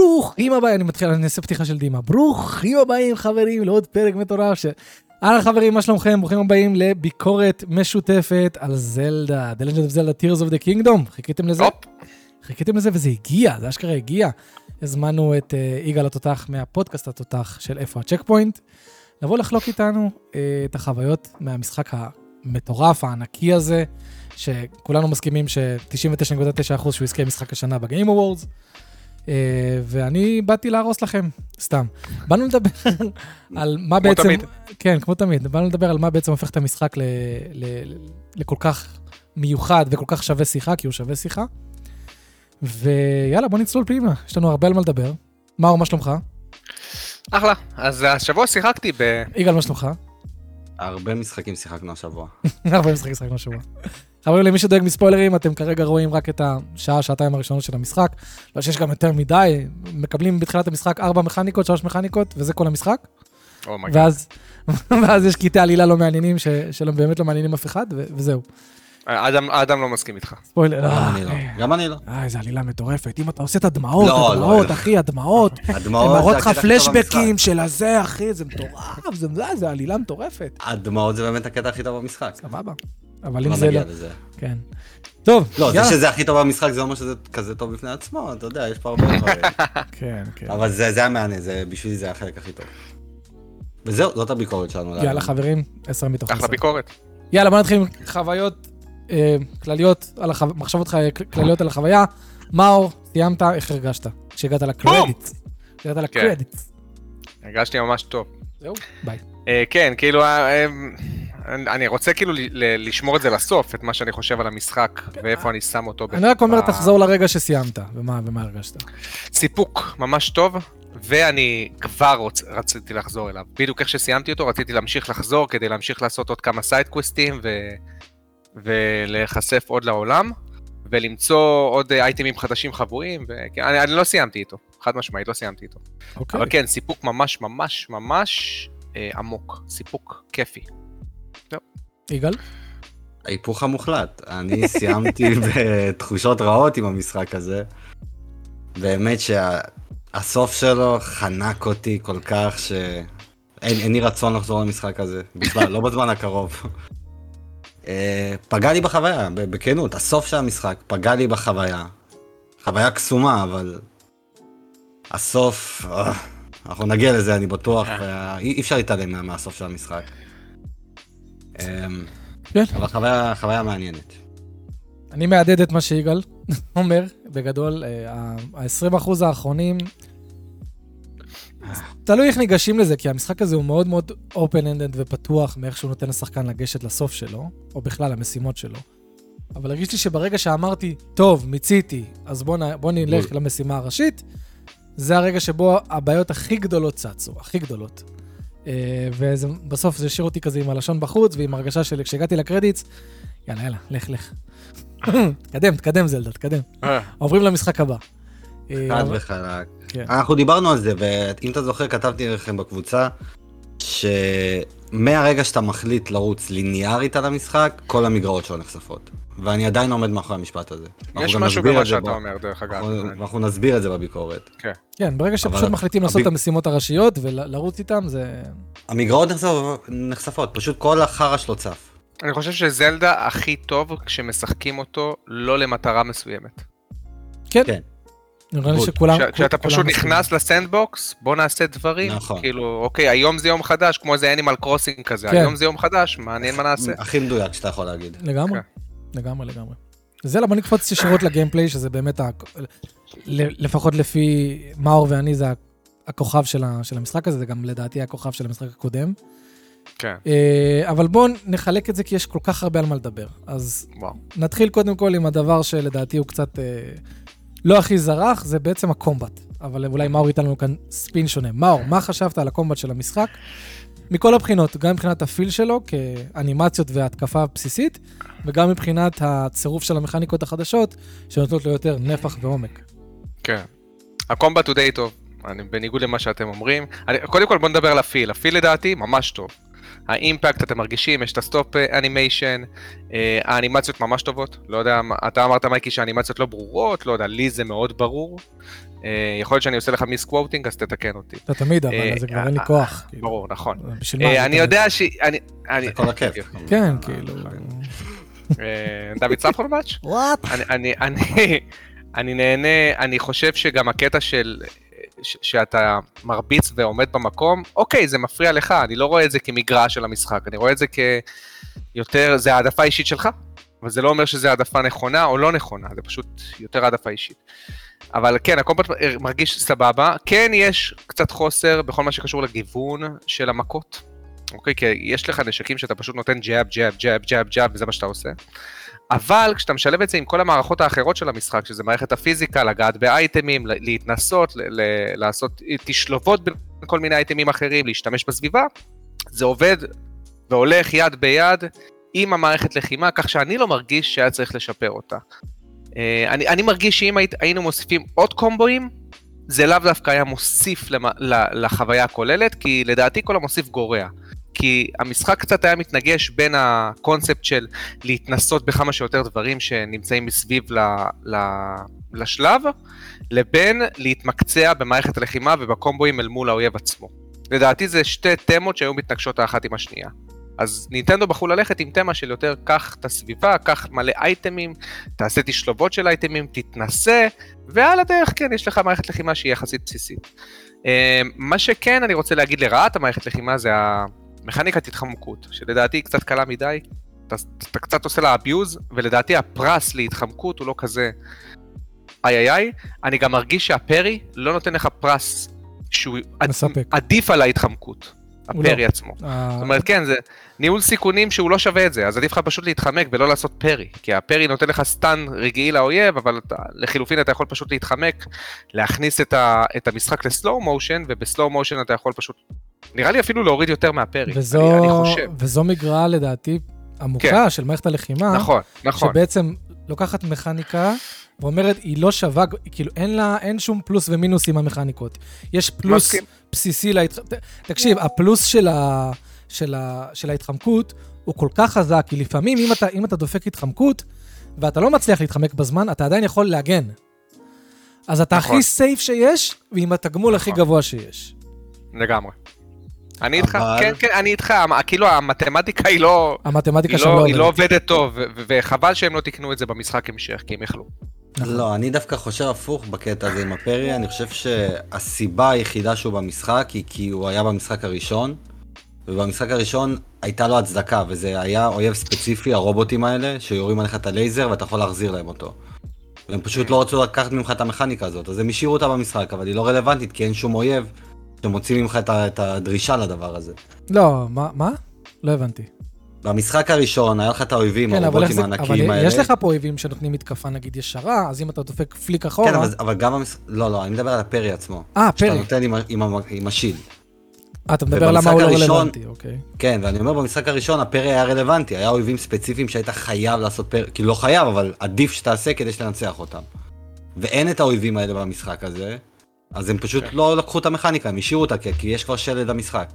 ברוכים הבאים, אני מתחיל, אני אעשה פתיחה של דימה. ברוכים הבאים חברים לעוד פרק מטורף ש... אהלן חברים, מה שלומכם? ברוכים הבאים לביקורת משותפת על זלדה, The Legend of Zelda Tears of the Kingdom. חיכיתם לזה? חיכיתם לזה וזה הגיע, זה אשכרה הגיע. הזמנו את אה, יגאל התותח מהפודקאסט התותח של איפה ה checkpoint, לבוא לחלוק איתנו אה, את החוויות מהמשחק המטורף, הענקי הזה, שכולנו מסכימים ש-99.9% שהוא יזכה משחק השנה ב Game Awards. Uh, ואני באתי להרוס לכם, סתם. באנו לדבר על מה כמו בעצם... תמיד. כן, כמו תמיד. באנו לדבר על מה בעצם הופך את המשחק ל, ל, לכל כך מיוחד וכל כך שווה שיחה, כי הוא שווה שיחה. ויאללה, בוא נצלול פנימה, יש לנו הרבה על מה לדבר. מאור, מה שלומך? אחלה. אז השבוע שיחקתי ב... יגאל, מה שלומך? הרבה משחקים שיחקנו השבוע. הרבה משחקים שחקנו השבוע. חברים, למי שדואג מספוילרים, אתם כרגע רואים רק את השעה, שעתיים הראשונות של המשחק. לא שיש גם יותר מדי, מקבלים בתחילת המשחק ארבע מכניקות, שלוש מכניקות, וזה כל המשחק. oh my god. ואז, ואז יש קטעי עלילה לא מעניינים, ש, שלא באמת לא מעניינים אף אחד, ו, וזהו. אדם אדם לא מסכים איתך. ספוילר. אה, אני לא. גם אני לא. אה, איזה עלילה מטורפת. אם אתה עושה את הדמעות, לא, לא, הדמעות, לא. אחי, הדמעות. הם הדמעות מראות זה לך פלשבקים. של הזה, אחי, זה מטורף, זה זה, זה עלילה מטורפת. הדמעות זה באמת הקטע הכי טוב במשחק. סבבה. אבל אם לא זה לא... לזה. כן. טוב, לא, זה יאללה. שזה הכי טוב במשחק זה אומר שזה כזה טוב בפני עצמו, אתה יודע, יש פה הרבה דברים. כן, כן. אבל זה זה המענה, זה בשבילי זה החלק הכי טוב. וזהו, זאת הביקורת שלנו. יאללה, להיום. חברים, עשר מתוך אחלה עשר. ביקורת. יאללה, בוא נתחיל עם חוויות אה, כלליות, על החו- מחשבות ח- כלליות על החוויה. מאור, סיימת, איך הרגשת? כשהגעת לקרדיט. כשהגעת לקרדיט. הרגשתי ממש טוב. זהו, ביי. אה, כן, כאילו, אה, אה, אני רוצה כאילו לשמור את זה לסוף, את מה שאני חושב על המשחק, ואיפה אני שם אותו. אני רק אומר, תחזור לרגע שסיימת, ומה הרגשת. סיפוק ממש טוב, ואני כבר רוצ, רציתי לחזור אליו. בדיוק איך שסיימתי אותו, רציתי להמשיך לחזור כדי להמשיך לעשות עוד כמה side quest־ים ו... ולהיחשף עוד לעולם, ולמצוא עוד אייטמים חדשים חבויים, ואני אני לא סיימתי איתו, חד משמעית, לא סיימתי איתו. אוקיי. אבל כן, סיפוק ממש ממש ממש אה, עמוק, סיפוק כיפי. יגאל? ההיפוך המוחלט. אני סיימתי בתחושות רעות עם המשחק הזה. באמת שהסוף שלו חנק אותי כל כך שאין אין לי רצון לחזור למשחק הזה. בכלל, לא בזמן הקרוב. אה, פגע לי בחוויה, בכנות, הסוף של המשחק פגע לי בחוויה. חוויה קסומה, אבל הסוף, אה, אנחנו נגיע לזה, אני בטוח, וה- אי אפשר להתעלם מה- מהסוף של המשחק. אה, כן. אבל חוויה, חוויה מעניינת. אני מהדהד את מה שיגאל אומר, בגדול, ה-20% האחרונים, תלוי איך ניגשים לזה, כי המשחק הזה הוא מאוד מאוד open-ended ופתוח מאיך שהוא נותן לשחקן לגשת לסוף שלו, או בכלל למשימות שלו. אבל הרגיש לי שברגע שאמרתי, טוב, מיציתי, אז בוא, נ, בוא נלך למשימה הראשית, זה הרגע שבו הבעיות הכי גדולות צצו, הכי גדולות. אה, ובסוף זה השאיר אותי כזה עם הלשון בחוץ, ועם הרגשה של כשהגעתי לקרדיטס, יאללה, יאללה, לך, לך. תקדם, תקדם זלדה, תקדם. אה, עוברים למשחק הבא. אה, חד וחלק. כן. אנחנו דיברנו על זה, ואם אתה זוכר, כתבתי לכם בקבוצה, שמהרגע שאתה מחליט לרוץ ליניארית על המשחק, כל המגרעות שלו נחשפות. ואני עדיין עומד מאחורי המשפט הזה. אנחנו יש משהו במה את שאתה ב- אומר, דרך אגב. אנחנו- ואנחנו נסביר את זה בביקורת. כן, ברגע שפשוט אבל מחליטים לעשות את הביג- המשימות הראשיות ולרוץ איתם, זה... המגרעות נחשפות, נחשפות, פשוט כל החרא שלו צף. אני חושב שזלדה הכי טוב כשמשחקים אותו לא למטרה מסוימת. כן. כן. נראה לי. שכולם... כש- כשאתה פשוט. נכנס לסנדבוקס, בוא נעשה דברים. נכון. כאילו, אוקיי, היום זה יום חדש, כמו איזה אנימל קרוסינג כזה, כן. היום זה יום חדש, מעניין מה נעשה. הכי מדויק שאתה יכול להגיד. לגמרי, כן. לגמרי, לגמרי. זה למה נקפוץ ישירות לגיימפליי, שזה באמת, לפחות לפי מאור ואני, זה הכוכב של המשחק הזה, זה גם לדעתי הכוכב של המשחק הקודם. כן, אה, אבל בואו נחלק את זה, כי יש כל כך הרבה על מה לדבר. אז וואו. נתחיל קודם כל עם הדבר שלדעתי הוא קצת אה, לא הכי זרח, זה בעצם הקומבט. אבל אולי מאור ייתן לנו כאן ספין שונה. מאור, מה חשבת על הקומבט של המשחק? מכל הבחינות, גם מבחינת ה feel שלו כאנימציות והתקפה בסיסית, וגם מבחינת הצירוף של המכניקות החדשות, שנותנות לו יותר נפח ועומק. כן. ה combat הוא די טוב, אני, בניגוד למה שאתם אומרים. אני, קודם כל בוא נדבר על ה feel, ה feel לדעתי ממש טוב. ה impact, אתם מרגישים, יש את ה stop animation, האנימציות ממש טובות, לא יודע, אתה אמרת מייקי שהאנימציות לא ברורות, לא יודע, לי זה מאוד ברור. אה, יכול להיות שאני עושה לך מיס קוואטינג, אז תתקן אותי. אתה תמיד, אבל אה, זה כבר אין לי אה, כוח. כאילו. ברור, נכון. אה, אני? יודע ש... אני- אני- זה כל הכיף. כן, אה, כאילו. אה, דוד ספחון מאץ'? וואט? אני, אני, אני, אני נהנה, אני חושב שגם הקטע של... שאתה מרביץ ועומד במקום, אוקיי, זה מפריע לך, אני לא רואה את זה כמגרש של המשחק, אני רואה את זה כיותר, זה העדפה אישית שלך, אבל זה לא אומר שזה העדפה נכונה או לא נכונה, זה פשוט יותר העדפה אישית. אבל כן, הקומפט מרגיש סבבה, כן יש קצת חוסר בכל מה שקשור לגיוון של המכות, אוקיי? כי יש לך נשקים שאתה פשוט נותן ג'אב, ג'אב, ג'אב, ג'אב, ג'אב, וזה מה שאתה עושה. אבל כשאתה משלב את זה עם כל המערכות האחרות של המשחק, שזה מערכת הפיזיקה, לגעת באייטמים, להתנסות, ל- לעשות תשלובות בין כל מיני אייטמים אחרים, להשתמש בסביבה, זה עובד והולך יד ביד עם המערכת לחימה, כך שאני לא מרגיש שהיה צריך לשפר אותה. אה, אני, אני מרגיש שאם היית, היינו מוסיפים עוד קומבואים, זה לאו דווקא היה מוסיף למה, ל- לחוויה הכוללת, כי לדעתי כל המוסיף גורע. כי המשחק קצת היה מתנגש בין הקונספט של להתנסות בכמה שיותר דברים שנמצאים מסביב ל, ל, לשלב, לבין להתמקצע במערכת הלחימה ובקומבואים אל מול האויב עצמו. לדעתי זה שתי תמות שהיו מתנגשות האחת עם השנייה. אז נינטנדו בחרו ללכת עם תמה של יותר קח את הסביבה, קח מלא אייטמים, תעשה תשלובות של אייטמים, תתנסה, ועל הדרך כן, יש לך מערכת לחימה שהיא יחסית בסיסית. אה, מה שכן אני רוצה להגיד לרעת המערכת לחימה זה המכניקת התחמקות, שלדעתי היא קצת קלה מדי, אתה, אתה קצת עושה לה abuse, ולדעתי הפרס להתחמקות הוא לא כזה איי איי איי, אני גם מרגיש שהפרי לא נותן לך פרס שהוא מספק. עדיף על ההתחמקות, לא. הפרי עצמו. אה, זאת אומרת, כן, זה ניהול סיכונים שהוא לא שווה את זה, אז עדיף לך פשוט להתחמק ולא לעשות פרי, כי הפרי נותן לך סטן רגעי לאויב, אבל אתה, לחילופין אתה יכול פשוט להתחמק, להכניס את, ה, את המשחק לסלואו מושן, ובסלואו מושן אתה יכול פשוט, נראה לי אפילו להוריד יותר מהפרי, וזו, אני, אני חושב. וזו מגרעה לדעתי עמוקה של מערכת הלחימה, נכון, נכון. שבעצם לוקחת מכניקה ואומרת, היא לא שווה, כאילו אין לה, אין שום פלוס ומינוס עם המכניקות. יש פלוס מסכים. בסיסי להתח... תקשיב, הפלוס של, ה... של, ה... של ההתחמקות הוא כל כך חזק, כי לפעמים אם אתה, אם אתה דופק התחמקות, ואתה לא מצליח להתחמק בזמן, אתה עדיין יכול להגן. אז אתה נכון. הכי סייף שיש, ועם התגמול הכי נכון. גבוה שיש. לגמרי. אני איתך, כן, כן, אני איתך, כאילו המתמטיקה היא לא, המתמטיקה שם לא, לא היא לא עובדת. עובדת טוב, וחבל שהם לא תיקנו את זה במשחק המשך, כי הם יכלו. נכון. לא, אני דווקא חושב הפוך בקטע הזה עם הפרי, אני חושב שהסיבה היחידה שהוא במשחק היא כי הוא היה במשחק הראשון, ובמשחק הראשון הייתה לו הצדקה, וזה היה אויב ספציפי, הרובוטים האלה, שיורים עליך את הלייזר ואתה יכול להחזיר להם אותו. והם פשוט לא רצו לקחת ממך את המכניקה הזאת, אז הם השאירו אותה במשחק, אבל היא לא רלוונטית, כי אין שום אויב שמוציא ממך את את הדרישה לדבר הזה. לא, מה? מה? לא הבנתי. במשחק הראשון היה לך את האויבים, כן, אבל הרובוטים. אבל הענקיים האלה. יש לך פה אויבים שנותנים מתקפה נגיד ישרה, אז אם אתה דופק פליק אחורה... כן, אבל, אבל גם המשחק... לא, לא, אני מדבר על הפרי עצמו. אה, שאתה פרי. נותן עם, עם, עם השיל. אה, אתה מדבר למה הוא לא רלוונטי, אוקיי. כן, ואני אומר במשחק הראשון הפרי היה רלוונטי, היה אויבים ספציפיים שהיית חייב לעשות פרי, כאילו לא חייב, אבל עדיף שתעשה כדי שתנצח אותם. ואין את האויבים האלה במשחק הזה, אז הם פשוט כן. לא לקחו את המכניקה, הם השאירו אותה, כי כי יש כבר שלד המשחק.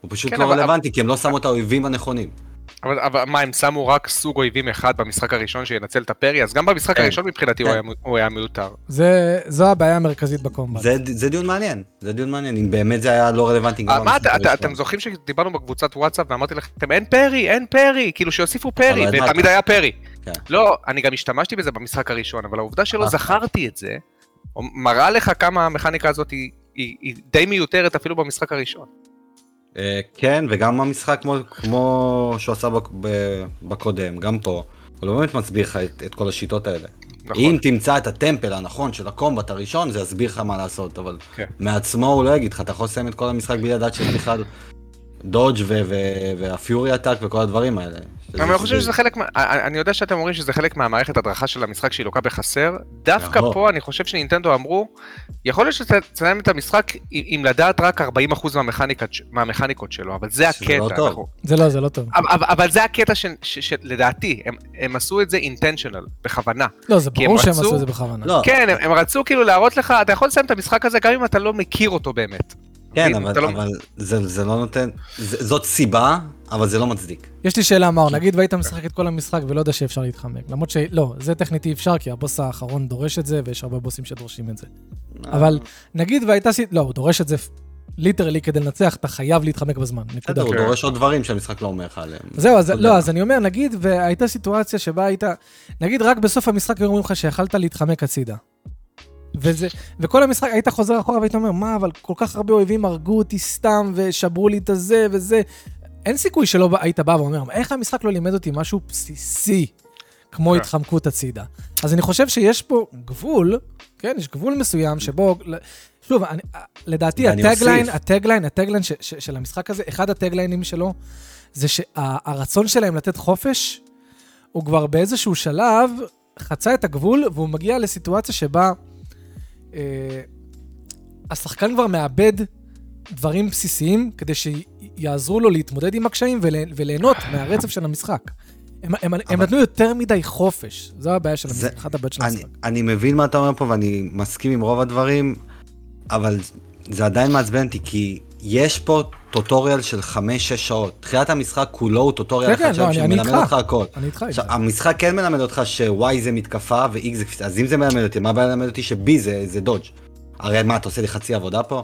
הוא פשוט כן, לא אבל- רלוונטי, כי הם לא שמו את האויבים הנכונים. אבל, אבל מה, הם שמו רק סוג אויבים אחד במשחק הראשון שינצל את הפרי? אז גם במשחק כן. הראשון מבחינתי הוא כן. היה, מו- הוא היה מיותר. זה, זו הבעיה המרכזית בקומבט. זה, זה דיון מעניין, זה דיון מעניין, אם באמת זה היה לא רלוונטי גם אה, מה, אתה, אתה. אתם זוכרים שדיברנו בקבוצת וואטסאפ ואמרתי לכם, אין פרי, אין פרי, כאילו שיוסיפו פרי, ותמיד היה פרי. כן. לא, אני גם השתמשתי בזה במשחק הראשון, אבל העובדה שלא אה. זכרתי את זה, מראה לך כמה המכניקה הזאת היא, היא, היא די מיותרת אפילו במשחק הראשון. אה, כן, וגם המשחק כמו, כמו שהוא עשה בקודם, גם פה, הוא לא באמת מסביר לך את, את כל השיטות האלה. נכון. אם תמצא את הטמפל הנכון של הקומבט הראשון, זה יסביר לך מה לעשות, אבל כן. מעצמו הוא לא יגיד לך, אתה יכול לסיים את כל המשחק בלי לדעת שיש בכלל דודג' והפיורי עתק וכל הדברים האלה. אני חושב שזה חלק, אני יודע שאתם אומרים שזה חלק מהמערכת הדרכה של המשחק שהיא לוקה בחסר, דווקא. פה אני חושב שנינטנדו אמרו, יכול להיות שתסיים את המשחק עם לדעת רק 40% מהמכניקות שלו, אבל זה לא הקטע. זה לא, זה לא טוב. אבל- זה הקטע ש- ש- שלדעתי, הם- הם עשו את זה אינטנשיונל, בכוונה. לא, זה ברור שהם עשו את זה בכוונה. לא, כן, הם, הם רצו כאילו להראות לך, אתה יכול לסיים את המשחק הזה גם אם אתה לא מכיר אותו באמת. כן, אבל, לא- אבל זה, זה לא נותן, זה, זאת סיבה, אבל זה לא מצדיק. יש לי שאלה, מאור, נגיד והיית משחק את כל המשחק ולא יודע שאפשר להתחמק. למרות ש... לא, זה טכנית אי אפשר, כי הבוס האחרון דורש את זה, ויש הרבה בוסים שדורשים את זה. אבל נגיד והייתה... לא, הוא דורש את זה ליטרלי כדי לנצח, אתה חייב להתחמק בזמן, נקודה. הוא כן. דורש עוד דברים שהמשחק לא אומר לך עליהם. זהו, אז. לא, אז אני אומר, נגיד והייתה סיטואציה שבה היית... נגיד רק בסוף המשחק היו אומרים לך שיכלת להתחמק הצידה. וזה, וכל המשחק היית חוזר אחורה והיית אומר, מה, אבל כל כך הרבה אויבים הרגו אותי סתם ושברו לי את הזה וזה. אין סיכוי שלא היית בא ואומר, איך המשחק לא לימד אותי משהו בסיסי, כמו כן. התחמקות הצידה. אז אני חושב שיש פה גבול, כן, יש גבול מסוים שבו, שוב, אני, לדעתי ואני הטגליין. הטגליין, הטגליין של המשחק הזה, אחד הטגליינים שלו, זה שהרצון שלהם לתת חופש, הוא כבר באיזשהו שלב חצה את הגבול, והוא מגיע לסיטואציה שבה אה, השחקן כבר מאבד דברים בסיסיים כדי שיעזרו לו להתמודד עם הקשיים וליהנות מהרצף של המשחק. הם, הם, הם אבל- נתנו יותר מדי חופש, זו הבעיה של זה- המשחק, אחת הבעיות של אני, המשחק. אני מבין מה אתה אומר פה ואני מסכים עם רוב הדברים, אבל זה עדיין מעצבן אותי, כי יש פה טוטוריאל של 5-6 שעות. תחילת המשחק כולו הוא טוטוריאל כן, כן, אחד לא, אני- אני שמלמד. אותך הכל. אני איתך. עכשיו, איתך. המשחק כן מלמד אותך ש-Y זה מתקפה ו-X זה קפיצה, אז אם זה מלמד אותי, מה הבעיה ללמד אותי ש-B זה, זה דודג'? הרי מה, אתה עושה לי חצי עבודה פה?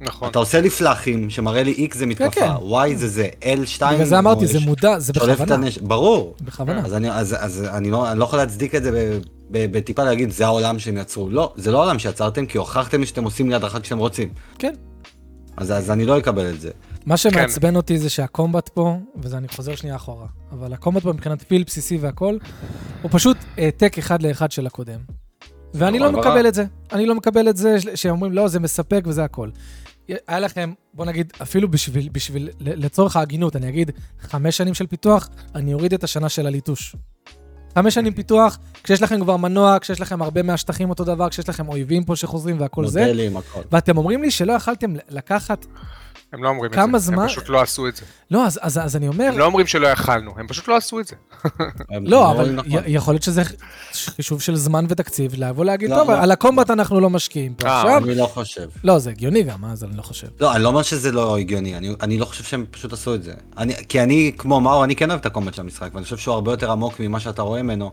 נכון. אתה עושה לי פלאחים שמראה לי X זה מתקפה, כן. Y זה זה, L2... בגלל זה אמרתי, זה מודע, זה בכוונה. הנשק, ברור. בכוונה. אז אני, אז, אז אני, לא, אני לא יכול להצדיק את זה בטיפה להגיד, זה העולם שהם יצרו. לא, זה לא העולם שיצרתם, כי הוכחתם שאתם עושים ליד אחת כשאתם רוצים. כן. אז, אז אני לא אקבל את זה. מה שמעצבן אותי זה שהקומבט פה, וזה אני חוזר שנייה אחורה, אבל הקומבט פה מבחינת פיל בסיסי והכל, הוא פשוט העתק אחד לאחד של הקודם. ואני לא מקבל. את זה. אני לא מקבל את זה שאומרים, לא, זה מספק וזה הכל. היה לכם, בוא נגיד, אפילו בשביל, בשביל, ל- לצורך ההגינות, אני אגיד, חמש שנים של פיתוח, אני אוריד את השנה של הליטוש. חמש שנים פיתוח, כשיש לכם כבר מנוע, כשיש לכם הרבה מהשטחים אותו דבר, כשיש לכם אויבים פה שחוזרים והכל זה, מודלים, הכל. ואתם אומרים לי שלא יכלתם לקחת... הם לא אומרים את זה. זמן- הם פשוט לא עשו את זה. לא, אז, אז, אז אני אומר, הם לא אומרים שלא יכלנו, הם פשוט לא עשו את זה. לא, אומרים אבל נכון. י- יכול להיות שזה חישוב של זמן ותקציב, לבוא להגיד, לא, טוב, לא. על ה combat אנחנו לא משקיעים פה אה, עכשיו. אני לא חושב. לא, זה הגיוני גם, אז אני לא חושב. לא, אני לא אומר שזה לא הגיוני, אני, אני לא חושב שהם פשוט עשו את זה. אני, כי אני, כמו מאור, אני כן אוהב את ה combat של המשחק, ואני חושב שהוא הרבה יותר עמוק ממה שאתה רואה ממנו.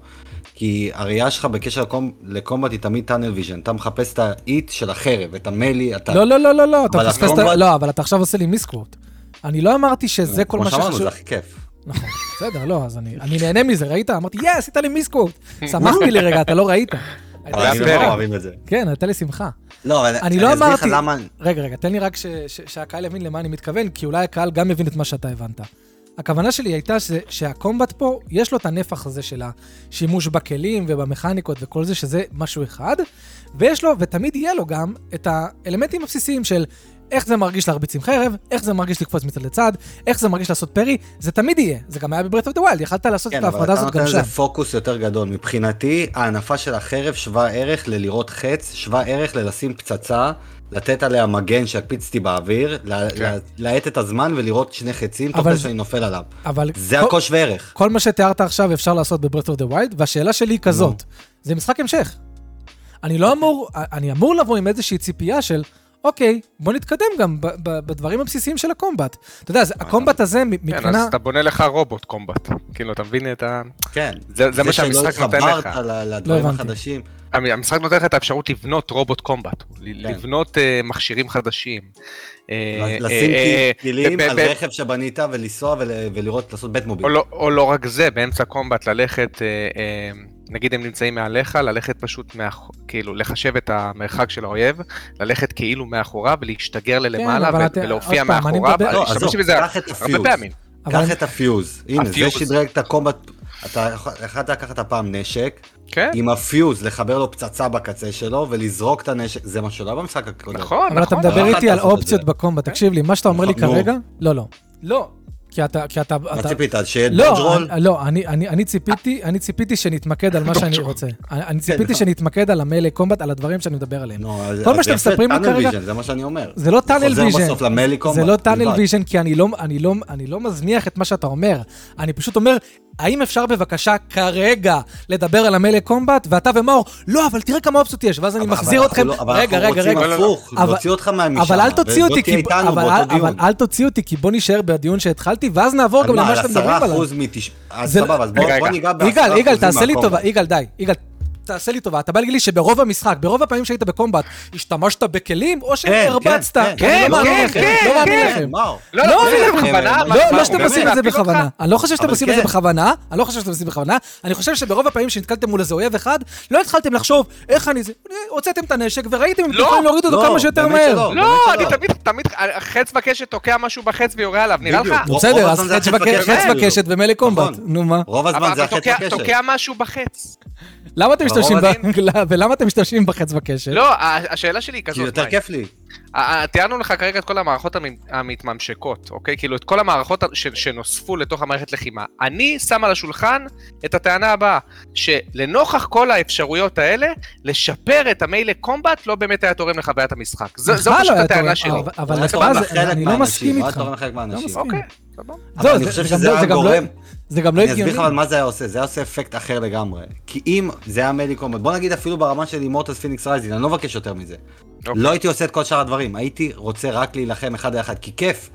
כי הראייה שלך בקשר ל com, ל combat היא תמיד tunnel vision, אתה מחפש את ה hit של החרב, את ה melee, אתה... לא, לא, לא, לא, לא, אתה מפספס את ה... לא, אבל אתה עכשיו עושה לי מיסקווט. אני לא אמרתי שזה כל מה כמו שאמרנו, שחשוב. זה הכי כיף. נכון, בסדר, לא, אז אני אני נהנה מזה, ראית? אמרתי, יא, עשית לי מיסקווט. שמחתי לי רגע, אתה לא ראית. אבל. לא אוהבים את זה. כן, הייתה לי שמחה. לא, אבל אני לא אסביר לך אמרתי- למה... רגע, רגע, תן לי רק שהקהל יבין למה אני מתכוון, כי אולי הקהל גם מבין את מה שאתה הבנת. הכוונה שלי הייתה ש- שהקומבט פה, יש לו את הנפח הזה של השימוש בכלים ובמכניקות וכל זה, שזה משהו אחד, ויש לו, ותמיד יהיה לו גם, את האלמנטים הבסיסיים של איך זה מרגיש להרביץ עם חרב, איך זה מרגיש לקפוץ מצד לצד, איך זה מרגיש לעשות parry, זה תמיד יהיה. זה גם היה ב Breath of the Wild, יכלת לעשות את כן, אבל ההפרדה אתה הזאת נותן גם שם. לזה פוקוס יותר גדול. מבחינתי, ההנפה של החרב שווה ערך ללירות חץ, שווה ערך ללשים פצצה, לתת עליה מגן שיקפיץ אותי באוויר, כן. לה- להאט את הזמן ולירות שני חצים, תוך כדי שאני נופל עליו. אבל זה כל- הכל שווה ערך. כל מה שתיארת עכשיו אפשר לעשות ב Breath of the Wild, והשאלה שלי היא כזאת, זה משחק המשך. אני לא אמור, אני אמור לבוא עם איזושהי ציפייה של, אוקיי, בוא נתקדם גם ב- ב- בדברים הבסיסיים של הקומבט. אתה יודע, זה- הקומבט הזה מ- כן, מבחינה... אז אתה בונה לך רובוט קומבט. כאילו, אתה מבין את ה... כן. זה זה מה שהמשחק נותן לך. שלא התחברת לדברים לא הבנתי. החדשים. המ- המשחק נותן לך את האפשרות לבנות רובוט קומבט, כן. לבנות אה, מכשירים חדשים. אה, לשים אה, אה, כלים על רכב שבנית ולנסוע ול- ולראות, לעשות בית מוביל. או לא, או לא רק זה, באמצע combat ללכת, נגיד הם נמצאים מעליך, ללכת פשוט, מאח... כאילו, לחשב את המרחק של האויב, ללכת כאילו מאחוריו ולהשתגר ללמעלה אבל ו- ולהופיע עוד פעם, אני מאחוריו, לא, להשתמש בזה קח את הרבה ה fuse. פעמים. קח את ה fuse. הנה, זה. שדרג את ה combat. אתה יכול- יכולת לקחת הפעם נשק, כן, עם ה fuse, לחבר לו פצצה בקצה שלו ולזרוק את הנשק, זה מה שלא היה במשחק הקודם. נכון, אבל אתה נכון. מדבר לא איתי על את אופציות. ב combat, תקשיב לי, מה שאתה אומר לי נכון. כרגע, לא, לא. לא, כי אתה... כי אתה- מה אתה- ציפית? אז שיהיה dodge לא, רול? אני- לא, אני, אני, אני ציפיתי, אני ציפיתי שנתמקד על מה שאני. רוצה. אני אני ציפיתי לא. שנתמקד על ה melee combat, על הדברים שאני מדבר עליהם. אז- כל מה שאתם מספרים לי כרגע- זה מה שאני אומר. זה לא tunnel חוזר vision. בסוף ל melee combat. זה לא tunnel. vision, כי אני לא, אני, לא, אני לא מזניח את מה שאתה אומר. אני פשוט אומר, האם אפשר בבקשה כרגע לדבר על ה melee combat? ואתה ומאור, לא, אבל תראה כמה אופציות יש, ואז אני אבל- מחזיר אבל אתכם. אנחנו לא- אבל רגע, אנחנו רגע, רוצים רגע. הפוך, אבל- להוציא אותך מהמשם. אבל אל תוציא אותי, אבל, אבל. אל תוציא אותי, כי בוא נישאר בדיון שהתחלתי, ואז נעבור גם מה, למה על שאתם מדברים עליו. 10% מתש... אז זה- סבבה, אז בוא רגע, רגע. ניגע ב-10% יגאל, יגאל, תעשה לי. טובה, יגאל, די, יגאל. תעשה לי טובה, אתה בא להגיד לי שברוב המשחק, ברוב הפעמים שהיית בקומבט, השתמשת בכלים, או שהרבצת? כן, כן, לא כן, לכם, כן, לא מאמין כן. לכם. לא, לא, לא, לא. לא, לא, לא שאתם עושים את זה? בכוונה. אני לא חושב שאתם עושים את זה כן. בכוונה, אני לא חושב שאתם עושים בכוונה. אני חושב שברוב הפעמים שנתקלתם מול איזה אויב אחד, לא התחלתם לחשוב איך אני. הוצאתם את הנשק וראיתם אם אתם לא, יכולים להוריד אותו לא, כמה שיותר מהר. לא, אני. תמיד, תמיד, החץ בקשת תוקע משהו בחץ ויורה עליו, נראה לך? בסדר, אז חץ וקשת- חץ כאילו. וקשת ומלא קומבט. נכון. נו מה? רוב הזמן זה החץ בקשת. תוקע משהו בחץ. למה אתם משתמשים ב... ולמה אתם משתמשים בחץ וקשת? לא, השאלה שלי היא כי כזאת, יותר מייק. כיף לי. תיארנו לך כרגע את כל המערכות המ- המתממשקות, אוקיי? כאילו את כל המערכות שנוספו לתוך המערכת לחימה. אני שם על השולחן את הטענה הבאה, שלנוכח כל האפשרויות האלה, לשפר את ה melee combat לא באמת היה תורם לחוויית המשחק. זו פשוט לא הטענה תורם, שלי. אבל- תורם אני לא מסכים איתך. תורם לחלק מהאנשים. מסכים. אוקיי, סבבה. אבל אני חושב זה שזה לא- היה גם לא- גורם. זה גם לא אני אסביר לך הגיוני. אבל מה זה היה עושה, זה היה עושה אפקט אחר לגמרי. כי אם זה היה melee combat, בוא נגיד אפילו ברמה של Immortals Fenyx Rising, אני לא מבקש יותר מזה. אוקיי. לא הייתי עושה את כל שאר הדברים, הייתי רוצה רק להילחם אחד על אחד, כי כיף.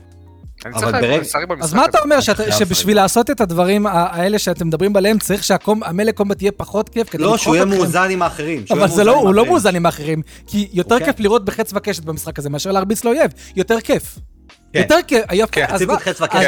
אבל במשחק אז מה אתה. אומר, חייב שבשביל לעשות את הדברים האלה שאתם מדברים עליהם, צריך שהמלא קומבט יהיה פחות כיף כדי לא, שהוא יהיה? מאוזן עם האחרים. אבל זה לא, הוא לא. מאוזן עם האחרים, כי יותר אוקיי. כיף לראות בחץ וקשת במשחק הזה מאשר להרביץ לאויב, יותר כיף. כן. יותר כיף, יפה, כן,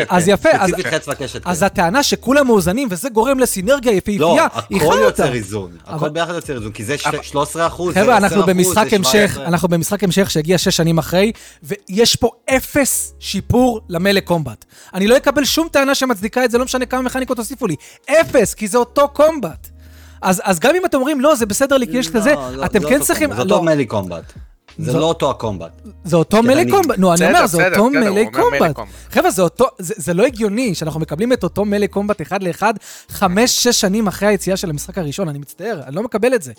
אז כן. יפה, אז- ספציפית חץ וקשת. אז כן. הטענה שכולם מאוזנים וזה גורם לסינרגיה לא, יפהפייה, היא הכל חרטא. יוצר איזון. הכל ביחד יוצר איזון, כי זה ש- אבל- 13 אחוז, חבר'ה, אנחנו במשחק המשך, אנחנו במשחק המשך שהגיע שש שנים אחרי, ויש פה אפס שיפור למלא קומבט. אני לא אקבל שום טענה שמצדיקה את זה, לא משנה כמה מכניקות תוסיפו לי. אפס, כי זה אותו קומבט. אז, אז גם אם אתם אומרים, לא, זה בסדר לי כי יש כזה, אתם כן צריכים... זה לא, אותו מלי קומבט. זה לא אותו הקומבט. זה אותו כי מלא קומבט, נו, אני אומר, זה אותו מלא קומבט. חבר'ה, זה אותו, זה זה לא הגיוני שאנחנו מקבלים את אותו מלא קומבט אחד לאחד, חמש, שש שנים אחרי היציאה של המשחק הראשון, אני מצטער, אני לא מקבל את זה.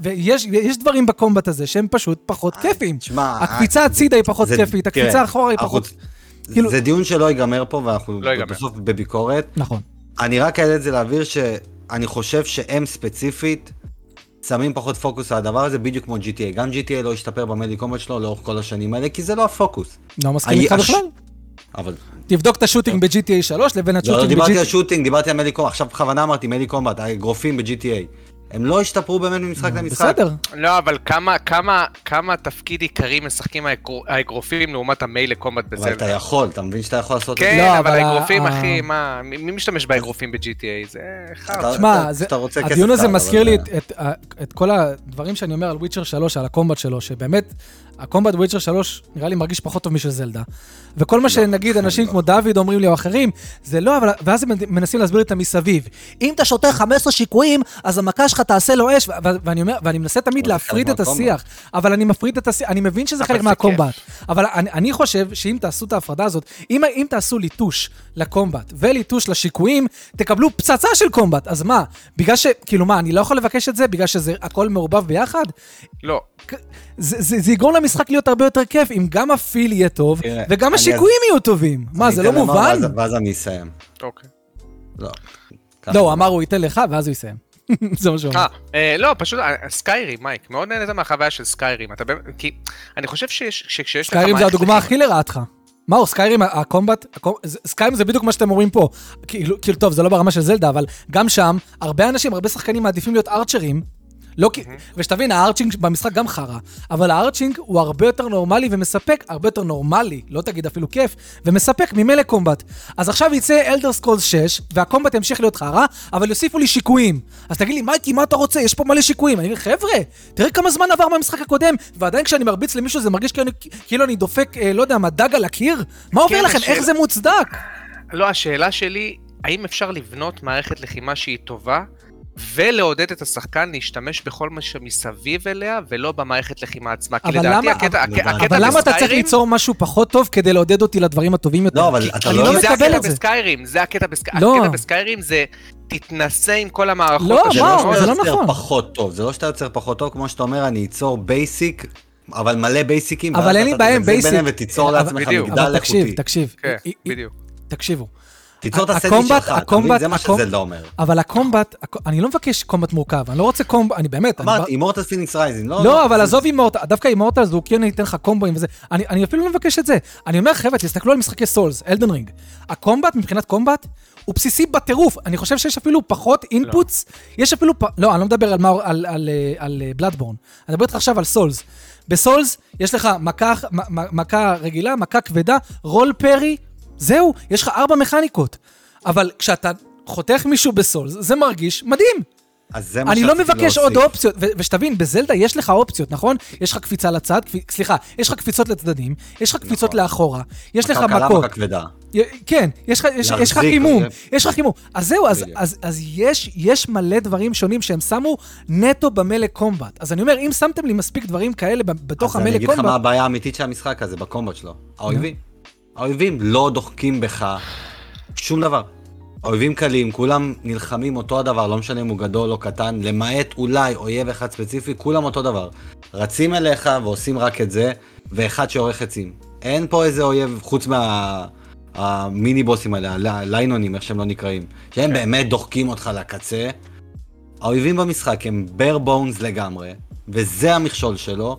ויש יש דברים בקומבט הזה שהם פשוט פחות כיפיים. תשמע, הקפיצה הצידה היא פחות כיפית, תראה, הקפיצה אחורה היא פחות... כאילו- זה דיון שלא ייגמר פה, ואנחנו לא. בסוף בביקורת. נכון. אני רק אעלה את זה להבהיר שאני חושב שהם ספציפית שמים פחות פוקוס על הדבר הזה, בדיוק כמו GTA. גם GTA לא השתפר במלי קומבט שלו לאורך כל השנים האלה, כי זה לא הפוקוס. לא מסכים איתך בכלל. אבל תבדוק את השוטינג ב-GTA 3 לבין לא, לא השוטינג דיברתי על ב-GTA... שוטינג, דיברתי על מלי קומבט, עכשיו בכוונה אמרתי מלי קומבט, האגרופים ב-GTA. הם לא השתפרו באמת ממשחק למשחק. בסדר. לא, אבל כמה, כמה, כמה תפקיד עיקרי משחקים האגר- האגרופים לעומת המייל לקומבט אבל אתה בזלדה? יכול, אתה מבין שאתה יכול לעשות את זה? כן, לא, אבל האגרופים, אחי, מה, מי משתמש באגרופים ב-GTA? זה חרטא. אתה- תשמע, הדיון הזה מזכיר לי את כל הדברים שאני אומר על וויצ'ר 3, על הקומבט שלו, שבאמת, הקומבט בוויצ'ר 3 נראה לי מרגיש פחות טוב משל זלדה. וכל מה שנגיד אנשים לא. כמו דוד אומרים לי או אחרים, זה לא, אבל... ואז הם מנסים להסביר את המסביב. אם אתה שותה 15 שיקויים, אז המכה שלך תעשה לו אש, ואני אומר, ואני מנסה תמיד להפריד את השיח, אבל אני מפריד את השיח, אני מבין שזה חלק מהקומבט. אבל אני, חושב שאם תעשו את ההפרדה הזאת, אם, תעשו ליטוש לקומבט וליטוש לשיקויים, תקבלו פצצה של קומבט. אז מה? בגלל ש... כאילו מה, אני לא יכול לבקש את זה בגלל שזה הכל מעורבב ביחד? לא, זה יגרום למשחק להיות הרבה יותר כיף, אם גם הפיל יהיה טוב, תראה, וגם השיקויים יהיו טובים. מה, זה לא מובן? ואז- ואז אני אסיים. אוקיי. לא. לא, הוא אמר הוא ייתן לך, ואז הוא יסיים. זה מה שהוא אמר. אה, אה, לא, פשוט אה, Skyrim, מייק, מאוד נהנית מהחוויה של Skyrim. אתה באמת, כי אני חושב שיש- שכשיש לך... Skyrim זה הדוגמה הכי לרעתך. מאור, Skyrim, ה combat, Skyrim זה בדיוק מה שאתם אומרים פה. כאילו, כאילו, טוב, זה לא ברמה של זלדה, אבל גם שם, הרבה אנשים, הרבה שחקנים מעדיפים להיות archer־ים. לא כי... ושתבין, ה arching במשחק גם חרא, אבל ה arching הוא הרבה יותר נורמלי ומספק, הרבה יותר נורמלי, לא תגיד אפילו כיף, ומספק מ melee combat. אז עכשיו יצא Elder Scrolls 6, וה combat ימשיך להיות חרא, אבל יוסיפו לי שיקויים. אז תגיד לי, מייקי, מה אתה רוצה? יש פה מלא שיקויים. אני אגיד, חבר'ה, תראה כמה זמן עבר מהמשחק הקודם, ועדיין כשאני מרביץ למישהו זה מרגיש כאילו, כאילו אני דופק, אה, לא יודע מה, דג על הקיר? מה עובר כן, לכם? השאלה- איך זה מוצדק? לא, השאלה שלי, האם אפשר לבנות מערכת לחימה שהיא טובה, ולעודד את השחקן להשתמש בכל מה שמסביב אליה, ולא במערכת לחימה עצמה? כי לדעתי למה- הקטע, אבל- הקטע, הקטע אבל למה אתה צריך ב Skyrim- ליצור משהו פחות טוב כדי לעודד אותי לדברים הטובים יותר? לא, אבל כי- אתה לא- לא כי זה מקבל הקטע. ב Skyrim, זה הקטע ב Skyrim. לא. הקטע ב Skyrim זה תתנסה עם כל המערכות לא, זה מה. זה לא יוצר נכון. פחות טוב, זה לא שאתה יוצר פחות טוב, כמו שאתה אומר, אני אצור basic, אבל מלא basic־ים, אבל אין לי בעיה עם basic. ותיצור אבל- לעצמך. מגדל אבל תקשיב, איכותי. תקשיב. כן, בדיוק. תקשיבו. תיצור את הסנדוויץ' ה combat- שלך, אתה מבין? ה combat- זה מה שזלדה אומר. אבל ה combat, ה com- אני לא מבקש combat מורכב, אני לא רוצה combat, אני באמת, אני אמרתי, Immortals Fenyx Rising, לא... לא, אבל זה- עזוב Immortal, דווקא Immortal הוא כן ייתן לך קומבואים וזה. אני, אני אפילו לא מבקש את זה. אני אומר, חבר'ה, תסתכלו על משחקי Souls, Elden Ring. ה combat, מבחינת combat, הוא בסיסי בטירוף. אני חושב שיש אפילו פחות inputs. יש אפילו. לא, אני לא מדבר על, על, אה, Bloodborne. אני מדבר איתך עכשיו על Souls. ב Souls יש לך מכה, מכה רגילה, מכה כבדה, roll, parry, זהו, יש לך ארבע מכניקות. אבל כשאתה חותך מישהו בסולס, זה מרגיש מדהים. אז זה מה אני לא שרציתי מבקש להוסיף. עוד אופציות, ו- ושתבין, בזלדה יש לך אופציות, נכון? יש לך קפיצה לצד, קפ... סליחה, יש לך קפיצות לצדדים, יש לך קפיצות נכון. לאחורה, יש לך קלה, מכות, מכה כבדה. כן, יש לך, יש, יש חימום. יש לך חימום. אז זהו, אז. אז, אז יש, יש מלא דברים שונים שהם שמו נטו במלא קומבט. אז אני אומר, אם שמתם לי מספיק דברים כאלה בתוך אז אני המלא אגיד לך מה קומבט, הבעיה האמיתית של המשחק הזה, בקומבט שלו. האויבים. האויבים לא דוחקים בך שום דבר. האויבים קלים, כולם נלחמים אותו הדבר, לא משנה אם הוא גדול או קטן, למעט אולי אויב אחד ספציפי, כולם אותו דבר. רצים אליך ועושים רק את זה, ואחד שעורך עצים. אין פה איזה אויב, חוץ מה... המיני בוסים האלה, הליינונים, איך שהם לא נקראים, שהם כן. באמת דוחקים אותך לקצה. האויבים במשחק הם bare bones לגמרי, וזה המכשול שלו.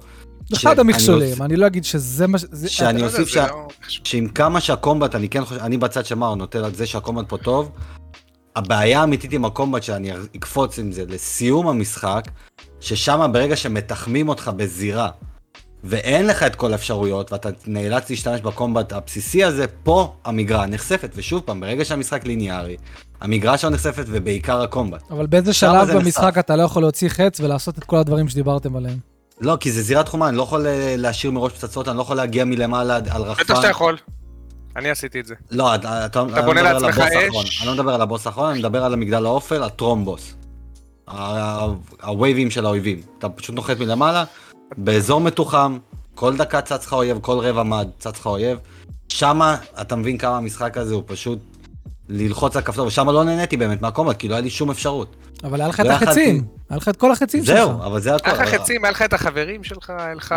אחד המכשולים, אני לא אגיד שזה מה ש... זה- שאני יודע, אוסיף לא- שעם כמה שהקומבט, אני כן חושב, אני בצד של מאור נוטה על זה שהקומבט פה טוב, הבעיה האמיתית עם הקומבט שאני אקפוץ עם זה לסיום המשחק, ששם ברגע שמתחמים אותך בזירה, ואין לך את כל האפשרויות, ואתה נאלץ להשתמש בקומבט הבסיסי הזה, פה המגרעה נחשפת, ושוב פעם, ברגע שהמשחק ליניארי, המגרעה שלו נחשפת ובעיקר הקומבט. אבל באיזה שלב זה במשחק נחשף. אתה לא יכול להוציא חץ ולעשות את כל הדברים שדיברתם עליהם? לא, כי זה זירת חומה, אני לא יכול אה, להשאיר מראש פצצות, אני לא יכול להגיע מלמעלה על רחפן. בטח שאתה יכול. אני עשיתי את זה. לא, אתה, אתה, אתה בונה לעצמך אש. אני לא מדבר על הבוס האחרון, אני מדבר על המגדל האופל, הטרומבוס. הווייבים של האויבים. אתה פשוט נוחת מלמעלה, באזור מתוחם, כל דקה צץ לך אויב, כל רבע מד צץ לך אויב. שמה אתה מבין כמה המשחק הזה הוא פשוט ללחוץ על כפתור, ושם לא נהניתי באמת מהקומבט, כי לא היה לי שום אפשרות. אבל היה לך את לא יכלתי. החצים, היה לך את כל החצים שלך. זהו, אבל זה הכל. היה לך חצים, היה לך את החברים שלך, היה לך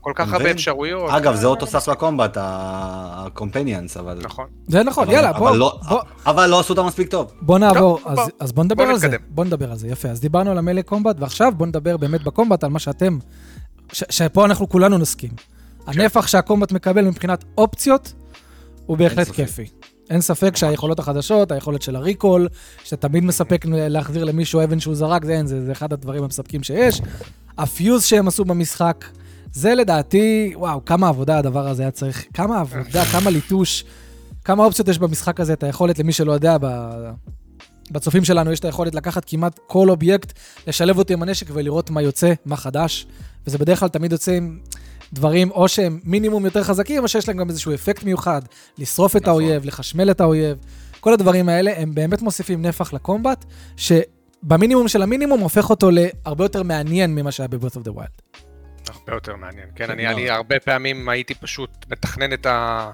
כל- כך הרבה? אפשרויות. אגב, זה עוד תוסף לקומבט, ה-companions, אבל... נכון. זה נכון, יאללה, בוא, לא- בוא, אבל לא עשו אותה מספיק טוב. בוא נעבור, אז, בוא. נדבר על זה. בוא נדבר על זה, יפה. אז דיברנו על המלא קומבט, ועכשיו בוא נדבר באמת בקומבט על מה שאתם, שפה אנחנו כולנו נסכים. הנפח שהקומבט מקבל מבחינת אופציות, הוא בהחלט. כיפי. אין ספק שהיכולות החדשות, היכולת של ה recall, שאתה תמיד מספק להחזיר למישהו אבן שהוא זרק, זה אין, זה, זה אחד הדברים המספקים שיש. ה fuse שהם עשו במשחק, זה לדעתי, וואו, כמה עבודה הדבר הזה היה צריך, כמה עבודה, כמה ליטוש, כמה אופציות יש במשחק הזה, את היכולת, למי שלא יודע, ב... בצופים שלנו יש את היכולת לקחת כמעט כל אובייקט, לשלב אותו עם הנשק ולראות מה יוצא, מה חדש, וזה בדרך כלל תמיד יוצא עם דברים או שהם מינימום יותר חזקים, או שיש להם גם איזשהו אפקט מיוחד, לשרוף את נכון. האויב, לחשמל את האויב. כל הדברים האלה, הם באמת מוסיפים נפח לקומבט, שבמינימום של המינימום הופך אותו להרבה יותר מעניין ממה שהיה ב-Breath of the Wild. הרבה יותר מעניין. כן, כן, אני. אני הרבה פעמים הייתי פשוט מתכנן את, ה...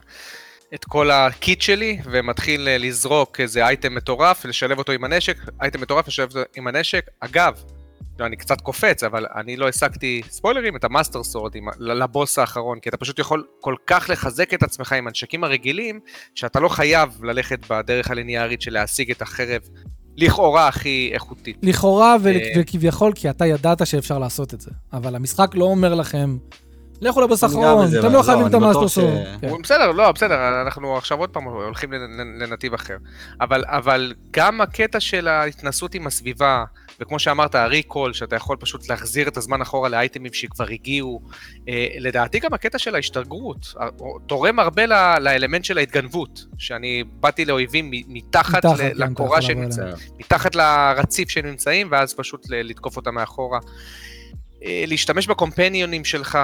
את כל הקיט שלי, ומתחיל אה, לזרוק איזה אייטם מטורף, לשלב אותו עם הנשק, אייטם מטורף, לשלב אותו עם הנשק. אגב, לא, אני קצת קופץ, אבל אני לא השגתי, ספוילרים, את ה Master Sword עם... לבוס האחרון, כי אתה פשוט יכול כל כך לחזק את עצמך עם הנשקים הרגילים, שאתה לא חייב ללכת בדרך הליניארית של להשיג את החרב לכאורה הכי איכותית. לכאורה ו- אה. וכביכול, כי אתה ידעת שאפשר לעשות את זה. אבל המשחק לא אומר לכם, לכו לבוס האחרון, אתם לא לא, חייבים את ה Master Sword. כן. בסדר, לא, בסדר, אנחנו עכשיו עוד פעם הולכים לנ- לנתיב אחר. אבל, אבל גם הקטע של ההתנסות עם הסביבה, וכמו שאמרת, הריקול, שאתה יכול פשוט להחזיר את הזמן אחורה לאייטמים שכבר הגיעו, אה, לדעתי גם הקטע של ההשתגרות, אה, תורם הרבה ל- לאלמנט של ההתגנבות, שאני באתי לאויבים מתחת מתחת, ל- כן, לקורה שהם נמצאים. מתחת לרציף שהם נמצאים, ואז פשוט לתקוף אותם מאחורה. אה, להשתמש בקומפניונים שלך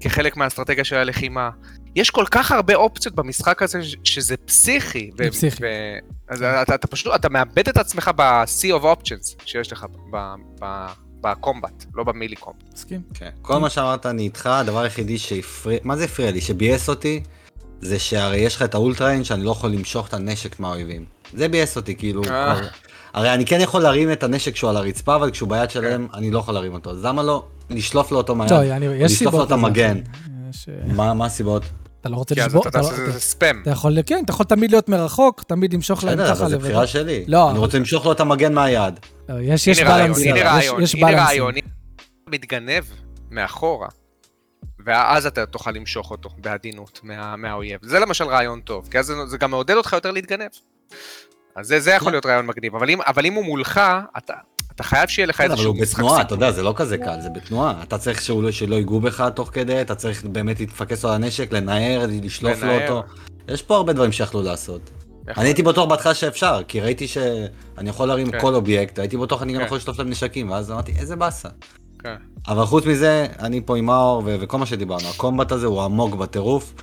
כחלק מהאסטרטגיה של הלחימה. יש כל כך הרבה אופציות במשחק הזה שזה פסיכי. זה פסיכי. ו- אז אתה, אתה פשוט, אתה מאבד את עצמך ב-sea of options שיש לך ב- ב- בקומבט, לא במילי קומבט. מסכים? כן. כל מה שאמרת אני איתך, הדבר היחידי שהפריע, מה זה הפריע לי? שביאס אותי, זה שהרי יש לך את האולטריין שאני לא יכול למשוך את הנשק מהאויבים. זה ביאס אותי, כאילו, אה. הרי אני כן יכול להרים את הנשק כשהוא על הרצפה, אבל כשהוא ביד כן. שלהם, אני לא יכול להרים אותו. אז למה לא לשלוף לו אותו מהיד? אני- יש לשלוף סיבות לו את. המגן. מה הסיבות? אתה לא רוצה לשבור, אתה אתה לא- תעשה אתה- זה ספאם. אתה יכול, כן, אתה יכול תמיד להיות מרחוק, תמיד למשוך להם בסדר, ככה אבל זו לבד. בחירה שלי. לא, אני רוצה למשוך לו את המגן מהיד. לא, יש יש בלנסים, הנה יש- רעיון, מתגנב מאחורה, ואז אתה תוכל למשוך אותו בעדינות מה- מהאויב. זה למשל רעיון טוב, כי אז זה- זה גם מעודד אותך יותר להתגנב. אז זה- זה יכול להיות רעיון מגניב, אבל אם- אבל אם הוא מולך, אתה- אתה חייב שיהיה לך כן, אבל איזשהו הוא משחק בתנועה, אתה. יודע, זה לא כזה קל, זה בתנועה. אתה צריך שהוא לא- שלא ייגעו בך תוך כדי, אתה צריך באמת להתפקס על הנשק, לנער, לשלוף לו. אותו. יש פה הרבה דברים שיכלו לעשות. אני הייתי בטוח בהתחלה שאפשר, כי ראיתי שאני יכול להרים כן. כל אובייקט, הייתי בטוח אני גם כן. יכול לשלוף להם נשקים, ואז אמרתי, איזה באסה. אבל חוץ מזה, אני פה עם מאור וכל מה שדיברנו, הקומבט הזה הוא עמוק בטירוף.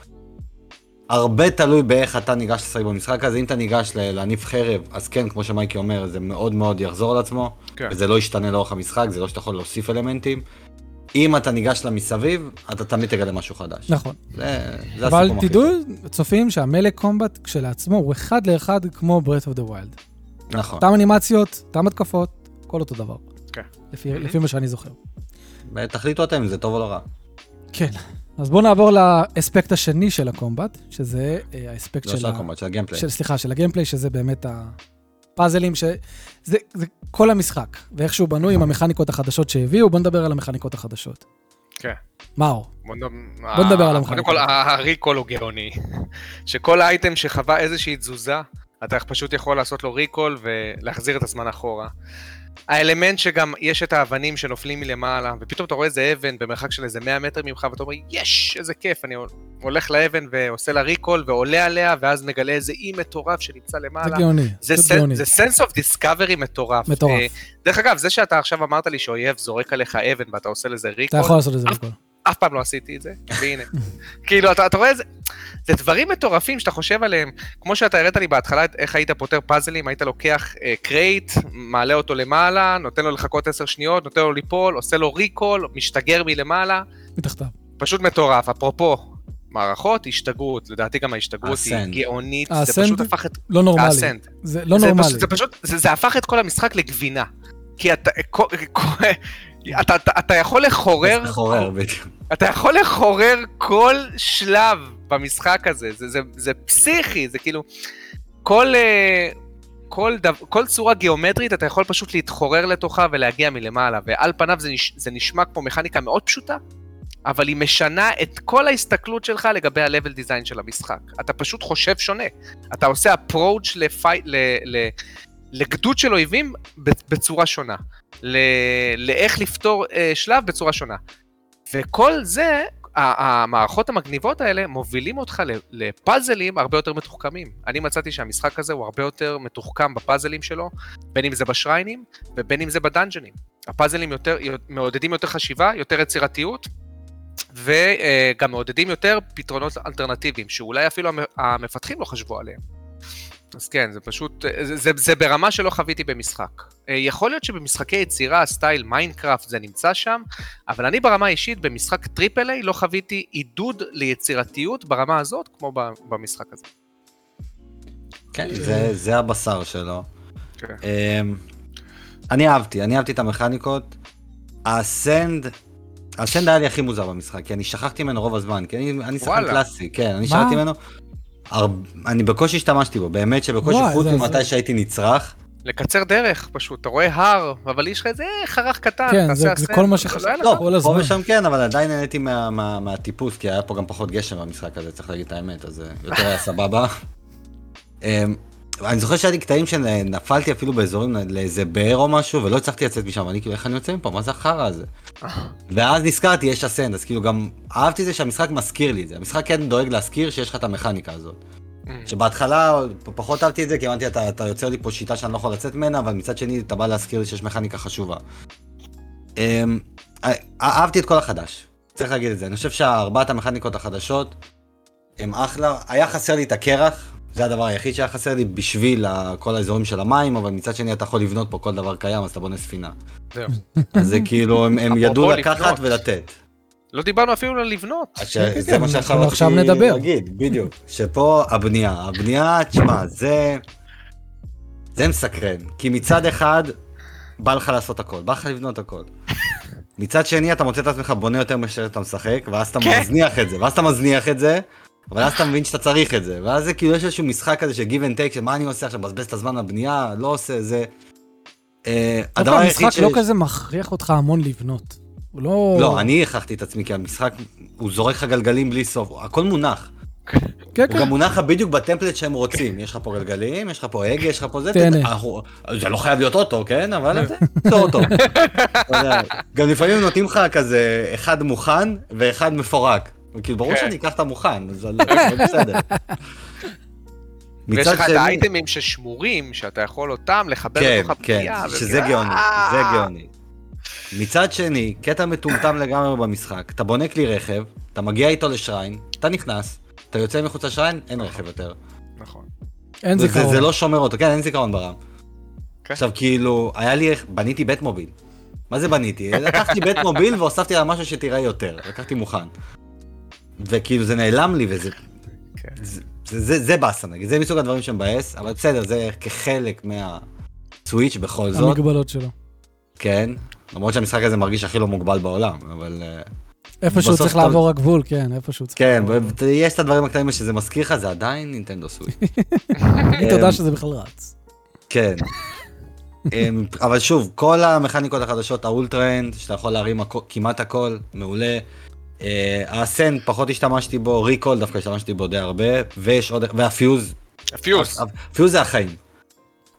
הרבה תלוי באיך אתה ניגש לשחק במשחק הזה, אם אתה ניגש להניף חרב, אז כן, כמו שמייקי אומר, זה מאוד מאוד יחזור על עצמו, כן. וזה לא ישתנה לאורך המשחק, זה לא שאתה יכול להוסיף אלמנטים. אם אתה ניגש לה מסביב, אתה תמיד תגלה משהו חדש. נכון. זה, זה אבל הסיפור הכי תדעו. צופים, שה combat כשלעצמו הוא אחד לאחד כמו Breath of the Wild. נכון. אותם אנימציות, אותם התקפות, הכל אותו דבר. כן. לפי- לפי מה שאני זוכר. תחליטו אתם אם זה טוב או לא רע. כן. אז בואו נעבור לאספקט השני של ה combat, שזה אה, האספקט לא של של ה... ה combat, של ה gameplay. של, סליחה, של ה gameplay, שזה באמת הפאזלים, שזה זה כל המשחק, ואיך שהוא בנוי עם המכניקות החדשות שהביאו, בואו נדבר על המכניקות החדשות. כן. מאור, בוא נד- בוא נדבר על ה- המכניקה. קודם כל, הריקול הוא גאוני. שכל אייטם שחווה איזושהי תזוזה, אתה פשוט יכול לעשות לו ריקול ולהחזיר את הזמן אחורה. האלמנט שגם יש את האבנים שנופלים מלמעלה, ופתאום אתה רואה איזה אבן במרחק של איזה 100 מטר ממך, ואתה אומר, יש, איזה כיף, אני הולך לאבן ועושה לה ריקול ועולה עליה, ואז מגלה איזה אי מטורף שנמצא זה למעלה. גאוני, זה, זה סנ... גאוני. זה sense of discovery מטורף. מטורף. אה, דרך אגב, זה שאתה עכשיו אמרת לי שאויב זורק עליך אבן ואתה עושה לזה אתה recall, יכול לעשות את זה בכל. אף פעם לא עשיתי את זה, והנה. כאילו, אתה, אתה רואה את זה, זה דברים מטורפים שאתה חושב עליהם, כמו שאתה הראית לי בהתחלה, איך היית פותר פאזלים, היית לוקח אה, crate, מעלה אותו למעלה, נותן לו לחכות 10 שניות, נותן לו ליפול, עושה לו recall, משתגר מלמעלה, מתחתיו. פשוט מטורף. אפרופו, מערכות, השתגעות, לדעתי גם ההשתגעות היא ה ascend. גאונית, זה ה ascend פשוט הפך את... לא נורמלי. האסנד. זה לא זה נורמלי. פשוט, זה פשוט, זה, זה הפך את כל המשחק לגבינה. כי אתה, אתה, אתה, אתה יכול לחורר, חורר, בדיוק. אתה יכול לחורר כל שלב במשחק הזה, זה, זה, זה פסיכי, זה כאילו, כל, אה, כל, דו, כל צורה גיאומטרית אתה יכול פשוט להתחורר לתוכה ולהגיע מלמעלה, ועל פניו זה, נש, זה נשמע כמו מכניקה מאוד פשוטה, אבל היא משנה את כל ההסתכלות שלך לגבי ה-level design של המשחק. אתה פשוט חושב שונה. אתה עושה approach לפי, ל, ל, לגדוד של אויבים בצורה שונה. ל, לאיך לפתור אה, שלב בצורה שונה. וכל זה, המערכות המגניבות האלה מובילים אותך לפאזלים הרבה יותר מתוחכמים. אני מצאתי שהמשחק הזה הוא הרבה יותר מתוחכם בפאזלים שלו, בין אם זה בשריינים ובין אם זה בדאנג'נים. הפאזלים יותר, מעודדים יותר חשיבה, יותר יצירתיות, וגם מעודדים יותר פתרונות אלטרנטיביים, שאולי אפילו המ- המפתחים לא חשבו עליהם. אז כן, זה פשוט, זה, זה, זה ברמה שלא חוויתי במשחק. אה, יכול להיות שבמשחקי יצירה, סטייל Minecraft, זה נמצא שם, אבל אני ברמה אישית, במשחק triple A, לא חוויתי עידוד ליצירתיות ברמה הזאת, כמו במשחק הזה. כן, זה, זה הבשר שלו. כן. אמ, אני אהבתי, אני אהבתי את המכניקות. ה ascend, ה ascend היה לי הכי מוזר במשחק, כי אני שכחתי ממנו רוב הזמן, כי אני, אני שחקן. קלאסי, כן, אני? שכחתי ממנו. הר... אני בקושי השתמשתי בו, באמת שבקושי וואי, חוץ זה- ממתי זה- שהייתי נצרך. לקצר דרך, פשוט, אתה רואה הר, אבל יש לך איזה חרך קטן, כן, תעשה זה- זה כל מה לא שחשבתי. היה לך. לא, כל פה הזמן. ושם כן, אבל עדיין נהניתי מה, מה, מהטיפוס, כי היה פה גם פחות גשם במשחק הזה, צריך להגיד את האמת, אז אה, יותר היה סבבה. אמ, אני זוכר שהייתי קטעים שנפלתי אפילו באזורים לאיזה באר או משהו, ולא הצלחתי לצאת משם, אני כאילו, איך אני יוצא מפה, מה זה החרא הזה? ואז נזכרתי, יש אסנד, אז כאילו גם אהבתי את זה שהמשחק מזכיר לי את זה. המשחק כן דואג להזכיר שיש לך את המכניקה הזאת. Mm. שבהתחלה פחות אהבתי את זה, כי הבנתי, אתה, אתה יוצר לי פה שיטה שאני לא יכול לצאת ממנה, אבל מצד שני אתה בא להזכיר לי שיש מכניקה חשובה. אמ, אה, אהבתי את כל החדש, צריך להגיד את זה. אני חושב שהארבעת המכניקות החדשות הם אחלה. היה חסר לי את הקרח, זה הדבר היחיד שהיה חסר לי בשביל כל האזורים של המים, אבל מצד שני אתה יכול לבנות פה כל דבר קיים, אז אתה בונה ספינה. זהו. אז זה כאילו, הם, ידעו. לקחת ולתת. לא דיברנו אפילו על לבנות. ש- כן, זה כן, מה אנחנו שאחר עכשיו נדבר. להגיד, בדיוק. שפה הבנייה, הבנייה, תשמע, זה... זה מסקרן. כי מצד אחד, בא לך לעשות הכל, בא לך לבנות הכל. מצד שני, אתה מוצא את עצמך בונה יותר מאשר אתה משחק, ואז אתה כן. מזניח את זה, ואז אתה מזניח את זה, אבל אז אתה מבין שאתה צריך את זה, ואז זה כאילו יש איזשהו משחק כזה של give and take, של מה אני עושה עכשיו, מבזבז את הזמן בבנייה, לא עושה זה. אה, הדבר דווקא היחיד המשחק לא כזה מכריח אותך המון לבנות. הוא לא... לא, אני הכרחתי את עצמי, כי המשחק, הוא זורק לך גלגלים בלי סוף, הכל מונח. כן, הוא כן. גם מונח לך בדיוק בטמפלט שהם רוצים. יש לך פה גלגלים, יש לך פה הגה, יש לך פה זה. זה לא חייב להיות אוטו, כן? אבל זה זה אוטו. גם לפעמים נותנים לך כזה אחד מוכן ואחד מפורק. כאילו, ברור כן. שאני אקח את המוכן, אז בסדר. ויש לך את האייטמים ששמורים, שאתה יכול אותם לחבר כן, לתוך כן, הבנייה. שזה וזה- גאוני, אה! זה גאוני. מצד שני, קטע מטומטם לגמרי במשחק, אתה בונה כלי רכב, אתה מגיע איתו לשריין, אתה נכנס, אתה יוצא מחוץ לשריין, אין רכב יותר. נכון. אין זה- זיכרון. זה לא שומר אותו, כן, אין זיכרון ברם. כן. עכשיו כאילו, היה לי, בניתי בית מוביל. מה זה בניתי? לקחתי בית מוביל והוספתי על משהו שתראה יותר, לקחתי מוכן. וכאילו זה נעלם לי וזה... כן. זה, זה, זה, זה באסה נגיד, זה מסוג הדברים שמבאס, אבל בסדר, זה כחלק מהסוויץ' בכל זאת, המגבלות שלו. כן. למרות שהמשחק הזה מרגיש הכי לא מוגבל בעולם, אבל... אה, איפשהו בסוף צריך אתה- לעבור הגבול, כן, איפשהו צריך כן, לעבור. ו- יש את הדברים הקטנים שזה מזכיר לך, זה עדיין נינטנדו סוויץ'. תגיד תודה שזה בכלל רץ. כן. אמ, אבל שוב, כל המכניקות החדשות, האולטרנד, שאתה יכול להרים הכ- כמעט הכל, מעולה. אה, ה ascend, פחות השתמשתי בו, recall דווקא השתמשתי בו די הרבה, ויש עוד, והפיוז, הפיוז. הפיוז זה החיים.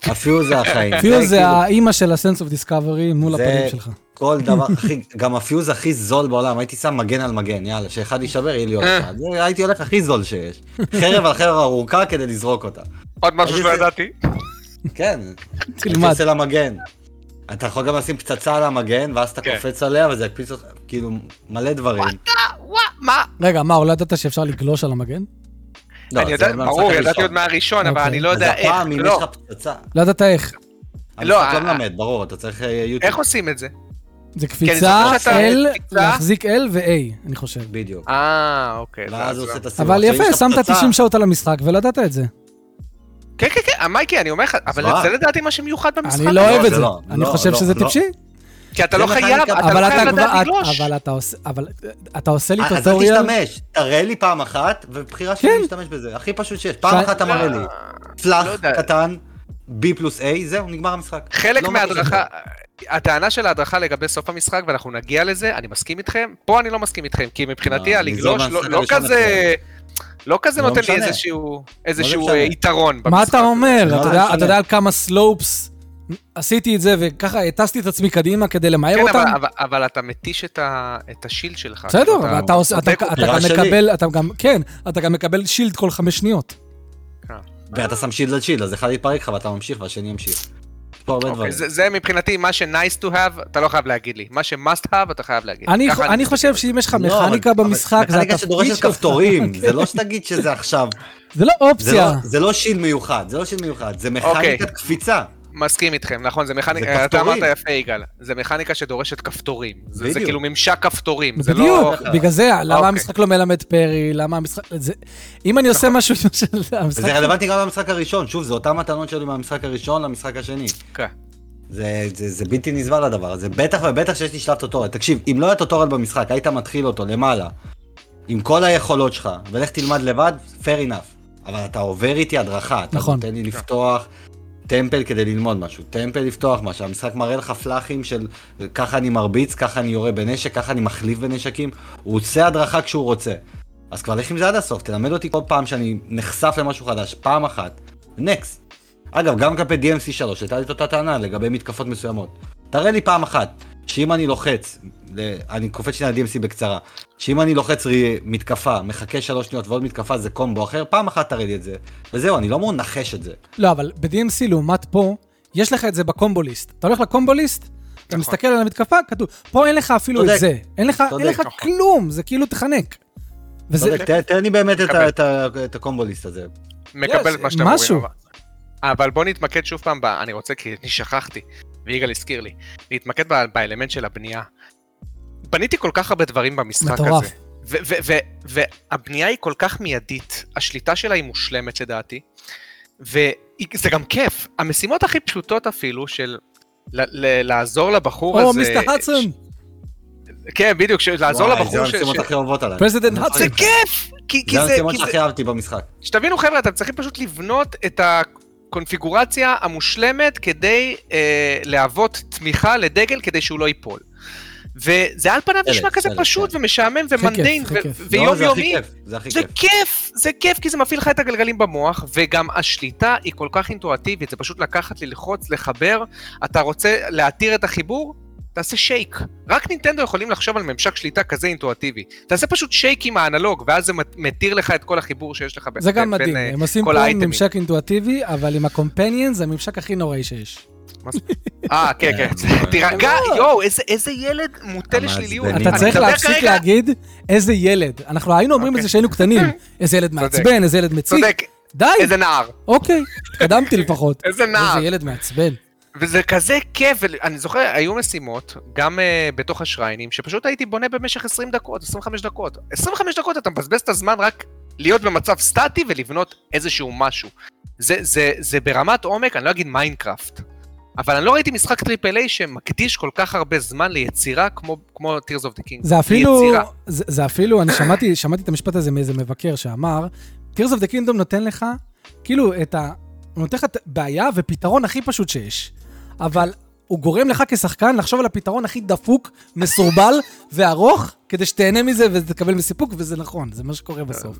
הפיוז זה החיים. פיוז זה האימא של ה-sense of discovery מול הפנים שלך. כל דבר, הכי, גם ה fuse הכי זול בעולם, הייתי שם מגן על מגן, יאללה, שאחד יישבר, יהיה לי עוד אה. אחד. הייתי הולך הכי זול שיש. חרב על חרב ארוכה כדי לזרוק אותה. עוד משהו שלא ידעתי. כן, תלמד. המגן. אתה יכול גם לשים פצצה על המגן, ואז אתה כן. קופץ עליה וזה יקפיץ אותך, כאילו, מלא דברים. מה? רגע, מה, אולי ידעת שאפשר לגלוש על המגן? לא, אני זה יודע, מהמשחק ברור. ידעתי עוד מהראשון, אבל אוקיי. אני לא יודע איך. הפעם, אם יש לא, לך פצצה, לא ידעת איך. לא, המשחק לא אה, מלמד, ברור, אתה צריך אה, יוטיוב. איך עושים את זה? זה קפיצה, L. להחזיק L ו-A, אני חושב. בדיוק. אה, אוקיי. ואז הוא זה- עושה את הסיבוב. אבל יפה, יש שמת פצצה, 90 שעות על המשחק ולא ידעת את זה. כן, כן, כן, מייקי, אני אומר לך, אבל. זה לדעתי מה שמיוחד במשחק. אני לא. אוהב את זה זה. לא, אני לא, חושב לא, שזה לא. טיפשי. כי אתה לא חייב, אתה לא חייב לדעת לגלוש. אבל אתה עושה, אבל אתה עושה לי אה, אז אל טוטוריאל, תשתמש, תראה לי פעם אחת, ובחירה שלי כן. להשתמש בזה. הכי פשוט שיש. פעם אחת אתה מראה לי. לא פלאח. קטן, B פלוס A, זהו, נגמר המשחק. חלק לא מההדרכה, הטענה של ההדרכה לגבי סוף המשחק, ואנחנו נגיע לזה, אני מסכים איתכם, פה אני לא מסכים איתכם, כי מבחינתי לא, הלגלוש לא- לא כזה, לא כזה לא נותן לי. איזשהו איזשהו משנה. אה, יתרון במשחק. מה אתה אומר? לא אתה יודע-. אתה יודע על כמה סלופס עשיתי את זה וככה הטסתי את עצמי קדימה כדי למהר כן, אבל- אותם? אבל- אבל אתה מתיש את ה- את השילד שלך. בסדר, כאילו, אבל אתה עושה, אתה אתה בחירה גם שלי. מקבל, אתה גם, כן, אתה גם מקבל שילד כל חמש שניות. ואתה שם שילד על שילד, אז אחד יתפרק לך ואתה ממשיך והשני ימשיך. פה הרבה אוקיי, דברים. זה- מבחינתי מה ש-nice to have, אתה לא חייב להגיד לי. מה ש-must have, אתה חייב להגיד. אני ככה אני חושב. שאם יש לך לא, מכניקה במשחק, זה מכניקה התפקיד שדורשת שלך. כפתורים, זה לא שתגיד שזה עכשיו. זה לא לא- אופציה. זה לא שילד מיוחד, זה לא שילד מיוחד, זה אוקיי. מכניקת קפיצה. מסכים איתכם, נכון, זה זה מכניקה, אתה אמרת. יפה יגאל, זה מכניקה שדורשת כפתורים. זה זה בדיוק. כאילו ממשק כפתורים, זה בדיוק, לא... בגלל זה, למה אוקיי. המשחק לא מלמד פרי, למה המשחק... זה- אם אני עושה משהו של המשחק... וזה רלוונטי גם למשחק הראשון, שוב, זה אותם מתנות שלי מהמשחק הראשון למשחק השני. כן. זה, זה, זה בלתי נסבל הדבר הזה, בטח ובטח שיש לי שלב טוטוריאל. תקשיב, אם לא היה טוטוריאל במשחק, היית מתחיל אותו למעלה, עם כל היכולות שלך, ולך תלמד לבד, fair enough. אבל אתה עובר איתי הדרכה, אתה נכון. נותן לי לפתוח טמפל כדי ללמוד משהו, טמפל לפתוח משהו, המשחק מראה לך פלאחים של ככה אני מרביץ, ככה אני יורה בנשק, ככה אני מחליף בנשקים, הוא עושה הדרכה כשהוא רוצה. אז כבר לך עם זה עד הסוף, תלמד אותי כל פעם שאני נחשף למשהו חדש, פעם אחת, נקסט. אגב, גם כלפי DMC 3, הייתה לי את אותה טענה לגבי מתקפות מסוימות. תראה לי פעם אחת, שאם אני לוחץ, אני קופץ שנייה על DMC בקצרה, שאם אני לוחץ מתקפה, מחכה שלוש שניות ועוד מתקפה זה קומבו אחר, פעם אחת תראה לי את זה. וזהו, אני לא אמור לנחש את זה. לא, אבל ב-DMC לעומת פה, יש לך את זה בקומבו ליסט. אתה הולך לקומבו ליסט, אתה נכון. מסתכל על המתקפה, כתוב, פה אין לך אפילו. את זה. אין לך אין צודק, לך נכון. כלום, זה כאילו תחנק. תן- תן לי באמת את הקומבו ליסט הזה. מקבל את מה שאתם. אומרים. אבל- אבל בוא נתמקד שוב פעם, ב- אני רוצה, כי אני שכחתי, ויגאל הזכיר לי, להתמקד באלמנט של הבנייה. בניתי כל כך הרבה דברים במשחק מטורף. הזה. ו- ו- ו- והבנייה היא כל כך מיידית, השליטה שלה היא מושלמת לדעתי, וזה גם כיף. המשימות הכי פשוטות אפילו של ל- ל- לעזור לבחור הזה... או, מיסטר האדסון, כן, בדיוק, לעזור וואי, לבחור זה ש... המשימות ש- הכי אוהבות עליי. פרזידנט האדסון. זה כיף! כי, כי זה זה, המשימות כי זה, שהכי אהבתי במשחק. שתבינו חבר'ה, אתם צריכים פשוט לבנות את הקונפיגורציה המושלמת כדי אה, להוות תמיכה לדגל כדי שהוא לא ייפול. וזה על פניו נשמע כזה סלט, פשוט כן. ומשעמם כיף, ומנדיין הכי ו- כיף. לא, זה הכי ויומיומי. כיף, זה הכי זה. כיף, זה כיף כי זה מפעיל לך את הגלגלים במוח, וגם השליטה היא כל כך אינטואטיבית, זה פשוט לקחת, ללחוץ, לחבר, אתה רוצה להתיר את החיבור? תעשה שייק. רק נינטנדו יכולים לחשוב על ממשק שליטה כזה אינטואטיבי. תעשה פשוט שייק עם האנלוג, ואז זה מת- מתיר לך את כל החיבור שיש לך בין זה גם מדהים, אה, הם עושים כל פה האייטמים. ממשק אינטואטיבי, אבל עם הקומפניאן זה הממשק הכי נוראי שיש. אה, כן, כן. כן, תירגע, יואו, איזה- ילד מוטה. לשליליות. אתה צריך להפסיק להגיד איזה ילד. אנחנו היינו אומרים את אוקיי. זה כשהיינו קטנים. איזה ילד. מעצבן, איזה ילד מציק. צודק, די, איזה נער. אוקיי, התקדמתי לפחות. איזה נער. איזה ילד מעצבן. וזה כזה כיף, ואני זוכר, היו משימות, גם uh, בתוך ה shrines, שפשוט הייתי בונה במשך 20 דקות, 25 דקות. 25 דקות אתה מבזבז את הזמן רק להיות במצב סטטי ולבנות איזשהו משהו. זה, זה, זה ברמת עומק, אני לא אגיד Minecraft, אבל אני לא ראיתי משחק triple A שמקדיש כל כך הרבה זמן ליצירה כמו, כמו Tears of the King. זה אפילו, ליצירה. זה, זה אפילו, אני שמעתי, שמעתי את המשפט הזה מאיזה מבקר שאמר, Tears of the Kingdom נותן לך, כאילו, את ה... הוא נותן לך בעיה ופתרון הכי פשוט שיש. אבל הוא גורם לך כשחקן לחשוב על הפתרון הכי דפוק, מסורבל וארוך, כדי שתהנה מזה ותקבל מסיפוק, וזה נכון, זה מה שקורה בסוף.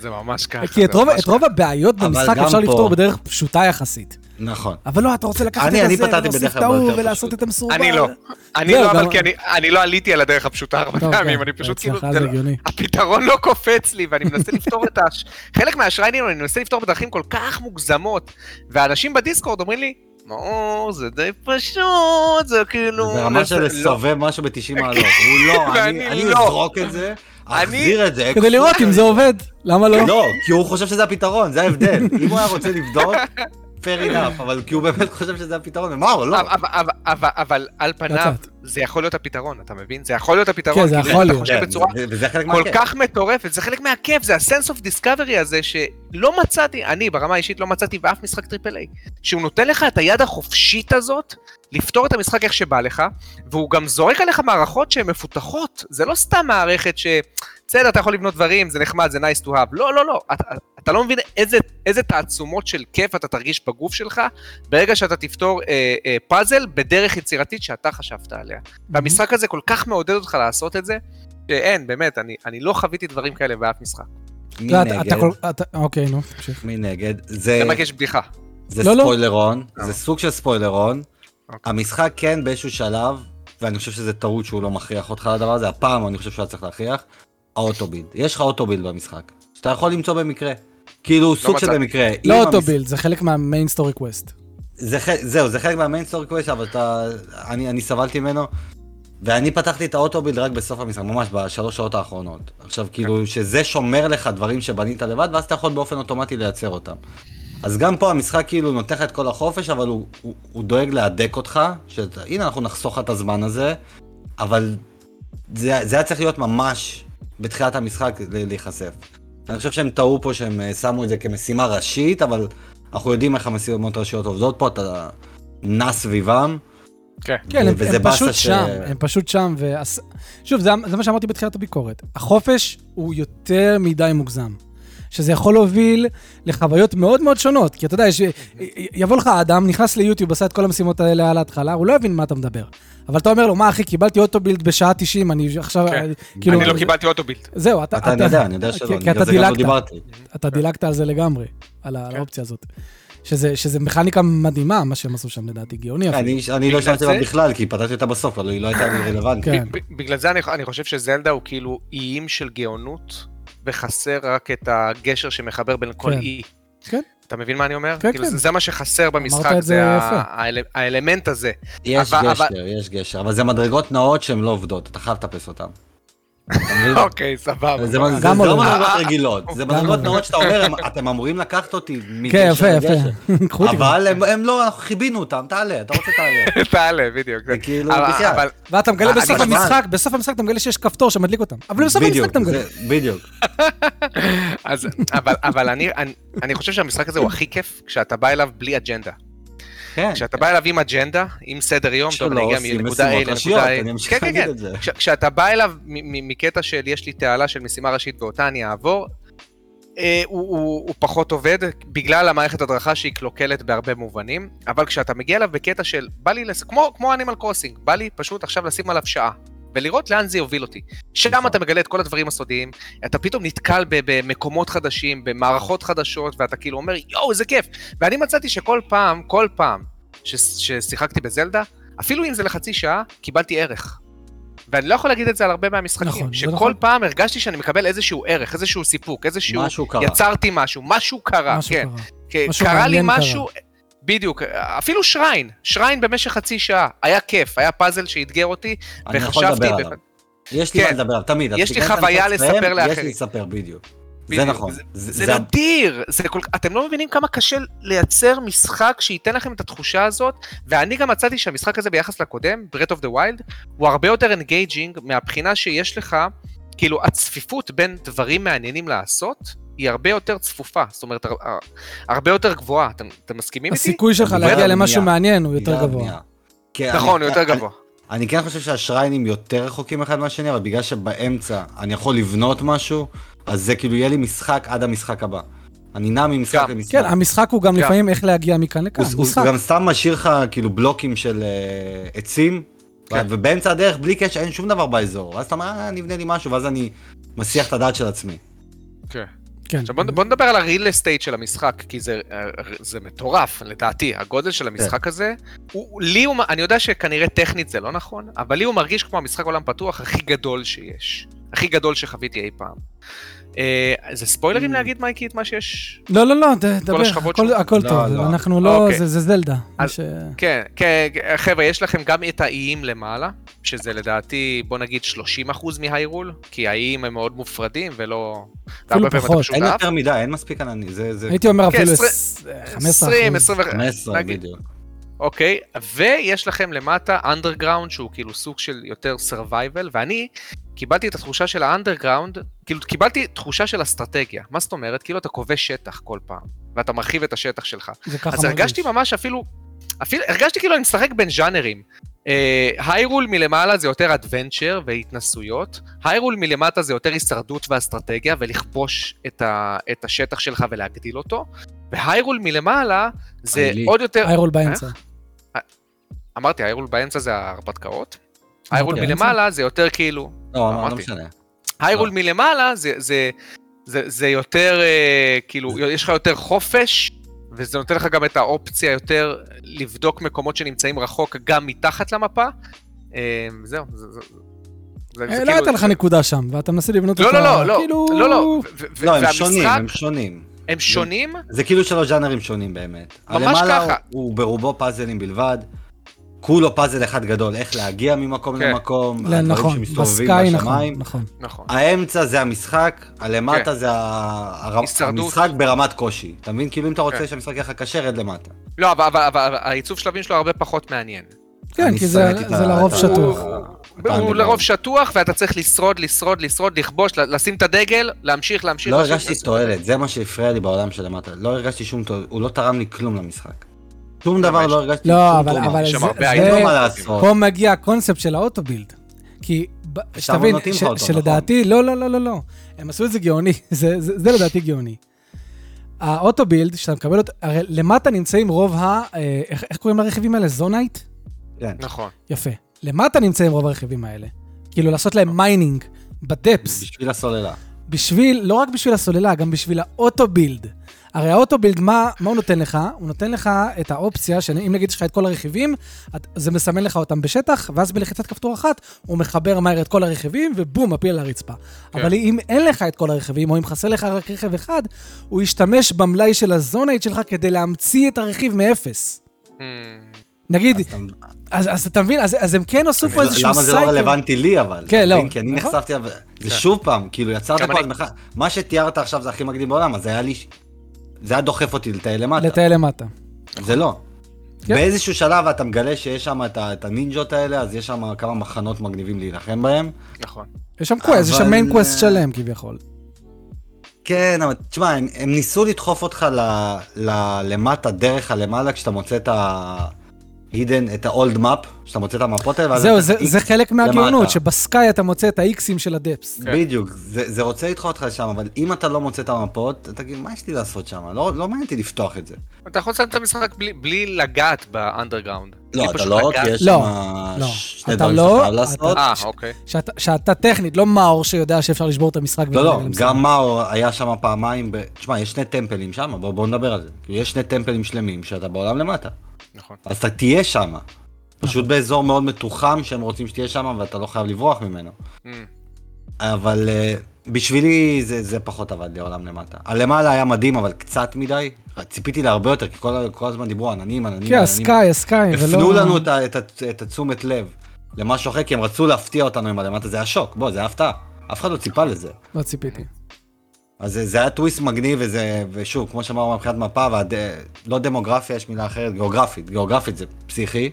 זה ממש ככה. כי את רוב, את רוב הבעיות במשחק אפשר פה- לפתור בדרך פשוטה יחסית. נכון. אבל לא, אתה רוצה לקחת אני- את אני הזה, ולהוסיף את ההוא, ולעשות פשוט. את המסורבל. אני לא. אני זהו, לא, אבל גם- כי אני, אני לא עליתי על הדרך הפשוטה הרבה טוב, פעמים, כן, אני פשוט כאילו, לא-. הפתרון לא קופץ לי, ואני מנסה לפתור את הש... חלק מהאשראיינים, אני מנסה לפתור בדרכים כל כך מוגזמות, ואנשים בדיסקורד אומרים לי, מאור, זה די פשוט, זה כאילו... זה ברמה של לא." לסובב משהו ב-90 מעלות. הוא לא, אני אני לא. אזרוק את זה, אחזיר את זה. כדי לראות אם זה עובד, למה לא? לא, כי הוא חושב שזה הפתרון, זה ההבדל. אם הוא היה רוצה לבדוק, fair enough, אבל כי הוא באמת חושב שזה הפתרון, הוא לא. אבל- אבל- אבל- אבל על פניו. זה יכול להיות הפתרון, אתה מבין? זה יכול להיות הפתרון. כן, זה יכול אתה להיות. חושב כן, בצורה כל. כך מטורפת, זה חלק מהכיף, זה ה-sense of discovery הזה שלא מצאתי, אני ברמה האישית לא מצאתי באף משחק triple A, שהוא נותן לך את היד החופשית הזאת לפתור את המשחק איך שבא לך, והוא גם זורק עליך מערכות שהן מפותחות, זה לא סתם מערכת ש... בסדר, אתה יכול לבנות דברים, זה נחמד, זה nice to have. לא, לא, לא. אתה, אתה לא מבין איזה, איזה תעצומות של כיף אתה תרגיש בגוף שלך ברגע שאתה תפתור אה, אה, פאזל בדרך יצירתית שאתה חשבת עליה. והמשחק הזה כל כך מעודד אותך לעשות את זה, שאין, באמת, אני, אני לא חוויתי דברים כאלה באף משחק. לא, אתה- מנגד, אתה כל- אתה- אוקיי, נו, תמשיך. מנגד, זה למה יש בדיחה? זה לא, לא. ספוילרון, אה. זה סוג של ספוילרון. אוקיי. המשחק כן באיזשהו שלב, ואני חושב שזה טעות שהוא לא מכריח אותך לדבר הזה, הפעם אני חושב שהוא היה צריך להכריח, ה autobuild. יש לך autobuild במשחק, שאתה יכול למצוא במקרה. כאילו סוג של. במקרה. לא אותו המש- זה חלק מה main story quest. זה ח- זהו, זה חלק מה main story quest, אבל אתה... אני, אני סבלתי ממנו. ואני פתחתי את ה autobuild רק בסוף המשחק, ממש בשלוש שעות האחרונות. עכשיו, כאילו, שזה שומר לך דברים שבנית לבד, ואז אתה יכול באופן אוטומטי לייצר אותם. אז גם פה המשחק כאילו נותן לך את כל החופש, אבל הוא, הוא, הוא דואג להדק אותך, שאתה, הנה אנחנו נחסוך את הזמן הזה, אבל זה, זה היה צריך להיות ממש בתחילת המשחק להיחשף. אני חושב שהם טעו פה שהם אה, שמו את זה כמשימה ראשית, אבל אנחנו יודעים איך המשימות הראשיות עובדות פה, אתה נע סביבם. כן. כן, הם, וזה הם פשוט ש- שם, הם פשוט שם, והס... שוב, זה, זה מה שאמרתי בתחילת הביקורת. החופש הוא יותר מדי מוגזם. שזה יכול להוביל לחוויות מאוד מאוד שונות. כי אתה יודע, יש, יבוא לך אדם, נכנס ליוטיוב, עשה את כל המשימות האלה על ההתחלה, הוא לא יבין מה אתה מדבר. אבל אתה אומר לו, מה אחי, קיבלתי אוטובילד בשעה 90, אני עכשיו, כן. כאילו... אני לא קיבלתי אוטובילד. זהו, אתה... אתה, אני יודע, אני יודע שלא, כי בגלל אתה לא דילגת. דיברתי. אתה דילגת על זה לגמרי, על על האופציה הזאת. שזה, שזה מכניקה מדהימה, מה שהם עשו שם לדעתי, גאוני אפילו. אני, אני לא בה זה- בכלל, כי פתרתי אותה בסוף, אבל היא לא הייתה לי רלוונטית. כן. בגלל זה אני, אני חושב שזלדה הוא כאילו איים של גאונות, וחסר רק את הגשר שמחבר בין כל כן. אי. כן. אתה מבין מה אני אומר? כן, כאילו כן. זה, מה שחסר במשחק, את זה זה ה- יפה. האל, האלמנט הזה. יש אבל- גשר, אבל- יש גשר, אבל זה מדרגות נאות שהן לא עובדות, אתה חייב לטפס אותן. אוקיי, סבבה. זה לא. מדרגות רגילות, זה מדרגות. נאות שאתה אומר, "הם- אתם אמורים לקחת אותי כן, מגשר יפה, לגשר. יפה. קחו אותי. אבל הם- לא, אנחנו חיבינו אותם, תעלה, אתה רוצה תעלה. תעלה, בדיוק. זה כאילו, בחייאת. ואתה מגלה בסוף המשחק, בסוף המשחק אתה מגלה שיש כפתור שמדליק אותם. אבל בסוף המשחק אתה מגלה. בדיוק. אז, אבל, אבל אני, אני, אני חושב שהמשחק הזה הוא הכי כיף כשאתה בא אליו בלי אג'נדה. כן. כשאתה בא אליו עם אג'נדה, עם סדר יום, טוב, אני אגיע מנקודה A לנקודה A. כן, כן, כן. כשאתה בא אליו מ- מ- מקטע של יש לי תעלה של משימה ראשית ואותה אני אעבור, אה, הוא, הוא, הוא פחות עובד, בגלל המערכת הדרכה שהיא קלוקלת בהרבה מובנים, אבל כשאתה מגיע אליו בקטע של, בא לי, לס... כמו, כמו אנימל קרוסינג, בא לי פשוט עכשיו לשים עליו שעה, ולראות לאן זה יוביל אותי. שם נכון. אתה מגלה את כל הדברים הסודיים, אתה פתאום נתקל במקומות חדשים, במערכות חדשות, ואתה כאילו אומר, יואו, איזה כיף. ואני מצאתי שכל פעם, כל פעם ששיחקתי בזלדה, אפילו אם זה לחצי שעה, קיבלתי ערך. ואני לא יכול להגיד את זה על הרבה מהמשחקים. נכון, שכל נכון. פעם הרגשתי שאני מקבל איזשהו ערך, איזשהו סיפוק, איזשהו... משהו קרה. יצרתי משהו, משהו קרה, משהו כן. קרה. כן. משהו קרה לי מעניין קרה. בדיוק, אפילו שריין, שריין במשך חצי שעה, היה כיף, היה פאזל שאתגר אותי, אני יכול וחשבתי... לדבר ב- עליו. יש לי כן. מה לדבר תמיד. יש לי חוויה לספר יש לאחרים. לי לספר, בדיוק. זה. נכון. זה, נדיר, זה כל... אתם לא מבינים כמה קשה לייצר משחק שייתן לכם את התחושה הזאת, ואני גם מצאתי שהמשחק הזה ביחס לקודם, Breath of the Wild, הוא הרבה יותר engaging מהבחינה שיש לך, כאילו הצפיפות בין דברים מעניינים לעשות, היא הרבה יותר צפופה, זאת אומרת, הר- הר- הרבה יותר גבוהה, אתם, אתם מסכימים איתי? הסיכוי שלך להגיע. למשהו מעניין הוא יותר גבוה. כן, נכון, אני- הוא יותר אני- גבוה. אני כן חושב שה shrines יותר רחוקים אחד מהשני, אבל בגלל שבאמצע אני יכול לבנות משהו, אז זה כאילו יהיה לי משחק עד המשחק הבא. אני נע ממשחק גם. למשחק. כן, המשחק הוא גם גם. לפעמים איך להגיע מכאן לכאן. הוא, הוא משחק. גם סתם משאיר לך כאילו בלוקים של uh, עצים, כן. ובאמצע הדרך בלי קשר אין שום דבר באזור. ואז אתה אומר, אה, נבנה לי משהו, ואז אני מסיח את הדעת של עצמי. כן. כן. עכשיו בוא, בוא נדבר על הריל אסטייט של המשחק, כי זה, זה מטורף, לדעתי. הגודל של המשחק הזה, הוא, לי הוא, אני יודע שכנראה טכנית זה לא נכון, אבל לי הוא מרגיש כמו המשחק עולם פתוח הכי גדול שיש. הכי גדול שחוויתי אי פעם. אה, זה ספוילרים Mm. להגיד, מייקי, את מה שיש? לא, לא, לא, דבר, הכל- לא, טוב, לא. אנחנו לא, אוקיי. זה זה זלדה. כן, כן, חבר'ה, יש לכם גם את האיים למעלה, שזה לדעתי, בוא נגיד 30% מהיירול, כי האיים הם מאוד מופרדים ולא... אתה פחות. אין. יותר מדי, אין מספיק ענני, זה זה הייתי אומר כן, אפילו עשרה- עש- 15 20, אחוז. 25, 15 נגיד. בדיוק. אוקיי, ויש לכם למטה אנדרגראונד שהוא כאילו סוג של יותר survival, ואני קיבלתי את התחושה של האנדרגראונד, כאילו קיבלתי תחושה של אסטרטגיה. מה זאת אומרת? כאילו אתה כובש שטח כל פעם, ואתה מרחיב את השטח שלך. זה ככה אז הרגשתי מרגיש. ממש אפילו, אפילו, הרגשתי כאילו אני משחק בין ז'אנרים. אה, היירול מלמעלה זה יותר אדוונצ'ר והתנסויות, היירול מלמטה זה יותר הישרדות ואסטרטגיה ולכבוש את, ה, את השטח שלך ולהגדיל אותו, והיירול מלמעלה זה עילי. עוד יותר... איירול באמצע. אמרתי, היירול באמצע זה ההרפתקאות. באמצע? מלמעלה זה יותר כאילו... לא, לא, לא. משנה. היירול מלמעלה זה, זה, זה, זה יותר, אה, כאילו, יש לך יותר חופש, וזה נותן לך גם את האופציה יותר לבדוק מקומות שנמצאים רחוק גם מתחת למפה. אה, זהו, זה, זה, זה, זה לא הייתה לך נקודה שם, ואתה מנסה לבנות לא, אותה, לא, לא, לא, כאילו... לא, לא, ו- לא, הם שונים, הם שונים. הם שונים, זה כאילו שלוש ז'אנרים שונים באמת. ממש ככה. הוא- הוא ברובו פאזלים בלבד. כולו פאזל אחד גדול, איך להגיע ממקום כן. למקום, לא, הדברים נכון, שמסתובבים בסקאי נכון, בשמיים. נכון. נכון, האמצע זה המשחק, הלמטה כן. זה הר-. המשחק ברמת קושי. אתה מבין? כאילו אם אתה רוצה כן. שהמשחק יהיה לך קשה, רד למטה. לא, אבל, אבל, אבל העיצוב שלבים שלו הרבה פחות מעניין. כן, כי זה זה ה- לרוב שטוח. הוא-. לרוב שטוח, ואתה צריך לשרוד, לשרוד, לשרוד, לכבוש, לשים את הדגל, להמשיך, להמשיך. לא. הרגשתי תועלת, זה מה שהפריע לי בעולם של למטה. לא הרגשתי שום תועלת, הוא לא תרם לי כלום למשחק. שום דבר לא הרגשתי לא, שום אבל-. אבל יש שם זה- לעשות. פה מגיע הקונספט של ה autobuild. כי, שתבין, ש- אותו, שלדעתי, לא, לא, לא, לא, לא. הם עשו את זה גאוני, זה, זה, זה לדעתי גאוני. ה autobuild, שאתה מקבל אותו, הרי למטה נמצאים רוב ה... אה, איך, איך קוראים לרכיבים האלה? Zonaite? כן. נכון. יפה. למטה נמצאים רוב הרכיבים האלה. כאילו לעשות להם mining ב depths, בשביל הסוללה. בשביל, לא רק בשביל הסוללה, גם בשביל ה autobuild. הרי האוטובילד, מה, מה הוא נותן לך? הוא נותן לך את האופציה, שאם נגיד יש לך את כל הרכיבים, את, זה מסמן לך אותם בשטח, ואז בלחיצת כפתור אחת, הוא מחבר מהר את כל הרכיבים, ובום, מפיל על הרצפה. כן. אבל אם אין לך את כל הרכיבים, או אם חסר לך רק רכיב אחד, הוא ישתמש במלאי של הזונייט שלך כדי להמציא את הרכיב מאפס. Hmm, נגיד, אז אתה- אז, אז אתה מבין, אז, אז הם כן עשו פה איזשהו למה סייקל. זה לא רלוונטי לי אבל? כן, לא. כי אני נכון. נחשפתי, זה שוב פעם, כאילו יצרת פה מה שתיארת עכשיו זה הכי מגניב בעולם, אז היה לי, זה היה דוחף אותי לטייל למטה. לטייל למטה. זה לא. כן. באיזשהו שלב אתה מגלה שיש שם את את הנינג'ות האלה, אז יש שם כמה מחנות מגניבים להילחם בהם. נכון. יש שם quest, יש שם אבל, main quest שלם כביכול. כן, אבל תשמע, הם, הם ניסו לדחוף אותך ל, ל, למטה, דרך הלמעלה, כשאתה מוצא את, ה, hidden, את ה-old map, שאתה מוצא את המפות האלה. זהו, זה, זה חלק מהגאונות. שבסקאי אתה מוצא את האיקסים של הדפס. כן. בדיוק, זה, זה רוצה לדחוף אותך לשם, אבל אם אתה לא מוצא את המפות, אתה תגיד, מה יש לי לעשות שם? לא, לא מעניין אותי לפתוח את זה. אתה יכול לסיים את המשחק בלי- בלי לגעת באנדרגראונד. לא, אתה לא, לגעת. כי יש לא, שם לא. שני אתה דברים לא, שאתה חייב אתה- לעשות. אה, אוקיי. שאתה, שאתה טכנית, לא מאור שיודע שאפשר לשבור את המשחק. לא, לא. גם מאור היה שם פעמיים, ב... תשמע, יש שני טמפלים שם, בוא, בוא נדבר על זה. כאילו, יש שני טמפלים שלמים שאתה בעולם למטה. נכון. אז אתה תהיה שם. פשוט נכון. באזור מאוד מתוחם שהם רוצים שתהיה שם ואתה לא חייב לברוח ממנו. Mm. אבל uh, בשבילי זה, זה פחות עבד לי העולם למטה. הלמעלה היה מדהים אבל קצת מדי, ציפיתי להרבה יותר כי כל, כל הזמן דיברו עננים, עננים, כן. הסקאי, הסקאי, ולא... הפנו לנו את, את, ה- את התשומת לב למשהו אחר כי הם רצו להפתיע אותנו עם הלמטה, זה היה שוק, בוא, זה היה הפתעה. אף אחד לא ציפה לזה. לא ציפיתי. אז זה, זה היה טוויסט מגניב וזה, ושוב, כמו שאמרנו מבחינת מפה, והד... לא דמוגרפיה, יש מילה אחרת, גיאוגרפית, גיאוגרפית זה פסיכי.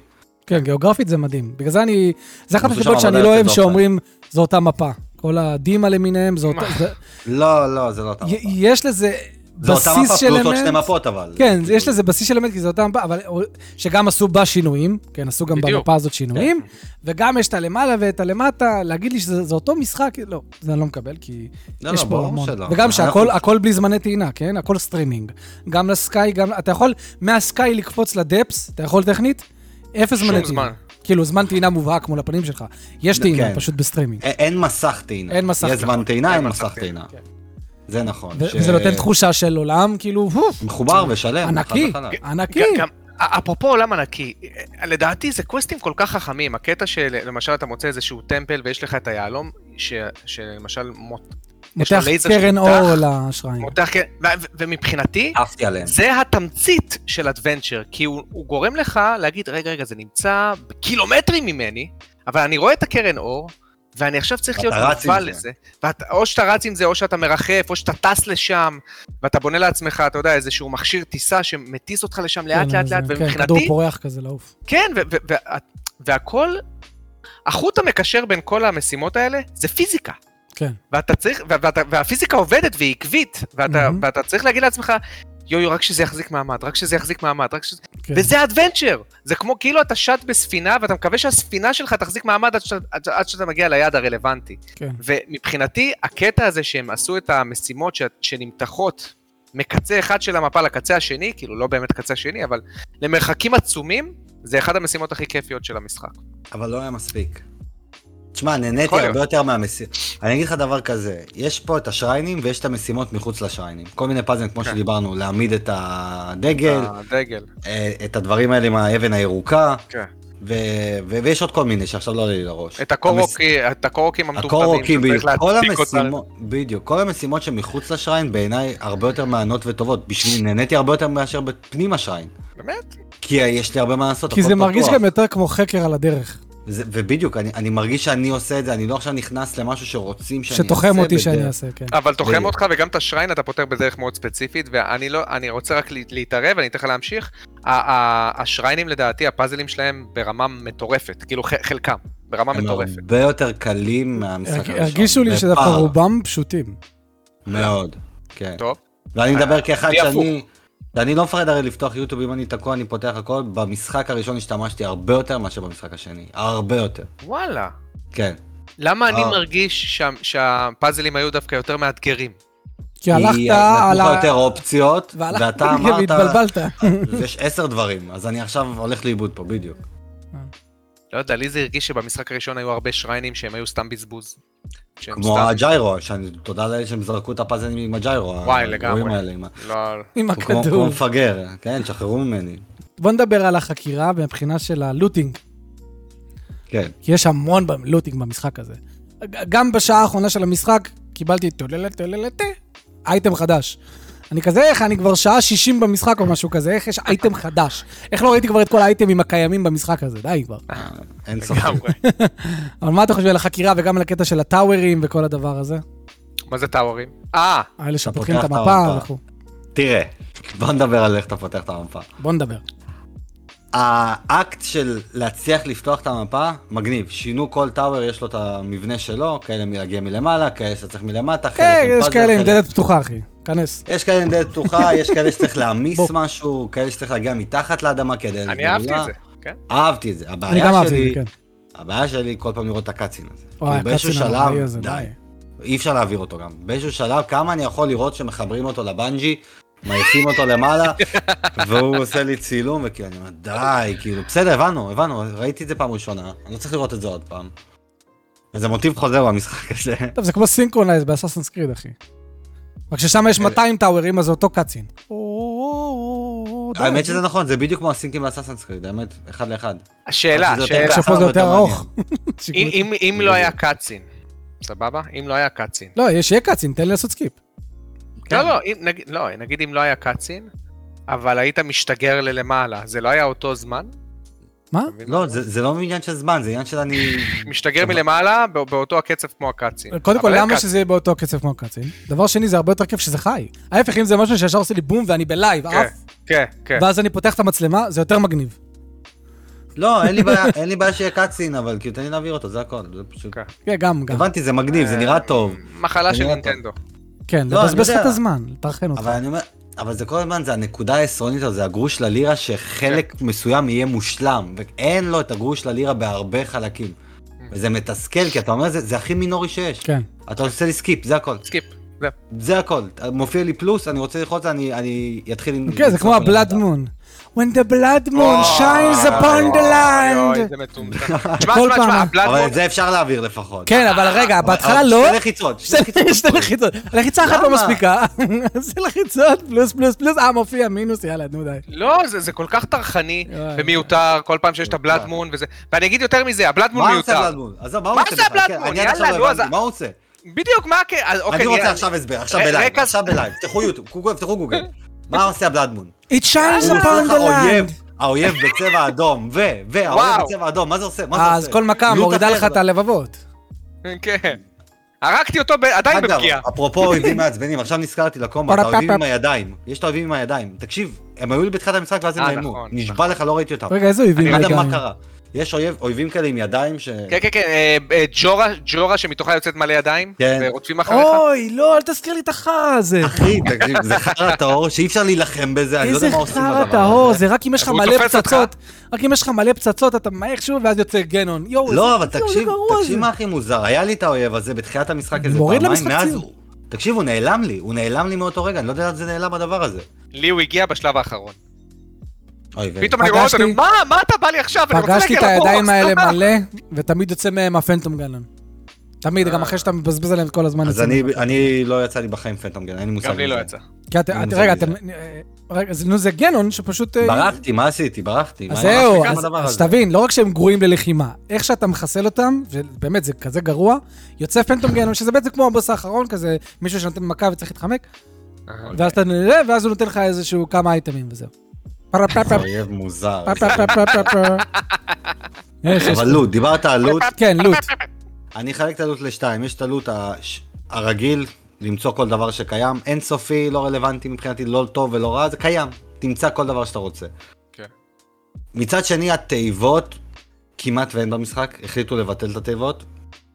כן, גיאוגרפית זה מדהים. בגלל זה אני... זה אחת הסיבות שאני לא אוהב. שאומרים, זו אותה מפה. כל הדימה למיניהם, זה אותה... זה- לא, לא, זה לא אותה מפה. יש לזה זה אותה מפה בסיס של פלוס עוד שני אלמנט. מפות אבל. כן, כאילו, יש לזה בסיס של אלמנט, כי זה אותה מפה, אבל שגם עשו בה שינויים, כן, עשו גם בדיוק. במפה הזאת שינויים, כן. וגם יש את הלמעלה ואת הלמטה, להגיד לי שזה זה אותו משחק, לא, זה אני לא מקבל, כי לא, יש לא, פה ברור המון. שלא. וגם אנחנו- שהכל הכל בלי זמני טעינה, כן? הכל סטרימינג. גם ל sky, גם... אתה יכול מה sky לקפוץ ל depths, אתה יכול טכנית? אפס זמני טעינה. זמן. כאילו, זמן טעינה מובהק מול הפנים שלך. יש טעינה, כן. פשוט בסטרימינג. א- אין מסך טעינה. אין מסך יש טעינה. זמן טעינה, אין מסך מסך טעינה. כן. זה נכון. ו- ש- וזה נותן תחושה של עולם, כאילו, מחובר ושלם. ענקי, וחלק. ענקי. גם, א- אפרופו עולם ענקי, אה, לדעתי זה קווסטים כל כך חכמים, הקטע שלמשל אתה מוצא איזשהו temple ויש לך את היהלום, ש- שלמשל מות- מותח קרן אור לשריים. מותח קרן, ו- ו- ומבחינתי. זה התמצית של אדוונצ'ר, כי הוא, הוא גורם לך להגיד, רגע, רגע, זה נמצא קילומטרים ממני, אבל אני רואה את הקרן אור, ואני עכשיו צריך להיות מובל זה. לזה. ואתה, או שאתה רץ עם זה, או שאתה מרחף, או שאתה טס לשם, ואתה בונה לעצמך, אתה יודע, איזשהו מכשיר טיסה שמטיס אותך לשם לאט כן, לאט לאט, כן, כדור ומבחינתי, פורח כזה לעוף. כן, ו- ו- וה- והכל, החוט המקשר בין כל המשימות האלה זה פיזיקה. כן. ואתה צריך, ואתה, והפיזיקה עובדת והיא עקבית, ואתה, מהמם. ואתה צריך להגיד לעצמך, יו יו, רק שזה יחזיק מעמד, רק שזה יחזיק מעמד, רק שזה... כן. וזה אדוונצ'ר! זה כמו כאילו אתה שט בספינה, ואתה מקווה שהספינה שלך תחזיק מעמד עד שאתה, עד, עד שאתה מגיע ליעד הרלוונטי. כן. ומבחינתי, הקטע הזה שהם עשו את המשימות ש, שנמתחות מקצה אחד של המפה לקצה השני, כאילו לא באמת קצה השני, אבל למרחקים עצומים, זה אחד המשימות הכי כיפיות של המשחק. אבל לא היה מספיק. תשמע, נהניתי הרבה. יותר מהמשימות. אני אגיד לך דבר כזה, יש פה את השריינים ויש את המשימות מחוץ לשריינים. כל מיני פאזלים, כמו כן. שדיברנו, להעמיד את הדגל, הדגל. אה, את הדברים האלה עם האבן הירוקה, כן. ו- ו- ויש עוד כל מיני שעכשיו לא עולה לי לראש. את הקורוקי, את הקורוקים המטומטמים. בדיוק, כל. המשימות, בדיוק, כל המשימות שמחוץ לשריין בעיניי הרבה יותר מהנות וטובות. בשבילי נהניתי הרבה יותר מאשר בפנים השריין. באמת? כי יש לי הרבה מה לעשות, כי זה מרגיש פתוח. גם יותר כמו חקר על הדרך. זה, ובדיוק, אני, אני מרגיש שאני עושה את זה, אני לא עכשיו נכנס למשהו שרוצים שאני אעשה. שתוחם אותי בדרך. שאני אעשה, כן. אבל תוחם בדיוק. אותך וגם את השריין אתה פותר בדרך מאוד ספציפית, ואני לא, אני רוצה רק לה- להתערב, אני אתן לך להמשיך. ה- ה- השריינים לדעתי, הפאזלים שלהם ברמה מטורפת, כאילו ח- חלקם, ברמה הם מטורפת. הרבה יותר קלים מהמשחק הראשון. הרגישו לי שדווקא. רובם פשוטים. מאוד, כן. טוב, ואני מדבר כאחד הפוך. שאני... ואני לא מפחד הרי לפתוח יוטיוב, אם אני תקוע אני פותח הכל. במשחק הראשון השתמשתי הרבה יותר מאשר במשחק השני. הרבה יותר. וואלה. כן. למה אני אה. מרגיש שה- שהפאזלים היו דווקא יותר מאתגרים? כי הלכת כי על נתנו לך ה... יותר אופציות, והלכת ואתה אמרת... והתבלבלת. יש עשר דברים, אז אני עכשיו הולך לאיבוד פה, בדיוק. לא יודע, לי זה הרגיש שבמשחק הראשון היו הרבה שריינים שהם היו סתם בזבוז. כמו סתם- ה gyro, שאני, תודה לאלה שהם זרקו את הפאזלים עם ה gyro. וואי, לגמרי. האלה, עם לא, עם הוא כמו כמו הכדור. מפגר, כן, שחררו ממני. בוא נדבר על החקירה מבחינה של ה looting. כן. כי יש המון looting במשחק הזה. גם בשעה האחרונה של המשחק קיבלתי טוללת אייטם חדש. אני כזה, איך אני כבר שעה 60 במשחק או משהו כזה, איך יש אייטם חדש? איך לא ראיתי כבר את כל האייטמים הקיימים במשחק הזה? די כבר. אין סוף. אבל מה אתה חושב על החקירה וגם על הקטע של הטאוורים וכל הדבר הזה? מה זה טאוורים? אה, האלה שפותחים את המפה. וכו'. תראה, בוא נדבר על איך אתה פותח את המפה. בוא נדבר. האקט של להצליח לפתוח את המפה, מגניב. שינו כל טאוור, יש לו את המבנה שלו, כאלה מלהגיע מלמעלה, כאלה שאתה צריך מלמטה, חלק כן, עם יש פאזל, כאלה עם חלק- דלת פתוחה, אחי. כנס. יש כאלה עם דלת פתוחה, יש כאלה שצריך להעמיס. משהו, כאלה שצריך להגיע מתחת לאדמה כדי... אני אהבתי את זה. אהבתי את זה. אני גם אהבתי את שלי, זה, כן. הבעיה שלי כל פעם לראות את ה cutscene הזה. וואי, כאילו, באיזשהו ה cutscene שלב, הנוראי הזה, די. אי אפשר להעביר אותו גם. באיזשהו שלב, כמה אני יכול לראות שמחברים אותו לבנג'י, מעיפים אותו למעלה, והוא עושה לי צילום, וכאילו, אני אומר, די, כאילו, בסדר, הבנו, הבנו, ראיתי את זה פעם ראשונה, אני לא צריך לראות את זה עוד פעם. וזה מוטיב חוזר במשחק הזה. טוב, זה כמו synchronize ב Assassin's Creed, אחי. רק ששם יש 200 טאוורים, אז זה אותו cutscene. האמת שזה נכון, זה בדיוק כמו הסינקים ב Assassin's Creed, האמת, אחד לאחד. השאלה, רק שזה שאלה. יותר שפה זה יותר ארוך. אם- לא היה קאצין, סבבה? אם לא היה קאצין. לא, יש שיהיה cutscene, תן לי לעשות skip. כן. לא, לא, לא, נגיד אם לא היה cutscene, אבל היית משתגר ללמעלה, זה לא היה אותו זמן? מה? לא, זה זה לא עניין של זמן, זה עניין של אני... משתגר מלמעלה בא- באותו הקצב כמו ה cutscene. קודם כל, למה. שזה יהיה באותו קצב כמו ה cutscene? דבר שני, זה הרבה יותר כיף שזה חי. ההפך, אם זה משהו שישר עושה לי בום ואני בלייב, כן, עף, כן, כן. ואז אני פותח את המצלמה, זה יותר מגניב. לא, אין לי בעיה, אין לי בעיה שיהיה קאצין, אבל כאילו, תן לי להעביר אותו, זה הכל, זה פשוט... כן. כן, גם, גם. הבנתי, זה מגניב, זה נראה טוב. מחלה זה של. נינטנדו. כן, לא, לבזבז לך את. הזמן, לטרחן אותך. אבל אני אומר, אבל זה כל הזמן, זה הנקודה העשרונית הזו, זה הגרוש ללירה שחלק מסוים יהיה מושלם, ואין לו את הגרוש ללירה בהרבה חלקים. וזה מתסכל, כי אתה אומר, זה, זה הכי מינורי שיש. כן. אתה עושה לי skip, זה הכל. skip. זהו. זה הכל. מופיע לי פלוס, אני רוצה ללחוץ, אני, אני אתחיל... עם- כן, זה כמו ה blood. moon. When the blood moon shines upon the אוי, land. איזה מטומטם. תשמע, כל תשמע, פעם. תשמע, ה blood moon... אבל את זה אפשר להעביר לפחות. כן, אבל רגע, בהתחלה לא. שתי לחיצות, שתי לחיצות. לחיצה אחת לא? מספיקה. זה לחיצות, פלוס פלוס פלוס, אה, מופיע מינוס, יאללה, נו די. לא, זה, כל כך טרחני. ומיותר, כל פעם שיש את ה blood moon וזה. ואני אגיד יותר מזה, ה blood moon מה עושה מיותר. blood moon? עזוב, מה הוא מה עושה זה? ה blood moon? כן, עכשיו יאללה, לא נו, הבנתי, אז- מה? בדיוק, מה? אז אוקיי, אני רוצה עכשיו הסבר, עכשיו ב live, עכשיו ב live, תפתחו יוטיוב, תפתחו גוגל. מה עושה ה blood moon? It shines upon the land. האויב בצבע אדום, ו, והאויב וואו. בצבע אדום, מה זה עושה? מה זה עושה? אז כל מכה מורידה לך את. הלבבות. כן. הרגתי אותו עדיין בפגיעה. אפרופו אויבים מעצבנים, עכשיו נזכרתי ל combat, פרה האויבים. עם הידיים. יש את האויבים עם הידיים. תקשיב, הם היו לי בתחילת המשחק ואז הם אה, נעלמו. נכון, נשבע לך, לא ראיתי אותם. רגע, איזה אויבים אני לא יודע? מה קרה. יש אויב- אויבים כאלה עם ידיים ש... כן, כן, כן, אה, אה, ג'ורה, ג'ורה שמתוכה יוצאת מלא ידיים, כן. ורודפים אחריך. אוי, לא, אל תזכיר לי את החרא הזה. אחי, תקשיב, זה חרא טהור שאי אפשר להילחם בזה, אני לא איזה יודע מה עושים עם חרא הדבר טהור, הזה. זה רק אם יש לך מלא. פצצות. רק אם יש לך מלא פצצות, אתה מהר שוב, ואז יוצא גנון. יואו, לא, איזה- אבל תקשיב, תקשיב. מה הכי מוזר, היה לי את האויב הזה בתחילת המשחק איזה פעמיים, מאז. הוא... תקשיב, הוא נעלם לי, הוא נעלם לי מאותו רגע, אני לא יודע לאן זה נעלם הדבר הזה. לי הוא הגיע בשלב האחרון. פתאום אני רואה אותו, אני, מה, מה אתה בא לי עכשיו? אני רוצה פגשתי את הידיים לבוס." האלה מלא, ותמיד יוצא מהם הפנטום גנון. תמיד, גם אחרי שאתה מבזבז עליהם את כל הזמן. אז יוצא אני, מהם. אני לא יצא לי בחיים פנטום גן, אין לי מושג. גם לי לא. יצא. כי רגע. אתם... אה, רגע, זה- נו, זה גנון שפשוט... אה, ברחתי, מה עשיתי? ברחתי. אז מה- זהו, אז- הדבר אז הזה? תבין, לא רק שהם גרועים ללחימה, איך שאתה מחסל אותם, ובאמת זה כזה גרוע, יוצא פנטום גנון, שזה בעצם כמו הבוס האחרון, כזה מישהו שנותן מכה וצריך להתחמק, ואז אתה נראה, ואז הוא נותן לך איזשהו כמה אייטמים וזהו. אויב מוזר. אבל לוט, דיברת על לוט, כן, לוט. אני אחלק את הלוט לשתיים, יש את הלוט הרגיל, למצוא כל דבר שקיים, אינסופי, לא רלוונטי מבחינתי, לא טוב ולא רע, זה קיים, תמצא כל דבר שאתה רוצה. כן. מצד שני, התיבות, כמעט ואין במשחק, החליטו לבטל את התיבות,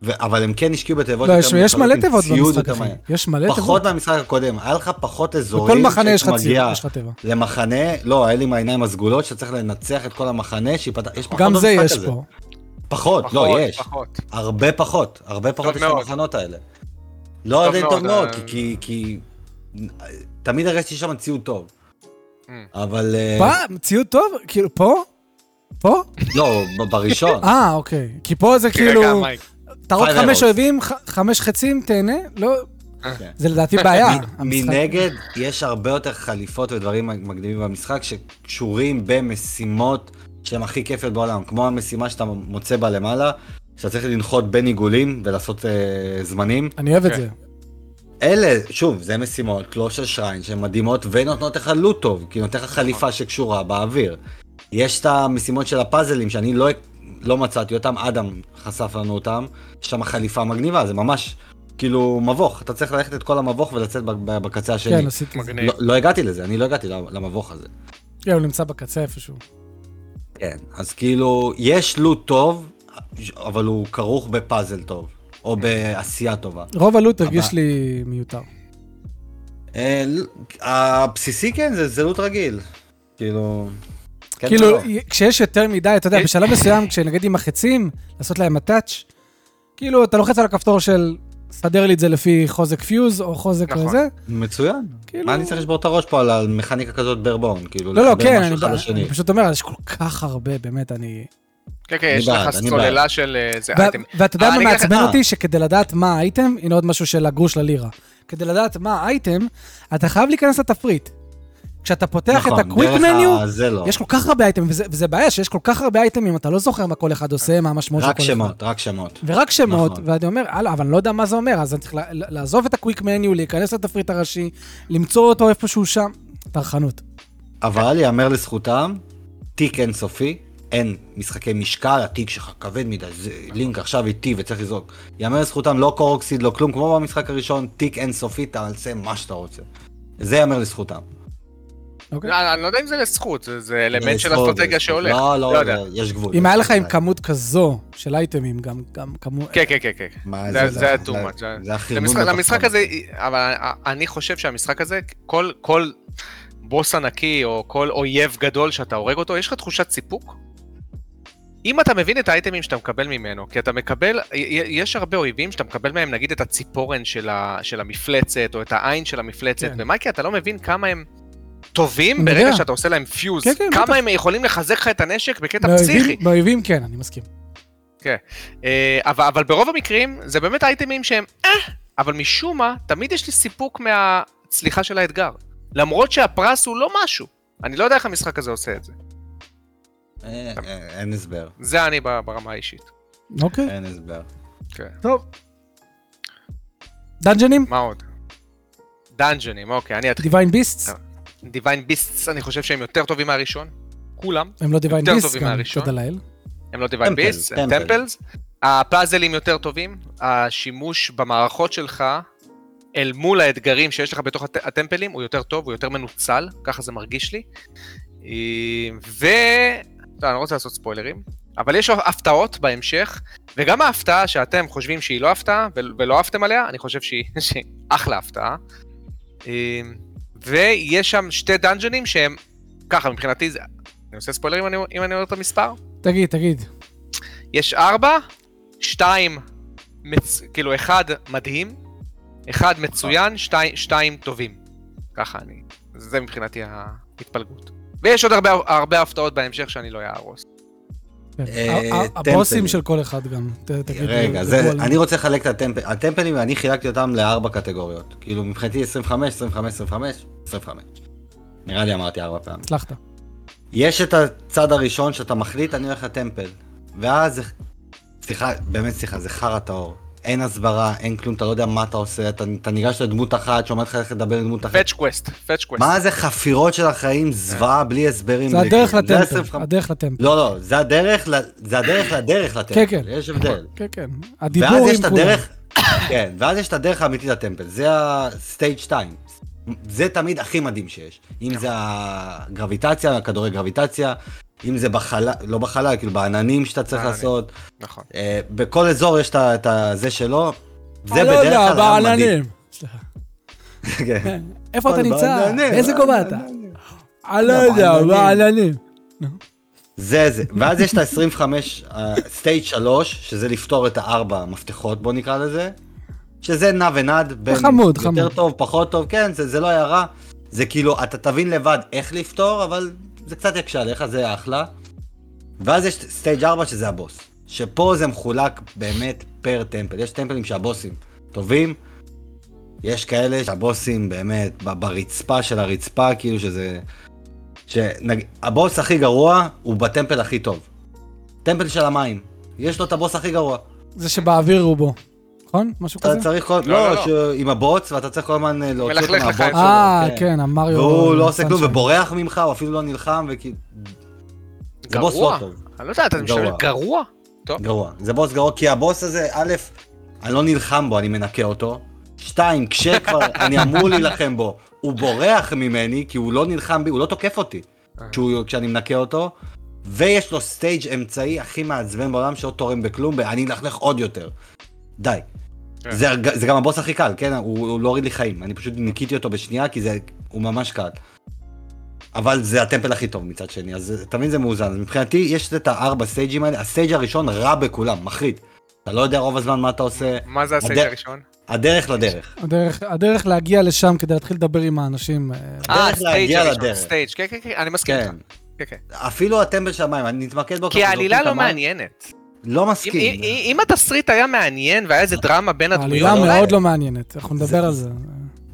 ו- אבל הם כן השקיעו בתיבות לא, יותר יש מלא תיבות במשחק, אחי. יש מלא תיבות. פחות מהמשחק הקודם, היה לך פחות בכל אזורים, מחנה יש לך טבע. למחנה, לא, היה לי עם העיניים הסגולות, שאתה צריך לנצח את כל המחנה, שיפתח, יש פחות גם זה יש הזה. פה. פחות, לא, פחות, יש. פחות. הרבה פחות, הרבה פחות יש. המחנות האלה. לא אם טוב מאוד, אה. כי- כי... כי... תמיד הרגשתי שם ציוד טוב. Mm. אבל... אה, מה? ציוד טוב? כאילו, פה? פה? לא, בראשון. אה, אוקיי. כי פה זה כאילו. תהרוג חמש. אויבים, חמש חצים, תהנה? לא, כן. זה לדעתי בעיה. מנגד, יש הרבה יותר חליפות ודברים מגניבים במשחק שקשורים במשימות שהן הכי כיפיות בעולם, כמו המשימה שאתה מוצא בה למעלה, שאתה צריך לנחות בין עיגולים ולעשות אה, זמנים. אני אוהב את כן. זה. אלה, שוב, זה משימות, לא של שריין, שהן מדהימות ונותנות לך לוט טוב, כי נותן לך. חליפה שקשורה באוויר. יש את המשימות של הפאזלים, שאני לא, לא מצאתי אותם, אדם חשף לנו אותם, יש שם חליפה מגניבה, זה ממש כאילו מבוך, אתה צריך ללכת את כל המבוך ולצאת בקצה השני. כן, עשיתי. מגניב. לא, לא הגעתי לזה, אני לא הגעתי למבוך הזה. כן, הוא נמצא בקצה איפשהו. כן, אז כאילו, יש לוט טוב, אבל הוא כרוך בפאזל טוב, או בעשייה טובה. רוב הלוט. הרגיש לי מיותר. אה, הבסיסי כן, זה, זה לוט רגיל. כאילו, כן כאילו, ולא. כשיש יותר מדי, אתה יודע, יש- בשלב מסוים, כשנגיד עם החצים, לעשות להם הטאץ', כאילו, אתה לוחץ על הכפתור של, סדר לי את זה לפי חוזק פיוז, או חוזק נכון. וזה, מצוין. כאילו... מה אני צריך לשבור את הראש פה על- על מכניקה כזאת ברבון? כאילו, לא, לא, כן, אני בא-. אני פשוט אומר, יש כל כך הרבה, באמת, אני... כן, כן, יש בעד, לך סוללה של אה, זה ו- אייטם. ואתה יודע מה מעצבן אה. אותי? שכדי לדעת מה האייטם, הנה עוד משהו של הגרוש ללירה. כדי לדעת מה האייטם, אתה חייב להיכנס לתפריט. כשאתה פותח את נכון, הקוויק דרך מניו, לא. יש כל כך הרבה אייטמים, וזה, וזה בעיה שיש כל כך הרבה אייטמים, אתה לא זוכר מה כל אחד עושה, מה המשמעות של רק כל אחד. שמות, רק שמות. ורק שמות, נכון. ואני אומר, הלאה, אבל אני לא יודע מה זה אומר, אז אני צריך לעזוב את הקוויק מניו, להיכנס לתפריט הראשי, למצוא אותו איפשהו שם, טרחנות. אבל יאמר לזכותם, תיק אינסופי, אין משחקי משקל, התיק שלך כבד מדי, זה לינק עכשיו איתי וצריך לזרוק. יאמר לזכותם, לא קורקסיד, לא כלום, כמו במשחק הראשון, תיק אינסופי, תעשה מה שאתה רוצה. זה יאמר לזכותם. אוקיי? לא, אני לא יודע אם זה לזכות, זה- זה אלמנט של אסטרטגיה. שהולך. לא, לא לא, יודע. זה- יש גבול. אם היה לך עם גבול. כמות כזו של אייטמים, גם, גם כמות... כן, כן, כן, כן. מה, זה- זה היה too זה- much, זה- זה החרמון למשחק- הזה, אבל אני חושב שהמשחק הזה, כל, כל בוס ענקי או כל אויב גדול שאתה הורג אותו, יש לך תחושת סיפוק? אם אתה מבין את האייטמים שאתה מקבל ממנו, כי אתה מקבל, יש הרבה אויבים שאתה מקבל מהם נגיד את הציפורן של, ה, של המפלצת, או את העין של המפלצת, כן. ומייקי, אתה לא מבין כמה הם טובים ברגע יודע. שאתה עושה להם פיוז, כן, כן, כמה בטח. הם יכולים לחזק לך את הנשק בקטע באויבים- פסיכי. באויבים כן, אני מסכים. אה, אבל, אבל ברוב המקרים זה באמת אייטמים שהם אה, אבל משום מה, תמיד יש לי סיפוק מהצליחה של האתגר. למרות שהפרס הוא לא משהו. אני לא יודע איך המשחק הזה עושה את זה. אה, אה, אין הסבר, זה אני ברמה האישית. אוקיי, אין הסבר. טוב. דאנג'נים? מה עוד? דאנג'נים, אוקיי, אני אתחיל. דיוויין ביסטס? אה. דיוויין ביסטס, אני חושב שהם יותר טובים מהראשון. כולם. הם לא דיוויין יותר ביסטס, טובים גם. תודה לאל. הם לא דיוויין ביסטס, הם טמפל. טמפלס. הפאזלים יותר טובים, השימוש במערכות שלך אל מול האתגרים שיש לך בתוך הט- הטמפלים הוא יותר טוב, הוא יותר מנוצל, ככה זה מרגיש לי. אה, ו... לא, אני לא רוצה לעשות ספוילרים, אבל יש הפתעות בהמשך, וגם ההפתעה שאתם חושבים שהיא לא הפתעה ו- ולא עפתם עליה, אני חושב שהיא, שהיא אחלה הפתעה. אה, ויש שם שתי דאנג'נים שהם, ככה מבחינתי, זה... אני עושה ספוילרים אם אני- אם אני אומר את המספר? תגיד, תגיד. יש ארבע, שתיים, מצ... כאילו אחד מדהים, אחד מצוין, שתיים, שתיים טובים. ככה אני, זה מבחינתי ההתפלגות. ויש עוד הרבה, הרבה הפתעות בהמשך שאני לא אהרוס. הבוסים של כל אחד גם. תגיד. רגע. אני רוצה לחלק את הטמפלים, הטמפלים, אני חילקתי אותם לארבע קטגוריות. כאילו, מבחינתי 25, 25, 25, 25. נראה לי אמרתי ארבע פעמים. הצלחת. יש את הצד הראשון שאתה מחליט, אני הולך לטמפל. ואז. סליחה, באמת סליחה, זה חרא טהור. אין הסברה, אין כלום, אתה לא יודע מה אתה עושה, אתה, אתה ניגש לדמות אחת, שאומרת לך איך לדבר עם דמות אחת. fetch quest, fetch quest. מה זה חפירות של החיים, זוועה, בלי הסברים. זה הדרך ל temple. 25 הדרך לטמפל. לא, לא, זה הדרך, זה הדרך לדרך ל temple. כן, כן. יש הבדל. כן, כן. ואז הדיבור יש עם את כולם. הדרך, כן, ואז יש את הדרך האמיתית ל temple, זה ה stage 2. זה תמיד הכי מדהים שיש. אם זה הגרביטציה, כדורי גרביטציה, אם זה בחלל, לא בחלל, כאילו בעננים שאתה צריך. לעשות. נכון. אה, בכל אזור יש את ה- את הזה שלו. זה אני לא בדרך יודע, כלל מדהים. בעננים. סליחה. כן. איפה אתה נמצא? באיזה גובה אתה? אני לא יודע, בעננים. בעננים. זה זה, ואז יש את ה-25, סטייט 3, שזה לפתור את הארבע מפתחות, בוא נקרא לזה, שזה נע ונד בין חמוד, יותר חמוד. טוב, פחות טוב, כן, זה, זה לא היה רע, זה כאילו, אתה תבין לבד איך לפתור, אבל זה קצת יקשה עליך, זה אחלה. ואז יש stage 4 שזה הבוס, שפה זה מחולק באמת פר temple, יש טמפלים שהבוסים טובים, יש כאלה שהבוסים באמת ברצפה של הרצפה, כאילו שזה... שהבוס הכי גרוע הוא ב temple הכי טוב. temple של המים, יש לו את הבוס הכי גרוע. זה שבאוויר רובו. נכון? משהו אתה כזה? צריך כל... לא, לא, לא, לא, עם הבוץ, ואתה צריך כל הזמן אה, להוציא אותו מהבוץ שלו. אה, כן, המריו... והוא לא עושה כלום. ובורח ממך, הוא אפילו לא נלחם, וכאילו... זה בוס. לא טוב. אני לא יודע, אתה משתמש גרוע. גרוע? זה בוס גרוע, כי הבוס הזה, א', אני לא נלחם בו, אני מנקה אותו. שתיים, כשכבר אני אמור להילחם בו, הוא בורח ממני, כי הוא לא נלחם בי, הוא לא תוקף אותי, כשהוא, כשאני מנקה אותו. ויש לו סטייג' אמצעי הכי מעצבן בעולם, שלא תורם בכלום, ואני אלכלך עוד יותר. די. כן. זה, זה גם הבוס הכי קל, כן? הוא, הוא לא הוריד לי חיים, אני פשוט ניקיתי אותו בשנייה, כי זה, הוא ממש קל. אבל זה ה temple הכי טוב מצד שני, אז תמיד זה מאוזן. אז מבחינתי יש את הארבע סטייג'ים האלה, ה stage הראשון רע בכולם, מחריד. אתה לא יודע רוב הזמן מה אתה עושה, מה זה ה stage הד- הראשון? הדרך לדרך. הדרך, הדרך להגיע לשם כדי להתחיל לדבר עם האנשים. אה, אה, ה stage הראשון, לדרך. stage, כן, כן, כן, אני מסכים כן. איתך. כן, כן. אפילו ה temple של המים, אני נתמקד בו. כי העלילה לא. מעניינת. לא אם- מסכים. אם- אם התסריט היה מעניין והיה איזה דרמה בין הדמויות, העלילה מאוד לא מעניינת, אנחנו נדבר זה- על זה.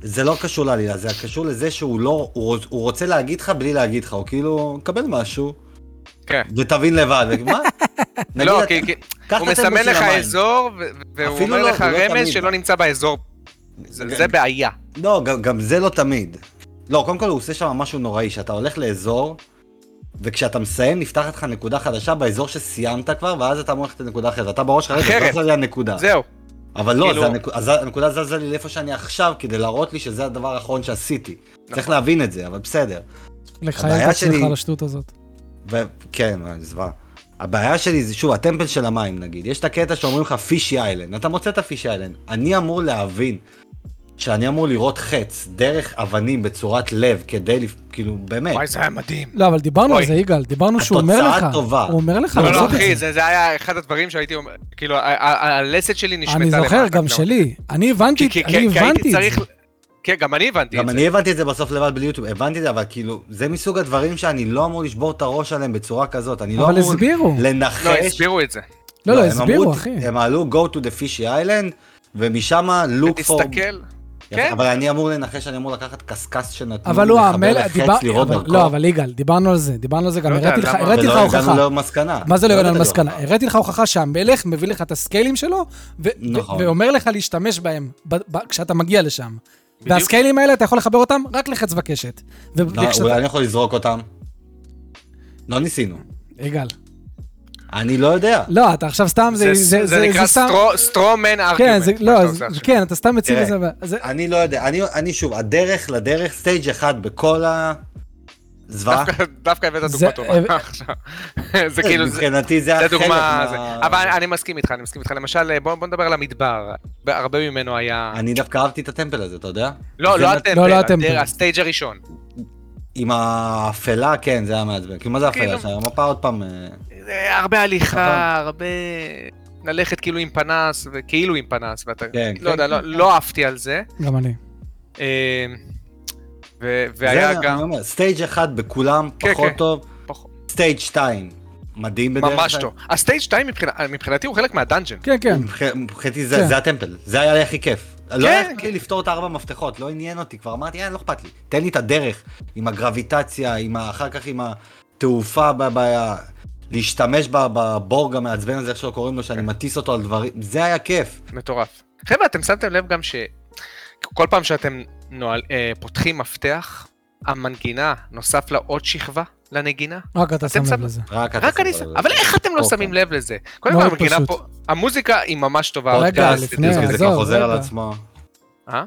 זה לא קשור לעלילה, זה קשור לזה שהוא לא, הוא, הוא רוצה להגיד לך בלי להגיד לך, הוא כאילו, קבל משהו, כן. ותבין לבד? נגיד, לא, אתה- כי כי הוא מסמן לך המים. אזור, והוא אומר לא- לך לא רמז תמיד. שלא נמצא באזור. זה גם- זה בעיה. לא, גם, גם זה לא תמיד. לא, קודם כל הוא עושה שם משהו נוראי, שאתה הולך לאזור, וכשאתה מסיים נפתחת לך נקודה חדשה באזור שסיימת כבר, ואז אתה אמור ללכת לנקודה אחרת. אתה בראש שלך, רגע, אחרת. זזה לי הנקודה. זהו. אבל לא, כאילו- זה הנק... אז הנקודה זזה לי לאיפה שאני עכשיו, כדי להראות לי שזה הדבר האחרון שעשיתי. צריך להבין את זה, אבל בסדר. לחייב את עצמך שלי- על השטות הזאת. וכן, זוועה. הבעיה שלי זה, שוב, הטמפל של המים נגיד, יש את הקטע שאומרים לך פישי איילנד, אתה מוצא את הפישי איילנד, אני אמור להבין שאני אמור לראות חץ דרך אבנים בצורת לב כדי, כאילו, באמת, וואי, זה היה מדהים. לא, אבל דיברנו על. זה, יגאל, דיברנו שהוא אומר לך. התוצאה טובה. הוא אומר לך לא, לא, לעשות את אחי, זה. היה אחד הדברים שהייתי אומר, כאילו, הלסת שלי נשמטה אני זוכר, למטה, גם לא. שלי. אני הבנתי, את צריך... זה. כן, גם אני הבנתי את גם זה. אני הבנתי את זה בסוף לבד בלי יוטיוב, הבנתי את זה, אבל כאילו, זה מסוג הדברים שאני לא אמור לשבור את הראש עליהם בצורה כזאת, אני לא אבל אמור הסבירו. לנחש. לא, הסבירו את זה. לא, לא, הם הסבירו, אחי. הם עלו go to the fishy island, ומשם look for... ותסתכל. כן. אבל אני אמור לנחש, אני אמור לקחת קשקש שנתנו אבל לי הוא לחבר המלך, דיבר... דרכו. לא, אבל יגאל, דיברנו על זה, דיברנו על זה, גם לא יודע, הראיתי לך לך ולא הוכחה. הגענו למסקנה. מה זה לא הגענו למסקנה? הראיתי לך הוכחה שהמלך מביא לך את הסקיילים שלו, נכון. ואומר לך להשתמש בהם כשאתה מגיע לשם. והסקיילים האלה, אתה יכול לחבר אותם רק לחץ וקשת. לא, אולי אני יכול לזרוק אותם. לא ניסינו. יגאל. אני לא יודע. לא, אתה עכשיו סתם, זה זה- זה- זה נקרא סתם... סטרומן כן, ארגומנט. לא, זה- כן, אתה סתם מציג את זה. אני לא יודע. אני- אני שוב, הדרך לדרך, stage אחד בכל ה... זוועה. דווקא הבאת דוגמה טובה עכשיו. זה כאילו, מבחינתי זה החלק מה- אבל אני מסכים איתך, אני מסכים איתך. למשל, בוא בוא נדבר על המדבר. הרבה ממנו היה... אני דווקא אהבתי את ה temple הזה, אתה יודע? לא, לא לא, לא ה temple. ה stage הראשון. עם האפלה, כן, זה היה מעצבן. כאילו, מה זה כאילו- אפלה? שהמפה עוד פעם... אה, זה הרבה. הליכה, הרבה... ללכת כאילו עם פנס, וכאילו עם פנס, ואתה... כן, לא כן, יודע, כן, לא- כן. לא אהבתי על זה. גם אני. אה, ו- והיה זה, גם... אני אומר, stage אחד בכולם כן, פחות כן. טוב, פחות- stage 2 מדהים בדרך ממש כלל. טוב. ה stage 2 מבחינתי הוא חלק מה dungeon. כן, כן. מבח- מבחינתי זה כן. זה ה temple, זה היה לי הכי כיף. לא כן, היה כן. לי לפתור את הארבע מפתחות, לא עניין אותי, כבר אמרתי, יאללה, לא אכפת לי. תן לי את הדרך, עם הגרביטציה, עם ה- אחר כך עם התעופה, ב- ב- להשתמש ב- בבורג המעצבן הזה, איך שלא קוראים לו, שאני כן. מטיס אותו על דברים, זה היה כיף. מטורף. חבר'ה, אתם שמתם לב גם שכל פעם שאתם נועל, אה, פותחים מפתח, המנגינה נוסף לה עוד שכבה לנגינה? רק אתה שם שם- לב לזה. רק אני... שם לב אבל לזה. איך אתם לא אוקיי. שמים לב לזה? קודם כל פשוט. פה... המוזיקה היא ממש טובה. רגע, לפני, זה כבר עזוב, חוזר על. עצמו. אה?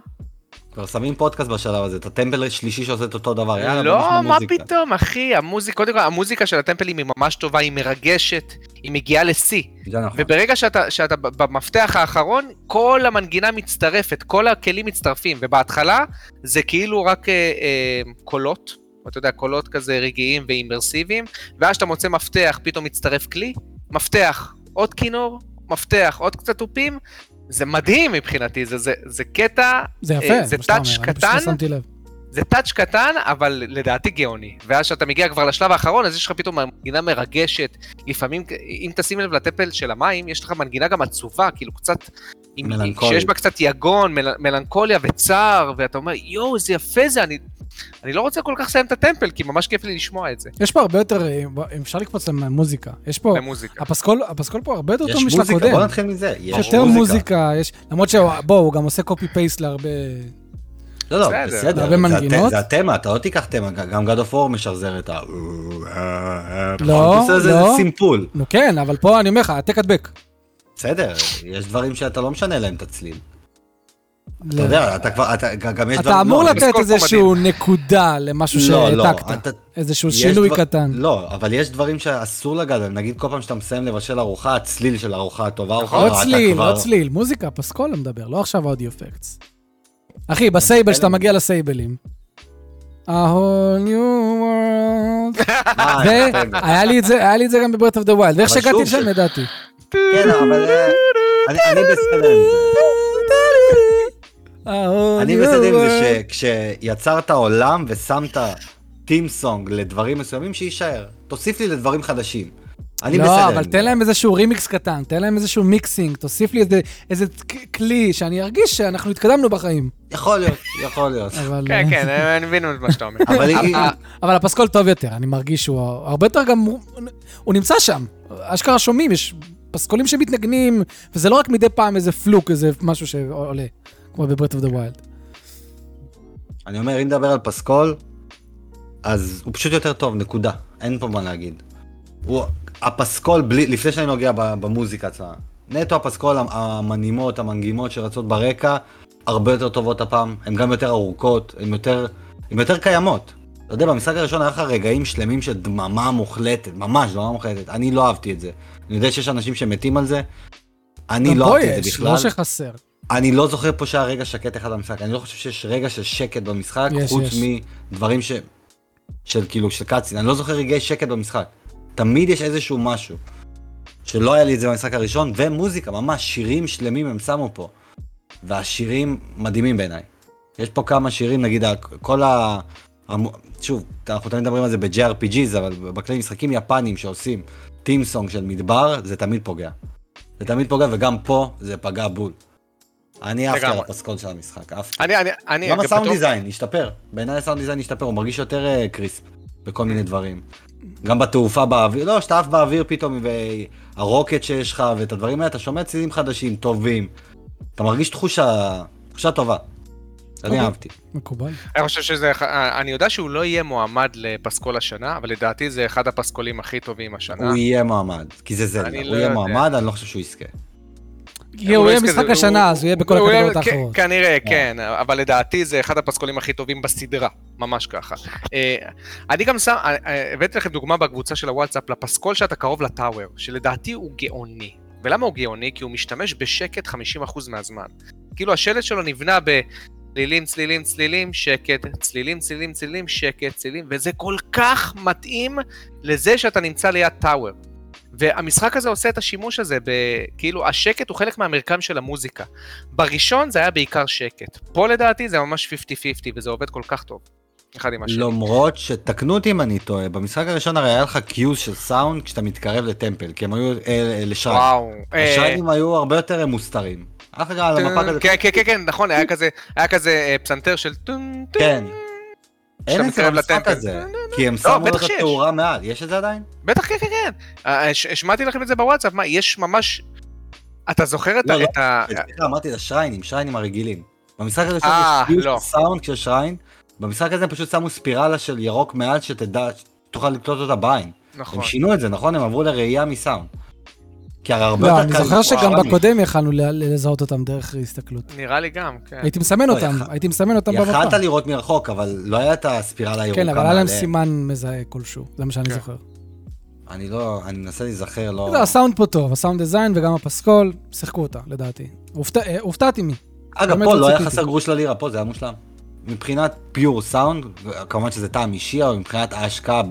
כבר שמים פודקאסט בשלב הזה, את הטמפל השלישי שעושה את אותו דבר, יאללה, לא, מה. פתאום, אחי, המוזיקה, קודם כל, המוזיקה של הטמפלים היא ממש טובה, היא מרגשת, היא מגיעה לשיא. זה נכון. וברגע שאתה, שאתה במפתח האחרון, כל המנגינה מצטרפת, כל הכלים מצטרפים, ובהתחלה זה כאילו רק אה, אה, קולות, אתה יודע, קולות כזה רגעיים ואימרסיביים, ואז כשאתה מוצא מפתח, פתאום מצטרף כלי, מפתח, עוד כינור, מפתח, עוד קצת תופים, זה מדהים מבחינתי, זה, זה, זה קטע, זה אה, יפה, זה טאץ' קטן. זה טאץ' קטן, אבל לדעתי גאוני. ואז כשאתה מגיע כבר לשלב האחרון, אז יש לך פתאום מנגינה מרגשת. לפעמים, אם תשים לב לטפל של המים, יש לך מנגינה גם עצובה, כאילו קצת... מלנכולית. שיש בה קצת יגון, מל, מלנכוליה וצער, ואתה אומר, יואו, איזה יפה זה, אני... אני לא רוצה כל כך לסיים את הטמפל, כי ממש כיף לי לשמוע את זה. יש פה הרבה יותר, אה, אפשר לקפוץ למוזיקה. יש פה, במוזיקה. הפסקול, הפסקול פה הרבה יותר יש טוב משל מוזיקה, הקודם. בוא נתחיל מזה. יש יותר מוזיקה, יש... למרות שהוא, בוא, הוא גם עושה קופי פייסט להרבה... לא, לא, בסדר. הרבה זה מנגינות. זה התמה, אתה לא תיקח תמה, גם God of War משחזר את ה... לא, אתה עושה איזה לא. סימפול. נו כן, אבל פה אני אומר לך, העתק הדבק. בסדר, יש דברים שאתה לא משנה להם את הצליל. לא. אתה יודע, אתה כבר, אתה- גם יש אתה. אמור לא, לתת איזשהו נקודה למשהו לא, לא, שהעתקת. איזשהו שינוי קטן. לא, אבל יש דברים שאסור לגעת בהם, נגיד כל פעם שאתה מסיים לבשל ארוחה, הצליל של הארוחה הטובה נכון. רעה, לא אתה צליל, כבר- לא צליל, מוזיקה, פסקול מדבר, לא עכשיו audio effects. אחי, ב sable, כשאתה מגיע ל stableים, A whole new world. והיה לי את זה, היה לי את זה גם ב Breath of the Wild. ואיך שהגעתי לשם ידעתי. כן, אבל אה, אני אני בסדר עם זה. אני בסדר עם זה שכשיצרת עולם ושמת טים סונג לדברים מסוימים, שיישאר. תוסיף לי לדברים חדשים. אני בסדר לא, אבל זה. תן להם איזשהו רימיקס קטן, תן להם איזשהו מיקסינג, תוסיף לי איזה- איזה כלי שאני ארגיש שאנחנו התקדמנו בחיים. יכול להיות, יכול להיות. אבל... כן, אה, כן, אני מבין את מה שאתה אומר. אבל אבל הפסקול טוב יותר, אני מרגיש שהוא הרבה יותר גם... הוא נמצא שם. אשכרה שומעים, יש פסקולים שמתנגנים, וזה לא רק מדי פעם איזה fluke, איזה משהו שעולה, כמו ב Breath of the Wild. אני אומר, אם נדבר על פסקול, אז הוא פשוט יותר טוב, נקודה. אין פה מה להגיד. הוא, הפסקול, בלי, לפני שאני נוגע במוזיקה עצמה, נטו הפסקול, המנעימות, המנגימות שרצות ברקע, הרבה יותר טובות הפעם, הן גם יותר ארוכות, הן יותר, הן יותר קיימות. אתה יודע, במשחק הראשון היה לך רגעים שלמים של דממה מוחלטת, ממש דממה מוחלטת. אני לא אהבתי את זה. אני יודע שיש אנשים שמתים על זה, אני גם לא פה אהבתי את זה יש, בכלל. לא שחסר. אני לא זוכר פה שהיה רגע שקט אחד במשחק, אני לא חושב שיש רגע של שקט במשחק, יש, חוץ יש. מדברים ש... של כאילו, של קאצין, אני לא זוכר רגעי שקט במשחק. תמיד יש איזשהו משהו. שלא היה לי את זה במשחק הראשון, ומוזיקה, ממש שירים שלמים הם שמו פה. והשירים מדהימים בעיניי. יש פה כמה שירים, נגיד, כל ה... שוב, אנחנו תמיד מדברים על זה ב-JRPGs, אבל בכלי משחקים יפנים שעושים טים סונג של מדבר, זה תמיד פוגע. זה תמיד פוגע, וגם פה זה פגע בול. אני אהבתי על. הפסקול של המשחק, אהבתי. אני, אני, אני... גם הסאונד דיזיין השתפר, בעיניי הסאונד דיזיין השתפר, הוא מרגיש יותר אה, קריספ בכל מיני דברים. גם בתעופה באוויר, לא, שאתה עף באוויר פתאום, והרוקט שיש לך, ואת הדברים האלה, אתה שומע צלילים חדשים, טובים. אתה מרגיש תחושה, תחושה טובה. אני אוקיי. אהבתי. מקובל. אני חושב שזה, אחד- אני יודע שהוא לא יהיה מועמד לפסקול השנה, אבל לדעתי זה אחד הפסקולים הכי טובים השנה. הוא יהיה מועמד, כי זה זלדה, הוא לא יהיה. מועמד, אני לא חושב שהוא יזכה. הוא יהיה משחק השנה, אז הוא יהיה בכל הקטגוריות כן, האחרות. כנראה, כן, אבל לדעתי זה אחד הפסקולים הכי טובים בסדרה, ממש ככה. אה, אני גם שם, אה, אה, הבאתי לכם דוגמה בקבוצה של הוואטסאפ לפסקול שאתה קרוב לטאוור, שלדעתי הוא גאוני. ולמה הוא גאוני? כי הוא משתמש בשקט 50% מהזמן. כאילו השלט שלו נבנה ב... צלילים, צלילים, צלילים, שקט, צלילים, צלילים, צלילים, שקט, צלילים, וזה כל כך מתאים לזה שאתה נמצא ליד טאוור. והמשחק הזה עושה את השימוש הזה, ב... כאילו השקט הוא חלק מהמרקם של המוזיקה. בראשון זה היה בעיקר שקט. פה לדעתי זה ממש 50-50 וזה עובד כל כך טוב. אחד עם השני. למרות שתקנו אותי אם אני טועה, במשחק הראשון הרי היה לך קיוז של סאונד כשאתה מתקרב לטמפל, כי הם היו אה, אה, לשריים. וואו. אה, השריינים היו הרבה יותר מוסתרים. אף אחד על המפה כזה, כן, כן, כן, כן, נכון, היה כזה, אה, פסנתר של טון טון. כן. אין את זה במשחק. הזה, כי הם שמו לא, לו את. התאורה מעל, יש את זה עדיין? בטח, כן, כן, כן. אה, הש- השמעתי לכם את זה בוואטסאפ, מה, יש ממש... אתה זוכר את לא, ה- לא. סליחה, אמרתי את השריינים, שריינים הרגילים. במשחק הראשון אה, יש לא. של סאונד כשיש שריין, במשחק הזה הם פשוט שמו ספירלה של ירוק מעל שתדע, שתוכל לקלוט אותה בעין. נכון. הם שינו את זה, נכון? הם עברו לראייה מסאונד. כי הרי הרבה לא, יותר אני קל... זוכר שגם בקודם יכלנו ל- לזהות אותם דרך הסתכלות. נראה לי גם, כן. הייתי מסמן לא, אותם, הייתי מסמן אותם יכלת במפה. לראות מרחוק, אבל לא היה את הספירלה הירוקה כן, אבל היה להם. סימן מזהה כלשהו, זה מה שאני כן. זוכר. אני לא, אני מנסה להיזכר, לא... זה, הסאונד פה טוב, הסאונד דיזיין וגם הפסקול, שיחקו אותה, לדעתי. אה, הופתעתי מי. אגב, פה לא לא היה. חסר גרוש ללירה, פה זה היה מושלם. מבחינת פיור סאונד, כמובן שזה טעם אישי, אבל מבחינת ההשקעה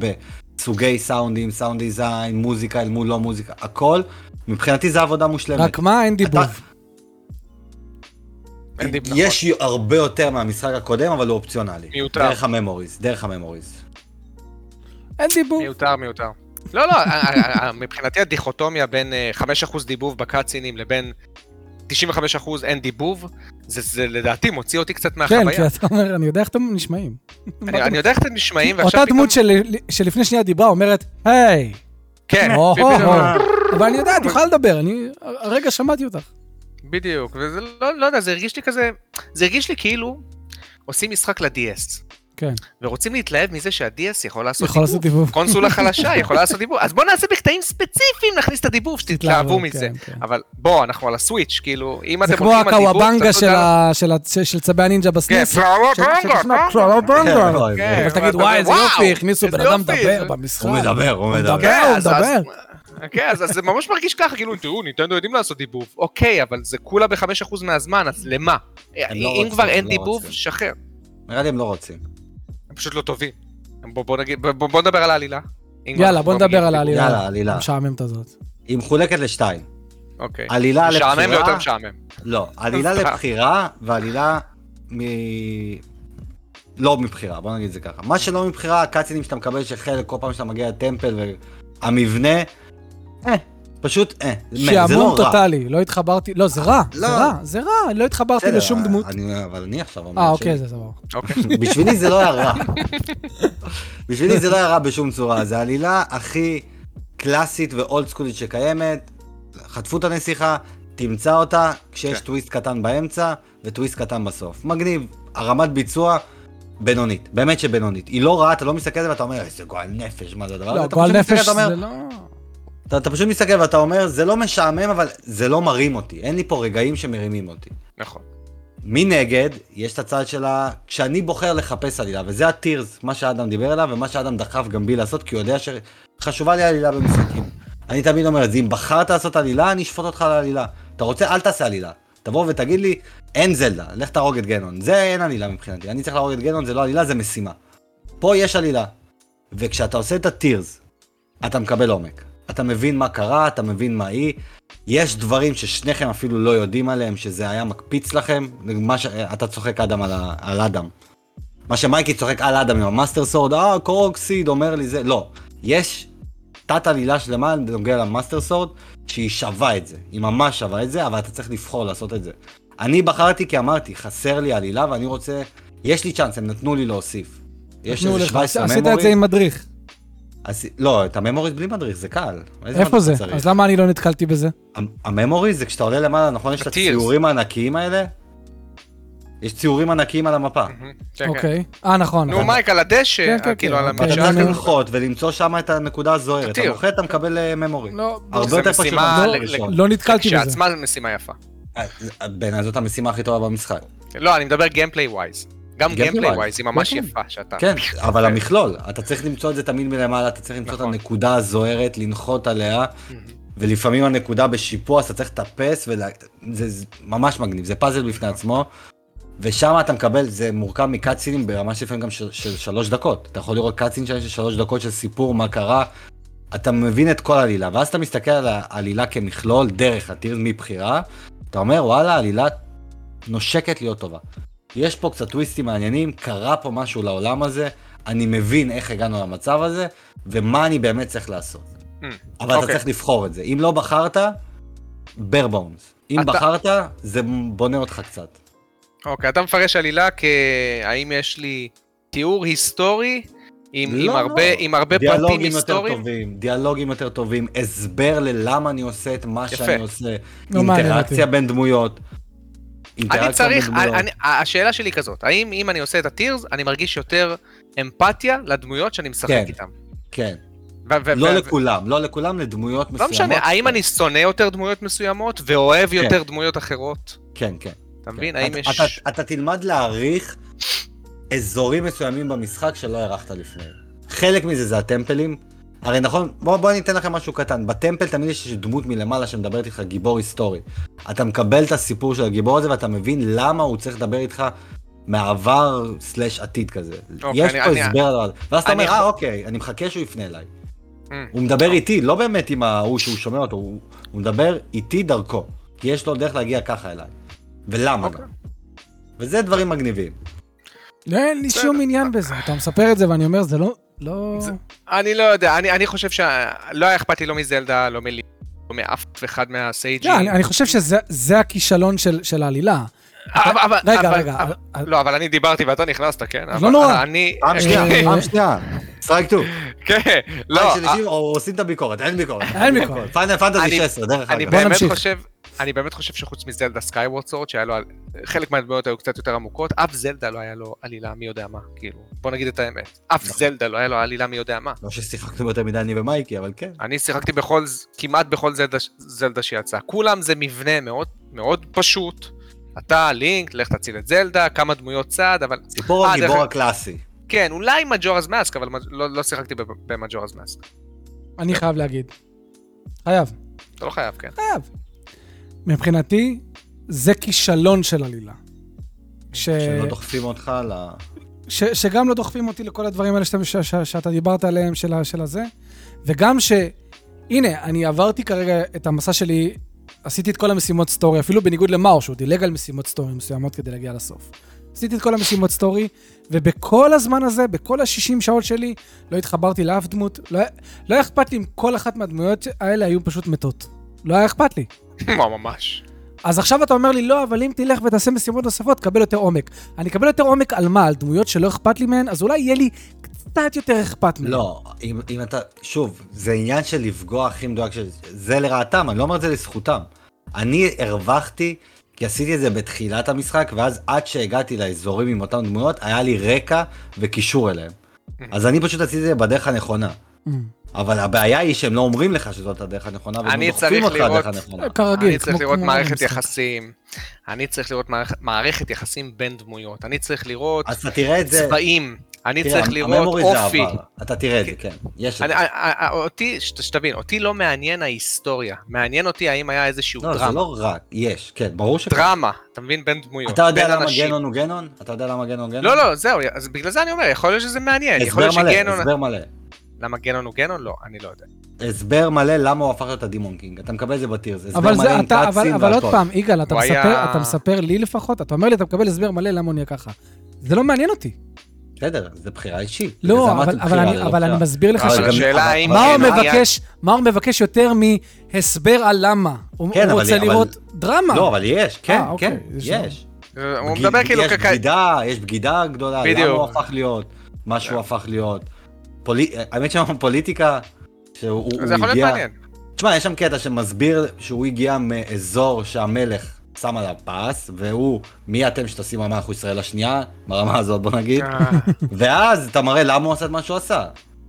בסוגי סאונדים, sound design, מוזיקה אל מול לא מוזיקה, הכל, מבחינתי זה עבודה מושלמת. רק מה, אין דיבוב. דיב, נכון. יש הרבה יותר מהמשחק הקודם, אבל הוא אופציונלי. מיותר. דרך ה memories, דרך ה memories. אין דיבוב. מיותר, מיותר. לא, לא, ה- ה- ה- מבחינתי הדיכוטומיה בין אה, 5% דיבוב ב cutsceneים לבין 95% אין דיבוב, זה, זה לדעתי מוציא אותי קצת כן, מהחוויה. כי אתה אומר, אני יודע איך אתם נשמעים. אני, אני יודע איך אתם נשמעים, ועכשיו אותה דמות של- שלפני שנייה דיברה אומרת, היי, כן. אבל אני יודע, את יכולה לדבר, אני הרגע שמעתי אותך. בדיוק, וזה לא, לא יודע, זה הרגיש לי כזה, זה הרגיש לי כאילו עושים משחק ל-DS, כן, ורוצים להתלהב מזה שה-DS יכול לעשות יכול דיבוב. דיבוב. קונסולה חלשה יכולה לעשות דיבוב, אז בוא נעשה בקטעים ספציפיים נכניס את הדיבוב, שתתלהבו מזה. כן, כן. אבל בוא, אנחנו על הסוויץ', כאילו, אם זה אתם כמו הולכים על דיבוב, הקוואבנגה תעשו של את זה- ה- של ה- של- של צבי הנינג'ה כן, בסניס. פלאוואבנגה, קוואבנגה. כן. אבל תגיד, ואתה וואי, אומר, איזה יופי, הכניסו בן אדם מדבר זה- במשחק. הוא מדבר, הוא מדבר. מדבר, הוא מדבר. כן, אז זה ממש מרגיש ככה, כאילו, תראו, ניטנדו יודעים לעשות דיבוב. אוקיי, אבל זה כולה ב-5% מהזמן, אז למה? לא אם כבר אין לא דיבוב. שחרר. נראה לי הם לא רוצים. פשוט לא טובים. בוא, בוא נגיד, בוא, בוא נדבר על העלילה. יאללה, בוא נדבר על העלילה. יאללה, עלילה. המשעממת הזאת. היא מחולקת לשתיים. אוקיי. עלילה משעמם לבחירה... ויותר משעמם. לא, עלילה. לבחירה ועלילה מ... לא מבחירה, בוא נגיד את זה ככה. מה שלא מבחירה, הקאצינים שאתה מקבל שחלק כל פעם שאתה מגיע לטמפל והמבנה, אה, פשוט אה, זה שעמום לא רע. טוטאלי, לא התחברתי, לא, זה רע, זה לא. רע, זה רע, לא התחברתי לשום דמות. אני, אבל אני עכשיו אומר אה. אוקיי, זה סבבה. אוקיי. בשבילי זה לא היה רע. בשבילי זה לא היה רע בשום צורה, זה העלילה הכי קלאסית ואולד סקולית שקיימת. חטפו את הנסיכה, תמצא אותה כשיש כן. טוויסט קטן באמצע וטוויסט קטן בסוף. מגניב, הרמת ביצוע בינונית, באמת שבינונית. היא לא רעה, אתה לא מסתכל על זה ואתה אומר, איזה גועל נפש, מה זה הדבר הזה? לא, גועל נפש אתה אומר, זה לא... אתה, אתה פשוט מסתכל ואתה אומר, זה לא משעמם, אבל זה לא מרים אותי. אין לי פה רגעים שמרימים אותי. נכון. מנגד, יש את הצד שלה, כשאני בוחר לחפש עלילה, וזה הטירס, מה שאדם דיבר עליו, ומה שאדם דחף גם בי לעשות, כי הוא יודע שחשובה לי עלילה במשחקים. אני תמיד אומר את זה, אם בחרת לעשות עלילה, אני אשפוט אותך על העלילה. אתה רוצה, אל תעשה עלילה. תבוא ותגיד לי, אין זלדה, לך תהרוג את גנון. זה אין עלילה מבחינתי, אני צריך להרוג את גנון, זה לא עלילה, זה משימה. פה יש עלילה. וכשאתה עושה את ה Tears, אתה מקבל עומק. אתה מבין מה קרה, אתה מבין מה היא. יש דברים ששניכם אפילו לא יודעים עליהם, שזה היה מקפיץ לכם. מה ש... אתה צוחק אדם על, ה... על אדם. מה שמייקי צוחק על אדם עם ה Master Sword, אה, קורוק seed אומר לי זה. לא. יש תת עלילה שלמה בנוגע ל Master Sword, שהיא שווה את זה. היא ממש שווה את זה, אבל אתה צריך לבחור לעשות את זה. אני בחרתי כי אמרתי, חסר לי עלילה ואני רוצה... יש לי צ'אנס, הם נתנו לי להוסיף. יש איזה לך, 17 עשית את. זה עם מדריך. אז, לא, את ה memories בלי מדריך, זה קל. איפה זה? צריך? אז למה אני לא נתקלתי בזה? המ- ה memories זה כשאתה עולה למעלה, נכון? יש את. הציורים הענקיים האלה? יש ציורים ענקיים על המפה. כן, כן. אוקיי. אה, נכון. נו, נכון. מייק, על הדשא, כן, כן, כאילו, על אוקיי. ואתה הממשלה. צריך. לנחות ולמצוא שם את הנקודה הזוהרת. אתה. נוחת, אתה מקבל אה, memory. לא, הרבה יותר פשוט. משימה מהמסלול ל- הראשון. לא נתקלתי בזה. כשעצמה זו משימה יפה. אה, בעיניי זאת המשימה הכי טובה במשחק. לא, אני מדבר gameplay wise. גם gameplay. wise היא ממש כן, כן. יפה, שאתה... כן, אבל המכלול, אתה צריך למצוא את זה תמיד מלמעלה, אתה צריך למצוא את נכון. הנקודה הזוהרת, לנחות עליה. ולפעמים הנקודה בשיפוע, אז אתה צריך לטפס, וזה זה ממש מגניב, זה פאזל בפני עצמו, ושם אתה מקבל, זה מורכב מקאצינים ברמה שלפעמים גם של, של שלוש דקות. אתה יכול לראות קאצין של שלוש דקות של סיפור, מה קרה, אתה מבין את כל העלילה, ואז אתה מסתכל על העלילה כמכלול, דרך הטיר מבחירה, אתה אומר, וואלה, העלילה נושקת להיות טובה. יש פה קצת טוויסטים מעניינים, קרה פה משהו לעולם הזה, אני מבין איך הגענו למצב הזה, ומה אני באמת צריך לעשות. Mm, אבל אתה אוקיי. צריך לבחור את זה. אם לא בחרת, bare bones. אם אתה- בחרת, זה בונה אותך קצת. אוקיי, אתה מפרש עלילה כהאם יש לי תיאור היסטורי עם עם לא, הרבה- לא. עם הרבה פרטים דיאלוגים יותר היסטוריים? טובים, דיאלוגים יותר טובים, הסבר ללמה אני עושה את מה יפה. שאני עושה, לא אינטראקציה. בין דמויות. אני צריך, דמויות. אני- השאלה שלי כזאת, האם אם אני עושה את הטירס, אני מרגיש יותר אמפתיה לדמויות שאני משחק כן. איתן? כן, לא לכולם, לא לכולם, לדמויות לא מסוימות. משנה, האם אני שונא יותר דמויות מסוימות ואוהב כן. יותר דמויות אחרות? כן, כן. אתה מבין? כן. האם אתה- יש... אתה תלמד להעריך אזורים מסוימים במשחק שלא הערכת לפני. חלק מזה זה הטמפלים. הרי נכון, בוא, בוא אני אתן לכם משהו קטן. בטמפל תמיד יש דמות מלמעלה שמדברת איתך, גיבור היסטורי. אתה מקבל את הסיפור של הגיבור הזה ואתה מבין למה הוא צריך לדבר איתך מעבר סלאש עתיד כזה. אוקיי, יש אני- פה אני- הסבר לדבר הזה. ואז אתה אני אומר, אה אוקיי, אני מחכה שהוא יפנה אליי. Mm. הוא מדבר איתי, לא באמת עם ההוא שהוא שומע אותו, הוא, הוא מדבר איתי דרכו. כי יש לו דרך להגיע ככה אליי. ולמה אוקיי. גם. וזה דברים מגניבים. לא, אין לי. שום עניין בזה. אתה מספר את זה ואני אומר, זה לא... לא... זה- אני לא יודע, אני אני חושב שלא היה אכפת לי לא מזלדה, לא מלי, לא מאף אחד מהסייג'ים. לא, אני אני חושב שזה זה הכישלון של של העלילה. אבל- אבל- רגע, אבל- רגע. אבל- אבל- לא, אבל אני דיברתי ואתה נכנסת, כן? לא נורא. אני... פעם שנייה, אה, פעם שנייה. strike two. כן, לא, לא. עושים את הביקורת, אין ביקורת. אין ביקורת. Final Fantasy אני- 16, דרך אני אגב. בוא באמת. חושב, אני באמת חושב שחוץ מזלדה Skyward Sword, שהיה לו, חלק מהדמויות היו קצת יותר עמוקות, אף זלדה לא היה לו עלילה מי יודע מה, כאילו, בוא נגיד את האמת. אף נכון. זלדה לא היה לו עלילה מי יודע מה. לא ששיחקנו יותר מדי אני ומייקי, אבל כן. אני שיחקתי בכל, כמעט בכל זלדה, זלדה שיצא. כולם זה מבנה מאוד מאוד פשוט. אתה, לינק, לך תציל את זלדה, כמה דמויות צד, אבל סיפור אה, הגיבור הקלאסי. כן, אולי מג'ורס מאסק, אבל לא, לא שיחקתי במג'ורס מאסק. אני חייב להגיד. חייב. אתה לא חייב, כן. חייב. מבחינתי, זה כישלון של עלילה. כש... שלא דוחפים אותך ל... ש, שגם לא דוחפים אותי לכל הדברים האלה שאתה, ש, ש, שאתה דיברת עליהם, של, של הזה, וגם ש... הנה, אני עברתי כרגע את המסע שלי, עשיתי את כל המשימות story, אפילו בניגוד למאור, שהוא דילג על משימות story מסוימות כדי להגיע לסוף. עשיתי את כל המשימות story, ובכל הזמן הזה, בכל ה-60 שעות שלי, לא התחברתי לאף דמות, לא, לא היה אכפת לי אם כל אחת מהדמויות האלה היו פשוט מתות. לא היה אכפת לי. מה, ממש. אז עכשיו אתה אומר לי, לא, אבל אם תלך ותעשה משימות נוספות, תקבל יותר עומק. אני אקבל יותר עומק על מה? על דמויות שלא אכפת לי מהן? אז אולי יהיה לי קצת יותר אכפת מהן. לא, אם, אם אתה, שוב, זה עניין של לפגוע הכי מדויק, של, זה לרעתם, אני לא אומר את זה לזכותם. אני הרווחתי, כי עשיתי את זה בתחילת המשחק, ואז עד שהגעתי לאזורים עם אותן דמויות, היה לי רקע וקישור אליהם. אז אני פשוט עשיתי את זה בדרך הנכונה. אבל הבעיה היא שהם לא אומרים לך שזאת הדרך הנכונה, והם אני לא דוחפים צריך אותך לראות- לדרך הנכונה. כרגיל, אני צריך כמו- לראות כמו מערכת. יחסים, אני צריך לראות מערכת- יחסים בין דמויות, אני צריך לראות אז אתה תראה את זה, צבעים, אני תראה, צריך לראות זה אופי. עבר. אתה תראה את זה, כן. יש את אני- זה. אני- אני- אותי, שת- שתבין, אותי לא מעניין ההיסטוריה, מעניין אותי האם היה איזשהו לא, זה דרמה. לא רק, יש, כן, ברור שכן. דרמה, אתה מבין? בין דמויות, אתה יודע למה אנשים. גנון הוא גנון? אתה יודע למה גנון הוא גנון? לא, לא, זהו, אז בגלל זה אני אומר, יכול להיות שזה מעניין, יכול הסבר מלא, שגנון... הסבר מלא. למה גנון הוא גנון? לא, אני לא יודע. הסבר מלא למה הוא הפך להיות הדימון קינג. אתה מקבל את זה בטירס. הסבר אבל מלא זה, עם אתה, אבל, קאצים אבל עוד. פעם, יגאל, אתה מספר, היה- אתה מספר לי לפחות, אתה אומר לי, אתה מקבל הסבר מלא למה הוא נהיה ככה. זה לא מעניין אותי. בסדר, זה בחירה אישית. לא, אבל, אמרתי, אבל, בחירה, אני, זה לא אבל אני. מסביר לך אבל ש... אבל- אבל- מה הוא כן, היה- מבקש, מה הוא מבקש יותר מהסבר על למה? הוא, כן, הוא אבל- רוצה אבל- לראות דרמה. לא, אבל יש, כן, אה, אוקיי, כן, יש יש. הוא מדבר כאילו יש. בגידה, יש בגידה גדולה, למה. הוא הפך להיות מה שהוא הפך להיות. פולי- האמת שאמרנו פוליטיקה, שהוא הוא זה יכול להיות הגיע... מעניין. תשמע, יש שם קטע שמסביר שהוא הגיע מאזור שהמלך שם עליו פס, והוא, מי אתם שטסים על אנחנו ישראל השנייה, ברמה הזאת בוא נגיד, אה, ואז אתה מראה למה הוא עשה את מה שהוא עשה.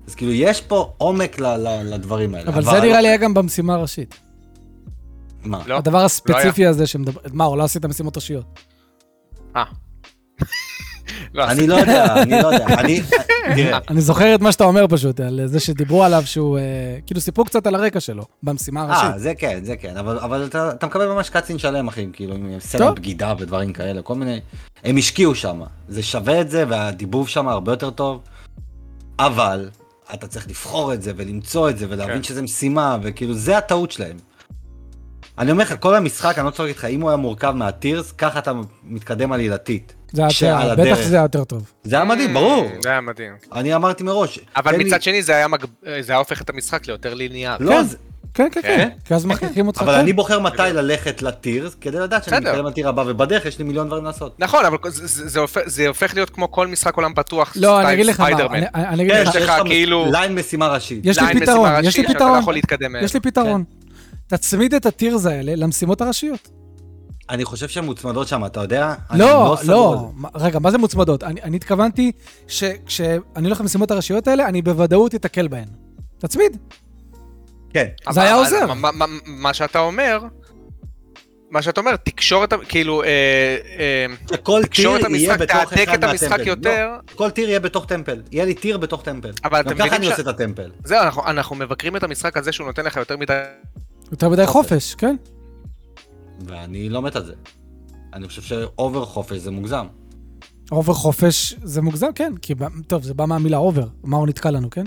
אז כאילו, יש פה עומק ל- ל- לדברים האלה. אבל זה נראה לי היה גם במשימה הראשית. מה? לא, הדבר הספציפי הזה שמדבר... מה, הוא לא עשית משימות ראשיות. אה. אני לא יודע, אני לא יודע. אני, זוכר את מה שאתה אומר פשוט, על זה שדיברו עליו שהוא... אה, כאילו סיפרו קצת על הרקע שלו, במשימה אה, הראשית. זה כן, זה כן, אבל, אתה, מקבל ממש קאצין שלם, אחי, כאילו, עם. סצנת בגידה ודברים כאלה, כל מיני... הם השקיעו שם, זה שווה את זה, והדיבוב שם הרבה יותר טוב, אבל אתה צריך לבחור את זה ולמצוא את זה ולהבין כן. שזה משימה, וכאילו, זה הטעות שלהם. אני אומר לך, כל המשחק, אני לא צוחק איתך, אם הוא היה מורכב מהטירס, ככה אתה מתקדם עלילתית. זה היה- שעל בטח הדרך- שזה היה יותר טוב. זה היה מדהים, ברור. זה היה מדהים. אני אמרתי מראש. אבל תן לי- מצד שני זה היה מג- זה היה הופך את המשחק ליותר ליניארי. לא, כן. זה- כן, כן, כן. כן? כי אז מכריחים אותך. אבל כן. אני בוחר מתי ללכת לטירס, כדי לדעת שאני. מתקדם לטיר הבא, ובדרך יש לי מיליון דברים לעשות. נכון, אבל זה- זה זה הופך- זה הופך להיות כמו כל משחק עולם פתוח, לא, אני אגיד לך מה. אני- אני אגיד כן, לך, יש לך כאילו- ליין משימה ראשית. יש לי פתרון, יש לי לא פתרון. יש לי פתרון. תצמיד את הטירס האלה למשימות הראשיות. אני חושב שהן מוצמדות שם, אתה יודע? לא, לא. זה. מה- רגע, מה זה מוצמדות? אני אני התכוונתי שכשאני הולך למשימות הראשיות האלה, אני בוודאות אתקל בהן. תצמיד. כן. זה היה עוזר. מה- מה- מה שאתה אומר, מה שאתה אומר, תקשור את ה... כאילו, אה, אה, שכל תקשור את המשחק, תעתק את המשחק מהטמפל. יותר. לא, כל טיר יהיה בתוך טמפל. יהיה לי טיר בתוך טמפל. אבל אתם גם ככה מבינים אני ש- עושה את הטמפל. זהו, אנחנו- אנחנו מבקרים את המשחק הזה שהוא נותן לך יותר מדי... יותר מדי חופש, כן? ואני לא מת על זה. אני חושב ש over חופש זה מוגזם. over חופש זה מוגזם, כן. כי, טוב, זה בא מהמילה over. מה הוא נתקע לנו, כן?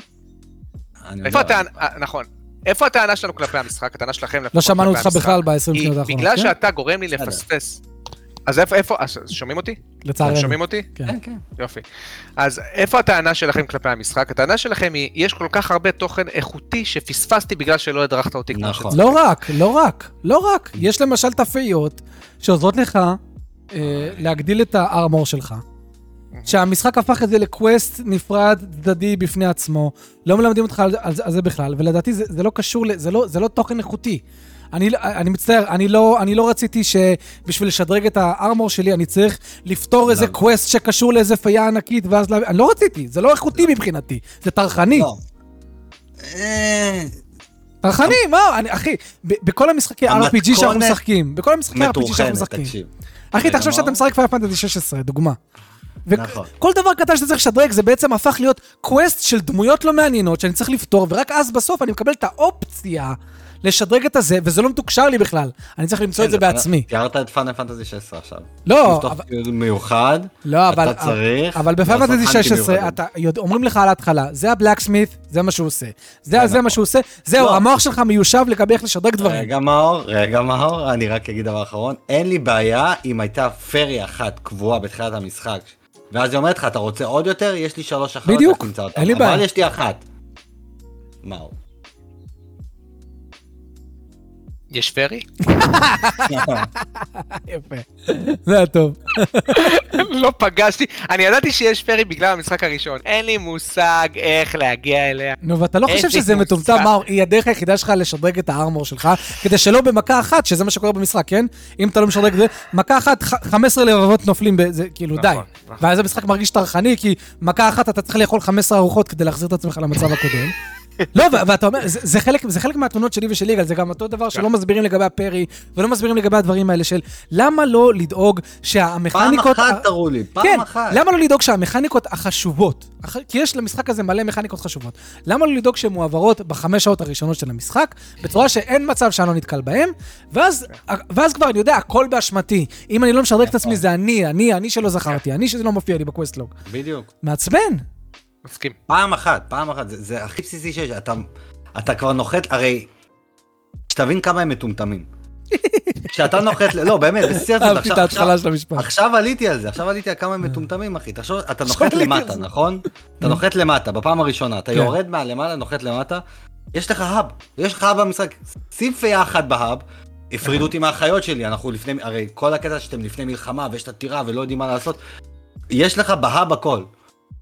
איפה יודע, הטענה... אה, נכון. איפה הטענה שלנו כלפי המשחק? הטענה שלכם לפחות לא שמענו כלפי אותך המשחק. בכלל ב-20 היא- שניות האחרונות, בגלל כן? שאתה גורם לי. לפספס. אז איפה, איפה, אז שומעים אותי? לצערנו. שומעים אותי? כן. כן, כן. יופי. אז איפה הטענה שלכם כלפי המשחק? הטענה שלכם היא, יש כל כך הרבה תוכן איכותי שפספסתי בגלל שלא הדרכת אותי כמו נכון. שצריך. לא רק, לא רק, לא רק. יש למשל תפאיות שעוזרות לך אה, להגדיל את הארמור שלך. שהמשחק הפך את זה לקווסט נפרד, צדדי בפני עצמו. לא מלמדים אותך על, על, זה- על זה בכלל, ולדעתי זה, זה לא קשור, זה לא, זה לא תוכן איכותי. אני, אני מצטער, אני לא, אני לא רציתי שבשביל לשדרג את הארמור שלי, אני צריך לפתור איזה לא. קווסט שקשור לאיזה פייה ענקית, ואז... אני לא רציתי, זה לא איכותי מבחינתי, זה טרחני. לא. אה, טרחני, מה, אני, אחי, בכל המשחקי RPG שאנחנו משחקים, בכל המשחקי RPG שאנחנו משחקים. אחי, תחשוב מה שאתה? משחק פייר פנטזי 16, דוגמה. נכון. וכל דבר קטן שאתה צריך לשדרג זה בעצם הפך להיות קווסט של דמויות לא מעניינות שאני צריך לפתור, ורק אז בסוף אני מקבל את האופציה לשדרג את הזה, וזה לא מתוקשר לי בכלל. אני צריך למצוא את זה כן, בעצמי. תיארת את פאנל פנטזי 16 עכשיו. לא, לפתוח אבל- טיול מיוחד, לא, אבל... אתה צריך אבל בפאנטזי חנקים 16, מיוחדים. אתה יודע, אומרים לך על ההתחלה, זה הבלקסמית, זה מה שהוא עושה. זה, כן, זה מה נכון. שהוא עושה, זהו, לא. המוח שלך מיושב לגבי איך לשדרג דברים. רגע מאור, רגע מאור, אני רק אגיד דבר אחרון, אין לי בעיה אם הייתה פרי אחת קבועה בתחילת המשחק, ואז היא אומרת לך, אתה רוצה עוד יותר? יש לי שלוש אחרות, בדיוק. אין לי בעיה. אבל יש לי אחת. מאור. יש פרי? יפה. זה היה טוב. לא פגשתי, אני ידעתי שיש פרי בגלל המשחק הראשון, אין לי מושג איך להגיע אליה. נו, ואתה לא חושב שזה. מטומטם, מאור, היא הדרך היחידה שלך לשדרג את הארמור שלך, כדי שלא במכה אחת, שזה מה שקורה במשחק, כן? אם אתה לא משדרג את זה, מכה אחת, ח- 15 לבבות נופלים בזה, כאילו, די. נכון, נכון. ואז המשחק מרגיש טרחני, כי מכה אחת אתה צריך לאכול 15 ארוחות כדי להחזיר את עצמך למצב הקודם. לא, ואתה אומר, זה, זה, חלק, זה חלק מהתלונות שלי ושל יגאל, זה גם אותו דבר שלא מסבירים לגבי הפרי, ולא מסבירים לגבי הדברים האלה של למה לא לדאוג פעם שהמכניקות... אחת תראו לי, פעם כן, אחת. למה לא לדאוג שהמכניקות החשובות, כי יש למשחק הזה מלא מכניקות חשובות, למה לא לדאוג שהן מועברות בחמש שעות הראשונות של המשחק, בצורה שאין מצב שאני לא נתקל בהן, ואז, ואז כבר אני יודע, הכל באשמתי. אם אני לא משדרג את עצמי, זה אני, אני, אני שלא זכרתי, אני שזה לא מופיע לי בקווסטלוג. בדיוק. מעצבן. מסכים. פעם אחת, פעם אחת, זה, זה הכי בסיסי שיש, אתה, אתה כבר נוחת, הרי, שתבין כמה הם מטומטמים. כשאתה נוחת, לא באמת, בשיא הזאת, אהבתי את ההתחלה של המשפט. עכשיו עליתי על זה, עכשיו עליתי על כמה הם מטומטמים, אחי. תחשוב, אתה נוחת למטה. נכון? אתה נוחת למטה, בפעם הראשונה, אתה כן. יורד מהלמעלה, נוחת למטה, יש לך האב, יש לך האב במשחק, שים פייה אחת בהאב, הפרידו אותי מהחיות שלי, אנחנו לפני, הרי כל הקטע שאתם לפני מלחמה, ויש את הטירה ולא יודעים מה לעשות, יש לך בהאב הכל.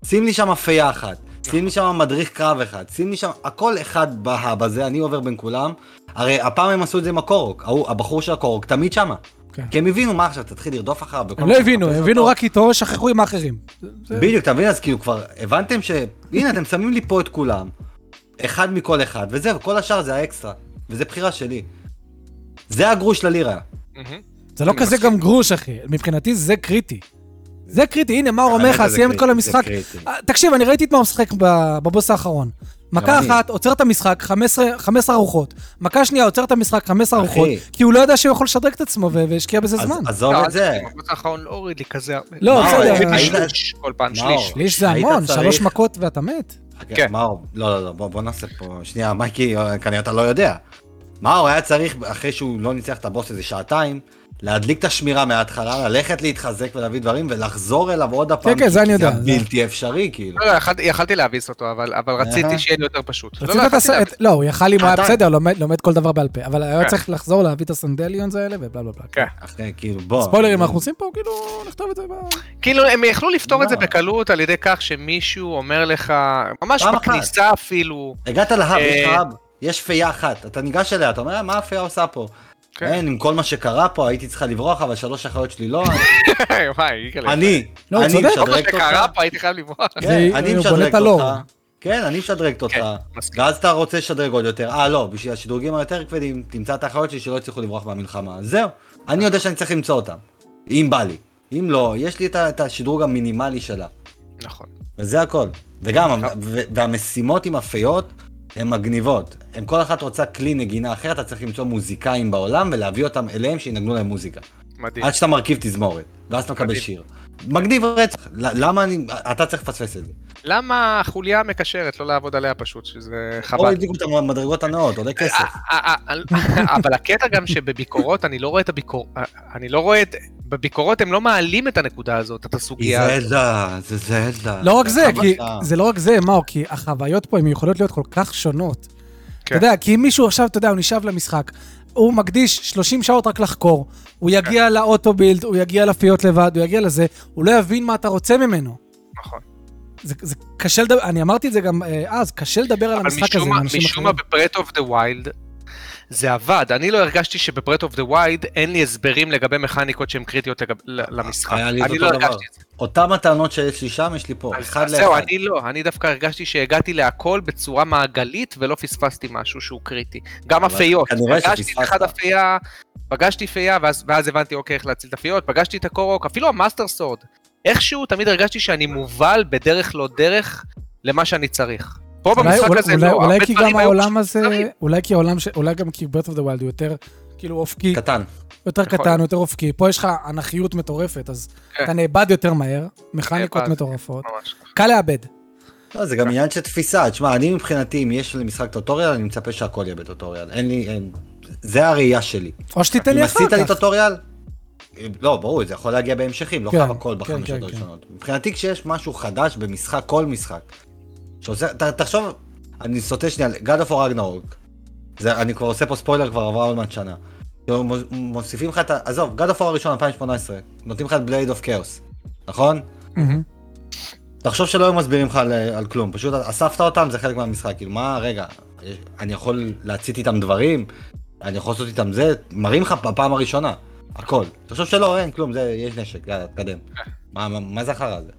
שים לי שם פייה אחת, שים לי שם מדריך קרב אחד, שים לי שם, הכל אחד הזה, אני עובר בין כולם. הרי הפעם הם עשו את זה עם הקורוק, הבחור של הקורוק תמיד שמה. כן. כי הם הבינו מה עכשיו, תתחיל לרדוף אחריו. הם לא הבינו, הם הבינו. רק איתו, שכחו עם האחרים. בדיוק, אתה מבין? אז כאילו כבר הבנתם ש... הנה, אתם שמים לי פה את כולם, אחד מכל אחד, וזהו, כל השאר זה האקסטרה, וזה בחירה שלי. זה הגרוש ללירה. זה לא כזה. גם גרוש, אחי. מבחינתי זה קריטי. זה קריטי, הנה, מאור אומר לך, סיים את כל המשחק. אה, תקשיב, אני ראיתי את הוא משחק ב- בבוס האחרון. מכה. אחת, עוצר את המשחק, 15 15 ארוחות. מכה שנייה, עוצר את המשחק, 15 אחי. ארוחות, כי הוא לא ידע שהוא יכול לשדרג את עצמו והשקיע בזה אז זמן. עזוב לא, את זה. הבוס האחרון לא הוריד לי כזה הרבה. לא, מאור, בסדר. שליש כל פעם, מאור. שליש. שליש זה המון, שלוש מכות ואתה מת. כן. מאור, לא, לא, לא, בוא, נעשה פה, שנייה, מייקי, אה, כנראה אתה לא יודע. מאור היה צריך, אחרי שהוא לא ניצח את הבוס איזה שעתיים, להדליק את השמירה מההתחלה, ללכת להתחזק ולהביא דברים, ולחזור אליו עוד הפעם. כן, כי- זה אני יודע, זה בלתי אפשרי, כאילו. לא, לא, יכלתי- להביס אותו, אבל אבל רציתי. שיהיה לי יותר פשוט. לא, לא, לא, הוא יכל אם היה. בסדר, לומד לומד כל דבר בעל פה, אבל היה כן. צריך לחזור להביא את הסנדליונס האלה ובלה בלה בלה. כן. אחרי, כאילו, בוא. ספוילרים אנחנו עושים פה, כאילו, נכתוב את זה ב... כאילו, הם יכלו לפתור את זה לא. בקלות על ידי כך שמישהו אומר לך, ממש. בכניסה אפילו, הגעת להאב, יש אה, האב, יש פייה אחת, אתה ניגש אליה, אתה אומר, "אה, מה הפייה עושה פה? כן. עם כל מה שקרה פה, הייתי צריכה לברוח, אבל שלוש אחיות שלי לא, וואי, אני, לא, אני צודק. כל מה משדרג אותך. שקרה פה הייתי חייב לברוח. כן, אני הוא בונה משדרג את הלור. אותך. כן, אני משדרגת אותך. כן, מסכים. ואז אתה רוצה לשדרג עוד יותר. אה, לא, בשביל השדרוגים היותר כבדים, תמצא את האחיות שלי שלא הצליחו לברוח מהמלחמה. זהו, אני יודע שאני צריך למצוא אותם. אם בא לי. אם לא, יש לי את השדרוג המינימלי שלה. נכון. וזה הכל. וגם, נכון. והמשימות עם הפיות הן מגניבות. הם כל אחת רוצה כלי נגינה אחר, אתה צריך למצוא מוזיקאים בעולם ולהביא אותם אליהם שינגנו להם מוזיקה. מדהים. עד שאתה מרכיב תזמורת, ואז אתה מקבל. שיר. מגניב רצח. למה אני... אתה צריך לפספס את זה. למה החוליה המקשרת לא לעבוד עליה פשוט, שזה או חבל. הדליקו את המדרגות הנאות, עולה כסף. אה, אה, אה, אבל הקטע גם שבביקורות, אני לא רואה את הביקורת, אני לא רואה את... בביקורות הם לא מעלים את הנקודה הזאת, את הסוגיה הזאת. זלדה, זה זלדה. לא רק זה, כי. זה לא רק זה, מאור, כי החוויות פה הן יכולות להיות כל כך שונות. כן. אתה יודע, כי אם מישהו עכשיו, אתה יודע, הוא נשאב למשחק, הוא מקדיש 30 שעות רק לחקור, הוא יגיע ל Autobuild, הוא יגיע לפיות לבד, הוא יגיע לזה, הוא לא יבין מה אתה רוצה ממנו. נכון. זה, זה קשה לדבר, אני אמרתי את זה גם אה, אז, קשה לדבר על אבל המשחק הזה אנשים משום מה. ב Breath of the Wild זה עבד. אני לא הרגשתי שב Breath of the Wild אין לי הסברים לגבי מכניקות שהן קריטיות לגב- ל- למשחק. היה לי אני לא אותו דבר. הרגשתי את זה. אותם הטענות שיש לי שם, יש לי פה. אחד אז זהו, לאחד. אני לא, אני דווקא הרגשתי שהגעתי להכל בצורה מעגלית ולא פספסתי משהו שהוא קריטי. גם הפיות, פגשתי. אחד הפייה, פגשתי פייה ואז, ואז הבנתי אוקיי איך להציל את הפיות, פגשתי את ה Korok, אפילו ה Master Sword. איכשהו תמיד הרגשתי שאני מובל בדרך לא דרך למה שאני צריך. פה אולי- במשחק אולי- הזה אולי- לא, אולי כי גם היו העולם הזה. אולי כי העולם, ש- אולי גם כי Breath of the Wild הוא יותר כאילו אופקי, קטן. יותר יכול קטן, להיות. יותר אופקי. פה יש לך אנכיות מטורפת, אז כן. אתה נאבד יותר מהר, מכניקות נאבד. מטורפות. ממש. קל לאבד. לא, זה גם עניין של תפיסה. תשמע, אני מבחינתי, אם יש לי משחק tutorial, אני מצפה שהכל יהיה ב tutorial. אין לי, אין... זה הראייה שלי. או שתיתן אם לי אחר עשית לי כך. tutorial, לא, ברור, זה יכול להגיע בהמשכים, לא כן, חייב הכל כן, בחמש כן, שעות כן. הראשונות. מבחינתי, כשיש משהו חדש במשחק, כל משחק, שעושה, ת- תחשוב, אני סוטה שנייה, God of War Ragnarok, זה, אני כבר עושה פה ספוילר, כבר עברה עוד מעט שנה. כאילו, מוס- מוסיפים לך את ה... עזוב, God of War הראשון, 2018, נותנים לך את בלייד אוף כאוס, נכון? תחשוב שלא היו מסבירים לך על, על כלום, פשוט אספת אותם, זה חלק מהמשחק, כאילו מה, רגע, אני יכול להצית איתם דברים, אני יכול לעשות איתם זה, מראים לך בפעם הראשונה, הכל. תחשוב שלא, אין כלום, זה, יש נשק, יאללה, תקדם. מה, מה, מה זה החרא הזה?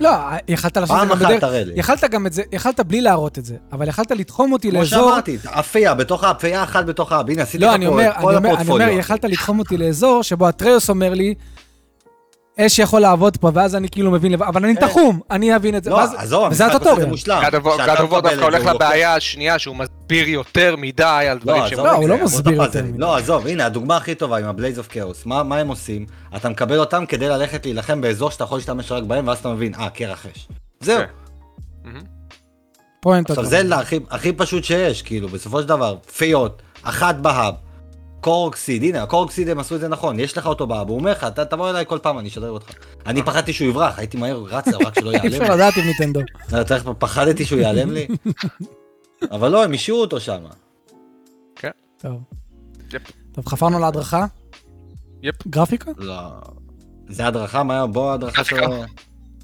לא, יכלת לעשות את פעם זה גם אחת בדרך... תראה לי. יכלת גם את זה, יכלת בלי להראות את זה, אבל יכלת לתחום אותי כמו לאזור... שאמרתי, אפייה, בתוך האפייה אחת בתוך האב, הנה עשיתי לא, לך אני פה את כל אני אומר, אני הפורטפוליו. אומר, יכלת לתחום אותי לאזור שבו אטריוס אומר לי, אש יכול לעבוד פה, ואז אני כאילו מבין לבד, אבל אני כן. תחום, אני אבין את זה, לא, עזוב, המשחק עושה את זה הטוטוריאל. מושלם. War מקבל דווקא הולך הוא לבעיה השנייה, שהוא מסביר יותר מדי על דברים לא, שהם... עזוב לא, הוא לא מסביר יותר. מדי. לא, עזוב, הנה, הדוגמה הכי טובה עם הבלייז אוף כאוס. מה הם עושים? אתה מקבל אותם כדי ללכת להילחם באזור שאתה יכול להשתמש רק בהם, ואז אתה מבין, אה, קרח אש. זהו. כן. פוינט. עכשיו זה הכי פשוט שיש, כאילו, בסופו של דבר, פיות, אחת בהאב, קורקסיד, הנה, הקורקסיד הם עשו את זה נכון, יש לך אותו בהאב, הוא אומר לך, "אתה תבוא אליי כל פעם, אני אשדר אותך. אני פחדתי שהוא יברח, הייתי מהר רץ, רק שלא אי ייעלם אפשר לי. לדעת עם ניטנדו. אתה צריך- פחדתי שהוא ייעלם לי. אבל לא, הם השאירו אותו שם. טוב. יפ. טוב, חפרנו להדרכה? יפ. גרפיקה? לא. זה הדרכה, מה, בוא הדרכה של...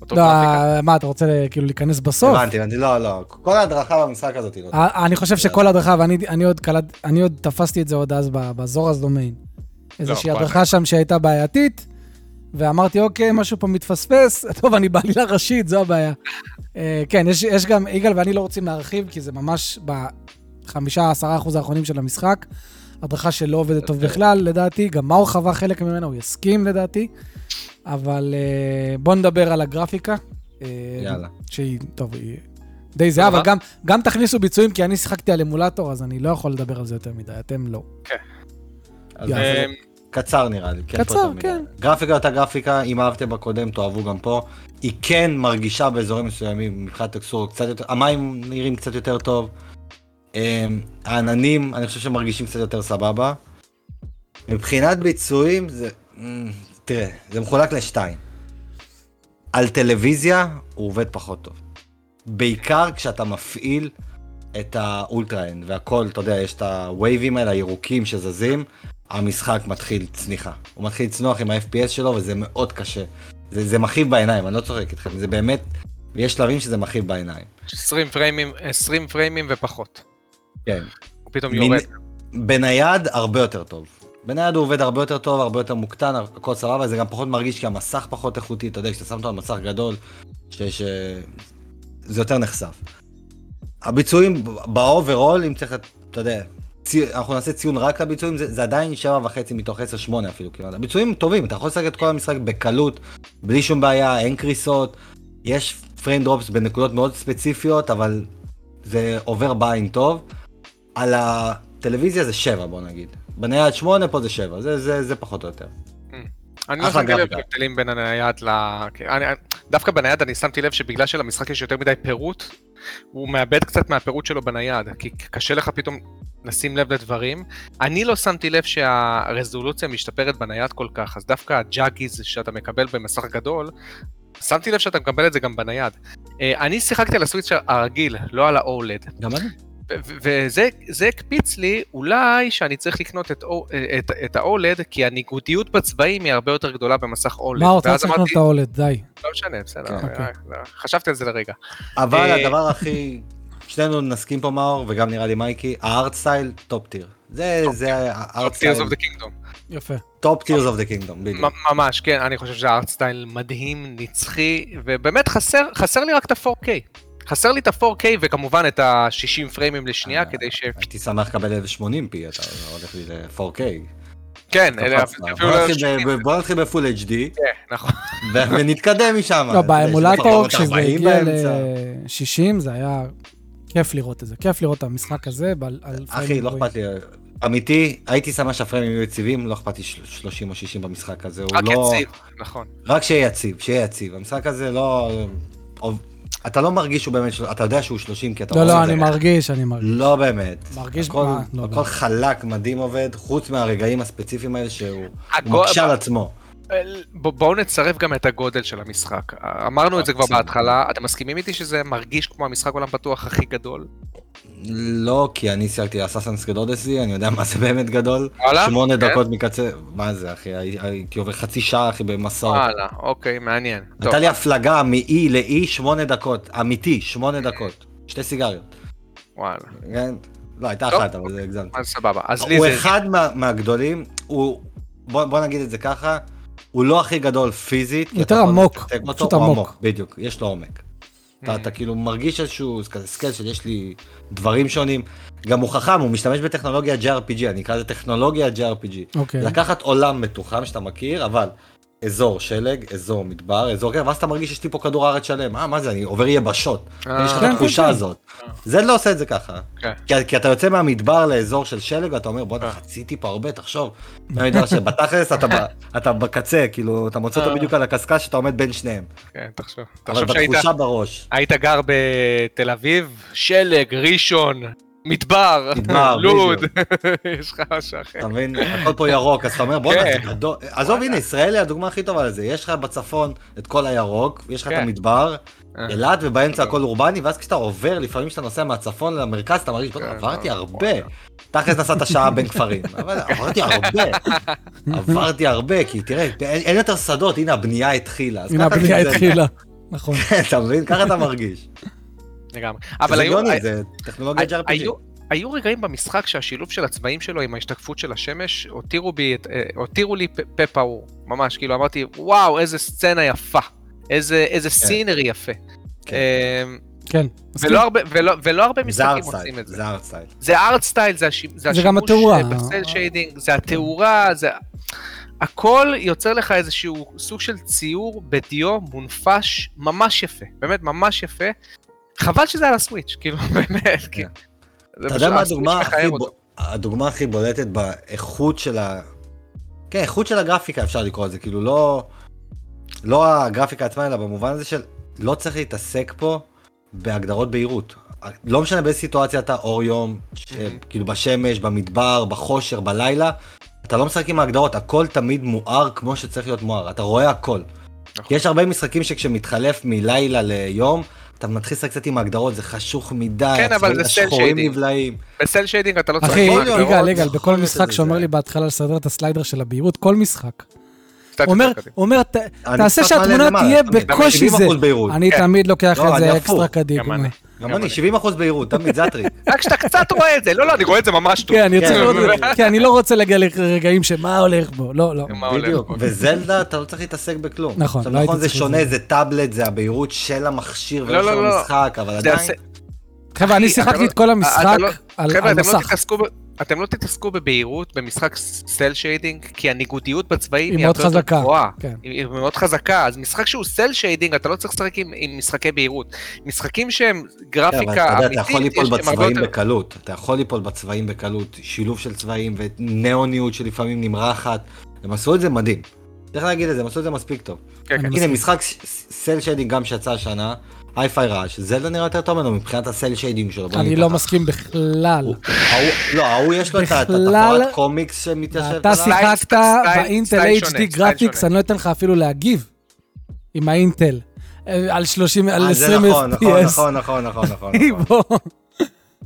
גרפיקה. אותו לא, גרפיקה. מה, אתה רוצה כאילו להיכנס בסוף? הבנתי, הבנתי, לא, לא. כל ההדרכה במשחק הזאת היא לא... אה, אני חושב שכל הדרכה, ואני אני עוד קלט, אני עוד תפסתי את זה עוד אז בזורז דומיין. איזושהי פה הדרכה שם שהייתה בעייתית, ואמרתי, אוקיי, משהו פה מתפספס, טוב, אני בעלילה ראשית, זו הבעיה. אה, כן, יש, יש גם, יגאל ואני לא רוצים להרחיב, כי זה ממש בחמישה, עשרה אחוז האחרונים של המשחק. הדרכה שלא עובדת טוב בכלל, לדעתי, גם מאור חווה חלק ממנה, הוא יסכים לדעתי. אבל אה, בוא נדבר על הגרפיקה. אה, יאללה. שהיא, טוב, היא די זהה, אבל. גם, גם תכניסו ביצועים, כי אני שיחקתי על אמולטור, אז אני לא יכול לדבר על זה יותר מדי, אתם לא. אז יאללה. זה אמ, קצר נראה לי. כן, קצר, יותר מדי. כן. גרפיקה אותה גרפיקה, אם אהבתם בקודם, תאהבו גם פה. היא כן מרגישה באזורים מסוימים, מבחינת טקסטורה קצת יותר, המים נראים קצת יותר טוב. העננים, אני חושב שמרגישים קצת יותר סבבה. מבחינת ביצועים, זה... תראה, זה מחולק לשתיים. על טלוויזיה הוא עובד פחות טוב. בעיקר כשאתה מפעיל את ה Ultrahand והכל, אתה יודע, יש את הווייבים האלה, הירוקים שזזים, המשחק מתחיל צניחה. הוא מתחיל לצנוח עם ה-FPS שלו וזה מאוד קשה. זה, זה מכאיב בעיניים, אני לא צוחק איתכם, זה באמת, יש שלבים שזה מכאיב בעיניים. 20 פריימים, 20 פריימים ופחות. כן. הוא פתאום מין- יורד. בנייד הרבה יותר טוב. בנייד הוא עובד הרבה יותר טוב, הרבה יותר מוקטן, הכל סבבה, זה גם פחות מרגיש כי המסך פחות איכותי, אתה יודע, כשאתה שם אותו על מסך גדול, שיש... זה יותר נחשף. הביצועים ב overall, אם צריך, אתה יודע, צי... אנחנו נעשה ציון רק לביצועים, זה, זה עדיין שבע וחצי מתוך עשר, שמונה אפילו, כמעט. הביצועים טובים, אתה יכול לשחק את כל המשחק בקלות, בלי שום בעיה, אין קריסות, יש פריים דרופס בנקודות מאוד ספציפיות, אבל זה עובר בעין טוב. על הטלוויזיה זה שבע בוא נגיד. בנייד שמונה, פה זה שבע, זה, זה, זה פחות או יותר. אני לא שמתי לב. להבדלים בין הנייד ל... כן, אני- דווקא בנייד אני שמתי לב שבגלל שלמשחק יש יותר מדי פירוט, הוא מאבד קצת מהפירוט שלו בנייד, כי קשה לך פתאום לשים לב לדברים. אני לא שמתי לב שהרזולוציה משתפרת בנייד כל כך, אז דווקא הג'אגיז שאתה מקבל במסך גדול, שמתי לב שאתה מקבל את זה גם בנייד. אה, אני שיחקתי על ה Switch הרגיל, לא על ה-OLED. גם אני. וזה זה הקפיץ לי אולי שאני צריך לקנות את, את, את ה-OLED כי הניגודיות בצבעים היא הרבה יותר גדולה במסך OLED. מה רוצה ואז צריך לקנות אמרתי, את ה OLED, די. לא משנה, בסדר, כן. אוקיי. אה, חשבתי על זה לרגע. אבל אה, הדבר הכי... שנינו נסכים פה מאור, וגם נראה לי מייקי, ה art style top tier. זה, זה ה art style, of the Kingdom. יפה. top Tears of the Kingdom, בדיוק. ממש, כן, אני חושב שזה art style מדהים, נצחי, ובאמת חסר, חסר לי רק את ה-4K. חסר לי את ה-4K וכמובן את ה-60 פריימים לשנייה אה, כדי ש... הייתי שמח לקבל 1080 p, אתה הולך לי ל-4K. כן, בוא לא... נתחיל בוא נתחיל ב full HD, כן, נכון. ונתקדם משם. לא, באמולטור, כשזה 40 הגיע באמצע. ל-60, זה היה כיף לראות את זה. כיף לראות את המשחק הזה אחי, לא. אכפת לי. אמיתי, הייתי שם שהפריימים יהיו יציבים, לא אכפת לי של- 30 או 60 במשחק הזה. הוא רק לא... יציב, נכון. רק שיהיה יציב, שיהיה יציב. המשחק הזה לא... אתה לא מרגיש שהוא באמת... של- אתה יודע שהוא 30 כי אתה לא, רואה לא, את זה. אני מרגיש, אני מרגיש. לא באמת. מרגיש הכל, מה? לא הכל באמת. חלק, מדהים עובד, חוץ מהרגעים הספציפיים האלה שהוא מקשה על עצמו. בואו נצרף גם את הגודל של המשחק. אמרנו את זה כבר. בהתחלה, אתם מסכימים איתי שזה מרגיש כמו המשחק עולם פתוח הכי גדול? לא, כי אני סייגתי אסאסנס גדול אודסי, אני יודע מה זה באמת גדול. וואלה? שמונה כן? דקות מקצה, מה זה אחי, הי- הייתי עובר חצי שעה אחי במסעות. וואלה, אוקיי, מעניין. טוב, הייתה לי הפלגה מ-E ל-E שמונה דקות, אמיתי, שמונה דקות. שתי סיגריות. וואלה, כן? לא, הייתה טוב. אחת, אבל זה הגזמתי. אז סבבה. אז לי הוא זה... אחד מה- מהגדולים, הוא, בוא בוא נגיד את זה ככה, הוא לא הכי גדול פיזית. יותר עמוק, פשוט הוא עמוק. בדיוק, יש לו עומק. אתה. אתה כאילו מרגיש איזשהו כזה scale של יש לי דברים שונים. גם הוא חכם, הוא משתמש בטכנולוגיה JRPG, אני אקרא לזה טכנולוגיה JRPG. אוקיי. לקחת עולם מתוחם שאתה מכיר, אבל אזור שלג, אזור מדבר, אזור כזה, ואז אתה מרגיש שיש לי פה כדור הארץ שלם. אה, מה זה, אני עובר יבשות. אה, יש לך את כן, התחושה כן, כן. הזאת. זה לא עושה את זה ככה. כן. כי, אתה יוצא מהמדבר לאזור של שלג ואתה אומר בואנה אה. חציתי פה הרבה תחשוב. שבתכלס אתה, בקצה כאילו אתה מוצא אותו אה. בדיוק על הקשקש שאתה עומד בין שניהם. כן, תחשוב. אבל בתחושה בראש. היית גר בתל אביב, שלג, ראשון, מדבר, לוד, יש לך משהו אחר. אתה מבין? הכל פה ירוק אז אתה אומר בואנה כן. זה גדול. עזוב הנה ישראל היא הדוגמה הכי טובה לזה. יש לך בצפון את כל הירוק, יש לך את כן. המדבר, אה. אילת ובאמצע הכל אורבני ואז כשאתה עובר לפעמים כשאתה נוסע מהצפון למרכז אתה מרגיש בואנה כן, עברתי אה, הרבה. תכלס נסעת שעה בין כפרים, אבל עברתי הרבה, עברתי הרבה, כי תראה, אין יותר שדות, הנה הבנייה התחילה. הנה הבנייה התחילה. נכון. אתה מבין? ככה אתה מרגיש. לגמרי. אבל היו... זה טכנולוגיה JRPG. היו, רגעים במשחק שהשילוב של הצבעים שלו עם ההשתקפות של השמש הותירו בי, את- אה, הותירו לי פה- פעור, ממש, כאילו אמרתי, וואו, איזה סצנה יפה, איזה, איזה סינרי יפה. כן. אמ, כן. ולא הרבה, ולא, ולא הרבה זה משחקים ארט עושים את זה. זה ארט סטייל. זה art style, זה, השימוש התאורה. אה, ב cel shading, זה התאורה, זה... הכל יוצר לך איזשהו סוג של ציור בדיו מונפש ממש יפה, באמת ממש יפה. חבל שזה על ה Switch, כאילו, באמת, כן. אתה יודע מה הדוגמה הכי אותו. הדוגמה הכי בולטת באיכות של ה... כן, איכות של הגרפיקה אפשר לקרוא לזה, כאילו לא... לא הגרפיקה עצמה, אלא במובן הזה של לא צריך להתעסק פה בהגדרות בהירות. לא משנה באיזה סיטואציה אתה, אור יום, ש... מהמם. כאילו בשמש, במדבר, בחושך, בלילה, אתה לא משחק עם ההגדרות, הכל תמיד מואר כמו שצריך להיות מואר, אתה רואה הכל. נכון. יש הרבה משחקים שכשמתחלף מלילה ליום, אתה מתחיל לשחק קצת עם ההגדרות, זה חשוך מדי, כן, אבל זה cel השחורים shading. נבלעים. ב cel shading אתה לא צריך... אחי, יגאל, יגאל, בכל משחק שאומר זה. לי בהתחלה לסדר את ה slider של הבהירות, כל משחק. אומר, אומר, "ת- אני תעשה שהתמונה תהיה. בקושי 70% זה. בהירות. אני כן. תמיד לוקח לא, את זה. אקסטרה קדימה. גם אני. גם גם אני, אני. 70 אחוז בהירות, תמיד זה הטריק. רק שאתה קצת רואה את זה, לא, לא, אני רואה את זה ממש טוב. כן, אני רוצה כן, לראות באמת. את זה. כן, אני לא רוצה להגיע לרגעים שמה הולך בו. לא, לא. בדיוק. וזלדה, אתה לא צריך להתעסק בכלום. נכון, לא הייתי נכון, זה צריך שונה, לזה. זה טאבלט, זה הבהירות של המכשיר לא, ולא של לא, לא. המשחק, אבל עדיין... חבר'ה, אני שיחקתי אתה את כל לא- המשחק אתה לא- על אתם לא. תתעסקו אתם לא תתעסקו בבהירות במשחק סל שיידינג, כי הניגודיות בצבעים היא היא מאוד הרבה יותר חזקה. גבוהה. כן. היא מאוד חזקה, אז משחק שהוא סל שיידינג, אתה לא צריך לשחק עם, עם משחקי בהירות. משחקים שהם כן, גרפיקה אתה יודע, אתה אמיתית, יכול ליפול בצבעים יותר... בקלות, אתה יכול ליפול בצבעים בקלות, שילוב של צבעים ונאוניות שלפעמים נמרחת, הם עשו את זה מדהים. צריך להגיד את זה, הם עשו את זה מספיק טוב. כן, כן. הנה משחק cel shading גם שיצא השנה, Hi-Fi Rush, זלדה נראה יותר טוב ממנו מבחינת ה cel shading שלו. אני לא. מסכים בכלל. לא, ההוא יש לו את התפארת קומיקס שמתיישב אתה עליו. style- שיחקת ב Intel HD Graphics, אני לא אתן לך אפילו להגיב. עם האינטל. אה, על 30, על אה, 20 זה נכון, נכון, FPS. נכון, נכון, נכון, נכון. נכון.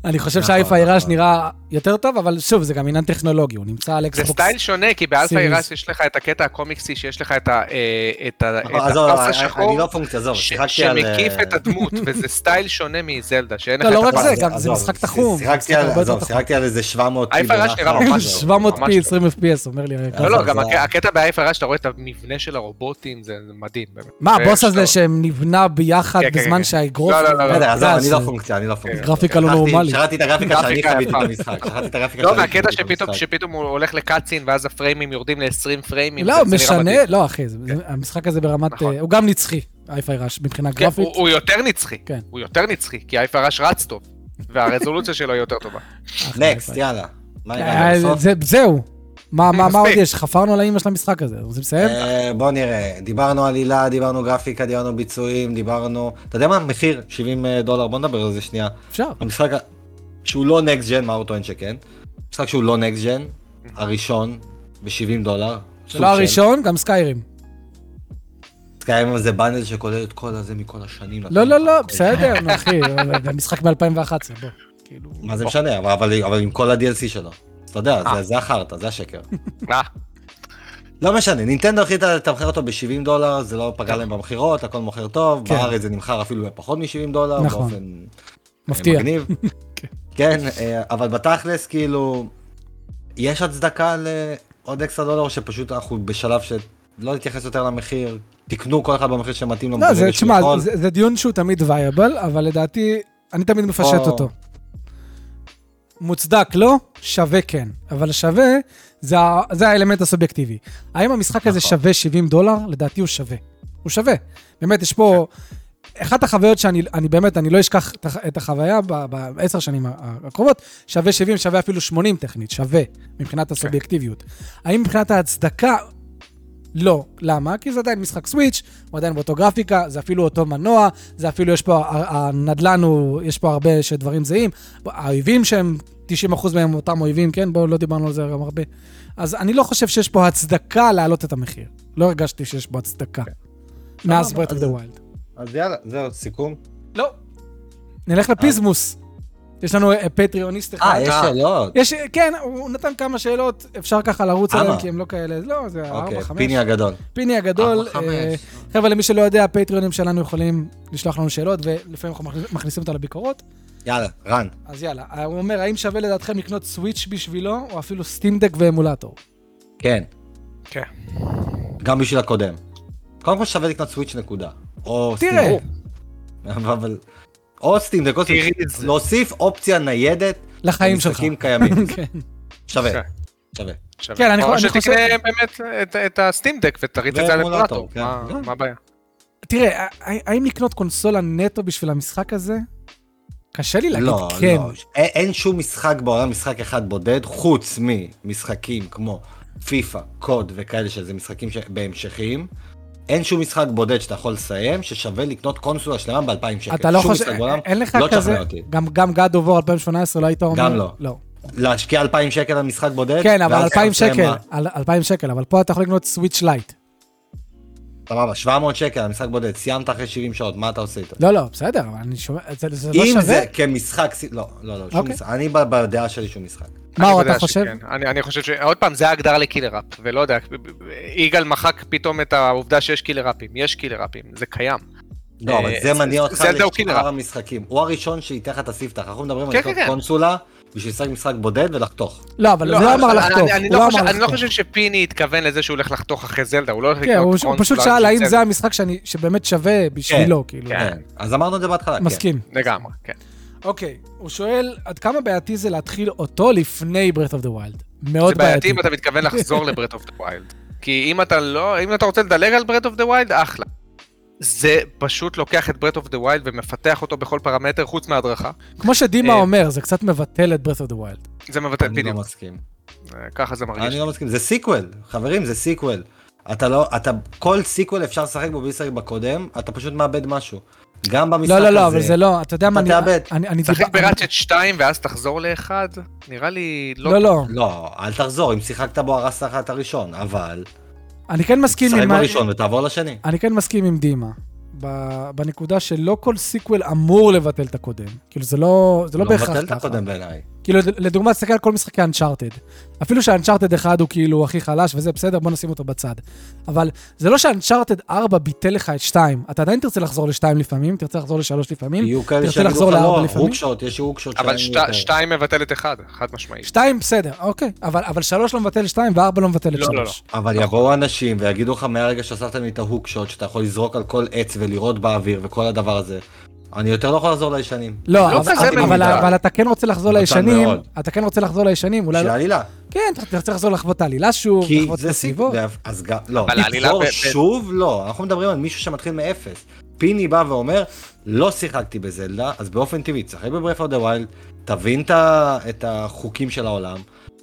אני חושב נכון, שהאייפיי ראש נכון. נראה יותר טוב, אבל שוב, זה גם עניין טכנולוגי, הוא נמצא על זה אקסבוקס. סטייל שונה, כי באלפא. אירס יש לך את הקטע הקומיקסי, שיש לך את ה- אה, את ה- את נכון, השחור, אני לא פונקציה, עזוב, ש- שיחקתי על... שמקיף אה, את הדמות, וזה סטייל שונה מזלדה, שאין לך לא, את לא רק הפס. זה, גם זה משחק תחום, שיחקתי על, הרבה יותר עזוב, תחום. שיחקתי על איזה 700 היי פרש נראה ממש טוב. 700 ממש פי, טוב. 20 FPS, אומר לי. לא, לא, גם זה- הק- הקטע באייפר ראש, שאתה רואה את המבנה של הרובוטים, זה זה מדהים, באמת. מה, הבוס הזה שנבנה ביחד כן, כן, בזמן כן. שהאגרוף... לא, לא, לא, לא. אתה אני לא זה- פונקציה, אני לא פונקציה. גרפיקה לא נורמלית. שכחתי את הגרפיקה שאני חוויתי. במשחק. שכחתי את הגרפיקה לא, שאני מהקטע שפתאום הוא הולך לקאצין, ואז הפריימים יורדים ל-20 פריימים. לא, משנה. לא אחי, זה- המשחק הזה ברמת... נכון. אה, הוא גם נצחי, אייפיי ראש, מבחינה כן, גרפית. הוא- יותר נצחי. כן. הוא יותר נצחי, כי אייפר ראש רץ טוב. והרזולוציה שלו היא יותר טובה. נקסט, יאללה. אה, זהו. מה מה- מה עוד. יש? חפרנו על האימא של המשחק הזה, רוצים לסיים? אה, בוא נראה, דיברנו עלילה, דיברנו גרפיקה, דיברנו ביצועים, דיברנו... אתה יודע מה? מחיר, 70 דולר, בוא נדבר על זה שנייה. אפשר. המשחק שהוא לא נקסט ג'ן, מה הוא טוען שכן? משחק שהוא לא נקסט ג'ן, הראשון, ב-70 דולר. זה לא הראשון, גם סקיירים. סקיירים זה באנל שכולל את כל הזה מכל השנים. לא, לא, לא, בסדר, נו, אחי, זה משחק ב-2011, בוא. כאילו... מה זה משנה, אבל- עם כל ה-DLC שלו. אתה יודע, זה- זה החרטא, זה השקר. אה, לא משנה, נינטנדו החליטה לתמחר אותו ב-70 דולר, זה לא פגע להם במכירות, הכל מוכר טוב, כן. בארץ זה נמכר אפילו בפחות מ-70 דולר, נכון. באופן מפתיע. מגניב. כן. כן, אה, אבל בתכלס, כאילו, יש הצדקה לעוד אקסטרה דולר, שפשוט אנחנו בשלב שלא נתייחס יותר למחיר, תקנו כל אחד במחיר שמתאים לו. לא, זה, תשמע. זה, זה דיון שהוא תמיד וייבל, אבל לדעתי, אני תמיד מפשט או- אותו. מוצדק לא, שווה כן. אבל שווה, זה, זה האלמנט הסובייקטיבי. האם המשחק הזה נכון. שווה 70 דולר? לדעתי הוא שווה. הוא שווה. באמת, יש פה... אחת החוויות שאני אני באמת, אני לא אשכח את הח- את החוויה בעשר שנים הקרובות, שווה 70, שווה אפילו 80 טכנית, שווה, מבחינת הסובייקטיביות. האם מבחינת ההצדקה? לא. למה? כי זה עדיין משחק Switch, הוא עדיין באותו גרפיקה, זה אפילו אותו מנוע, זה אפילו, יש פה, הנדל"ן הוא, יש פה הרבה שדברים זהים. האויבים שהם, 90% מהם אותם אויבים, כן? בואו, לא דיברנו על זה גם הרבה. אז אני לא חושב שיש פה הצדקה להעלות את המחיר. לא הרגשתי שיש פה הצדקה. מאז סבבה, Breath of the Wild. אז יאללה, זהו, סיכום. לא. נלך לפיזמוס. יש לנו אה, פטריוניסט אחד. אה, יש שאלות. יש, כן, הוא נתן כמה שאלות, אפשר ככה לרוץ כמה? עליהם, כי הם לא כאלה, לא, זה ארבע, אוקיי, חמש. פיני הגדול. פיני הגדול. אה, חבר'ה, למי שלא יודע, הפטריונים שלנו יכולים לשלוח לנו שאלות, ולפעמים אנחנו מכניס- מכניסים אותה לביקורות. יאללה, רן. אז יאללה, הוא אומר, האם שווה לדעתכם לקנות סוויץ' בשבילו, או אפילו סטימדק ואמולטור? כן. כן. גם בשביל הקודם. קודם כל שווה לקנות סוויץ' נקודה. או תראה. סטים. אבל... או סטים דק או סוויץ'. תראי את זה. להוסיף אופציה ניידת לחיים שלך. למשחקים קיימים. כן. שווה. שווה. שווה. כן, אני או חו- אני שתקנה חושב- באמת את- את הסטימדק ותריץ את זה על אמולטור. כן. מה- כן. מה הבעיה? תראה, האם לקנות קונסולה נטו בשביל המשחק הזה? קשה לי להגיד לא, כן. לא. אין, אין שום משחק בעולם, משחק אחד בודד, חוץ ממשחקים כמו פיפא, קוד וכאלה שזה משחקים ש... אין שום משחק בודד שאתה יכול לסיים, ששווה לקנות קונסולה שלמה ב-2,000 שקל. אתה לא חושב, אין לך לא כזה. גם- גם God of War 2018 לא היית אומר? גם לא. לא. להשקיע 2,000 שקל על משחק בודד? כן, אבל ואז 2,000 לסיים שקל, מה? על 2,000 שקל, אבל פה אתה יכול לקנות Switch Lite. סבבה, 700 שקל על משחק בודד, סיימת אחרי 70 שעות, מה אתה עושה איתו? לא, לא, בסדר, אני שומע, זה זה לא אם שווה? זה כמשחק, לא, לא, לא, שום אוקיי. משחק, אני בדעה שלי שום משחק. מה אתה חושב? שכן. אני אני חושב ש... עוד פעם, זה ההגדרה ל killer app, ולא יודע, יגאל מחק פתאום את העובדה שיש killer app ים. יש killer app ים, זה קיים. לא, אבל אה, זה מניע אותך לשאר. המשחקים. הוא הראשון שייתן לך את הספתח, אנחנו מדברים על כן, לקנות כן, כן. קונסולה בשביל לשחק משחק בודד ולחתוך. לא, אבל הוא לא אמר לחתוך, אני- לא לא חושב- לא. חושב שפיני התכוון לזה שהוא הולך לחתוך אחרי זלדה, הוא לא הולך כן, לקנות קונסולה. הוא פשוט שאל האם. זה המשחק שבאמת שווה בשבילו, כאילו. כן. כן. אז אמרנו את זה בהתחלה, כן. מסכים. לגמרי, כן. אוקיי, הוא שואל, עד כמה בעייתי זה להתחיל אותו לפני Breath of the Wild? מאוד זה בעייתי בעייתי. אם אתה מתכוון לחזור ל Breath of the Wild. כי אם אתה לא, אם אתה רוצה לדלג על Breath of the Wild, אחלה. זה פשוט לוקח את Breath of the Wild ומפתח אותו בכל פרמטר חוץ מההדרכה. כמו שדימה אה, אומר, זה קצת מבטל את Breath of the Wild. זה מבטא, אני לא בדיוק. מסכים. אה, ככה זה מרגיש. אני לא מסכים, זה sequel, חברים, זה sequel. אתה לא, אתה, כל sequel אפשר לשחק בו בלי לשחק בקודם, אתה פשוט מאבד משהו. גם במשחק לא, הזה. לא, לא, אבל זה לא, אתה יודע מה, אתה אני- תאבד. אני- אני תשחק דיבר- ב Ratchet 2 ואז תחזור לאחד, נראה לי לא... לא, לא, לא, אל תחזור, אם שיחקת בו הרסת לך את הראשון, אבל... אני כן מסכים עם... ה- בראשון ותעבור לשני. אני כן מסכים עם דימה. ב- בנקודה שלא כל sequel אמור לבטל את הקודם. כאילו זה לא, זה לא לא בהכרח מבטל את ככה. הקודם בעיניי. כאילו לדוגמה, תסתכל על כל משחקי Uncharted. אפילו ש Uncharted 1 הוא כאילו הכי חלש וזה בסדר, בוא נשים אותו בצד. אבל זה לא ש Uncharted 4 ביטל לך את 2, אתה עדיין תרצה לחזור ל-2 לפעמים, תרצה לחזור ל-3 לפעמים. יהיו כאלה תרצה שיגידו לחזור לך לארבע לא, לפעמים? רוקשות, יש רוקשות אבל שלהם שת- יותר. 2 מבטל את 1, חד משמעית. 2 בסדר, אוקיי. אבל, אבל 3 לא מבטל 2 ו-4 לא מבטל את לא, 3. לא, לא. אבל יבואו אנשים ויגידו לך מהרגע שהוספתם לי את ההוקשות, שאתה יכול לזרוק על כל עץ ולירות באוויר וכל הדבר הזה. אני יותר לא יכול לחזור לישנים. לא, לא אבל, כזה אבל, ממודע. אבל אתה כן רוצה לחזור לישנים, מאוד. אתה כן רוצה לחזור לישנים, אולי בשביל לא, העלילה. כן, אתה תרצה לחזור לחוות את העלילה שוב, כי לחוות את זה הסביבות. סיפור. אז גם, לא, אבל העלילה לחזור ב- ב- שוב לא, אנחנו מדברים על מישהו שמתחיל מאפס. פיני בא ואומר, לא שיחקתי בזלדה, אז באופן טבעי, תשחק ב Breath of the Wild, תבין את החוקים של העולם,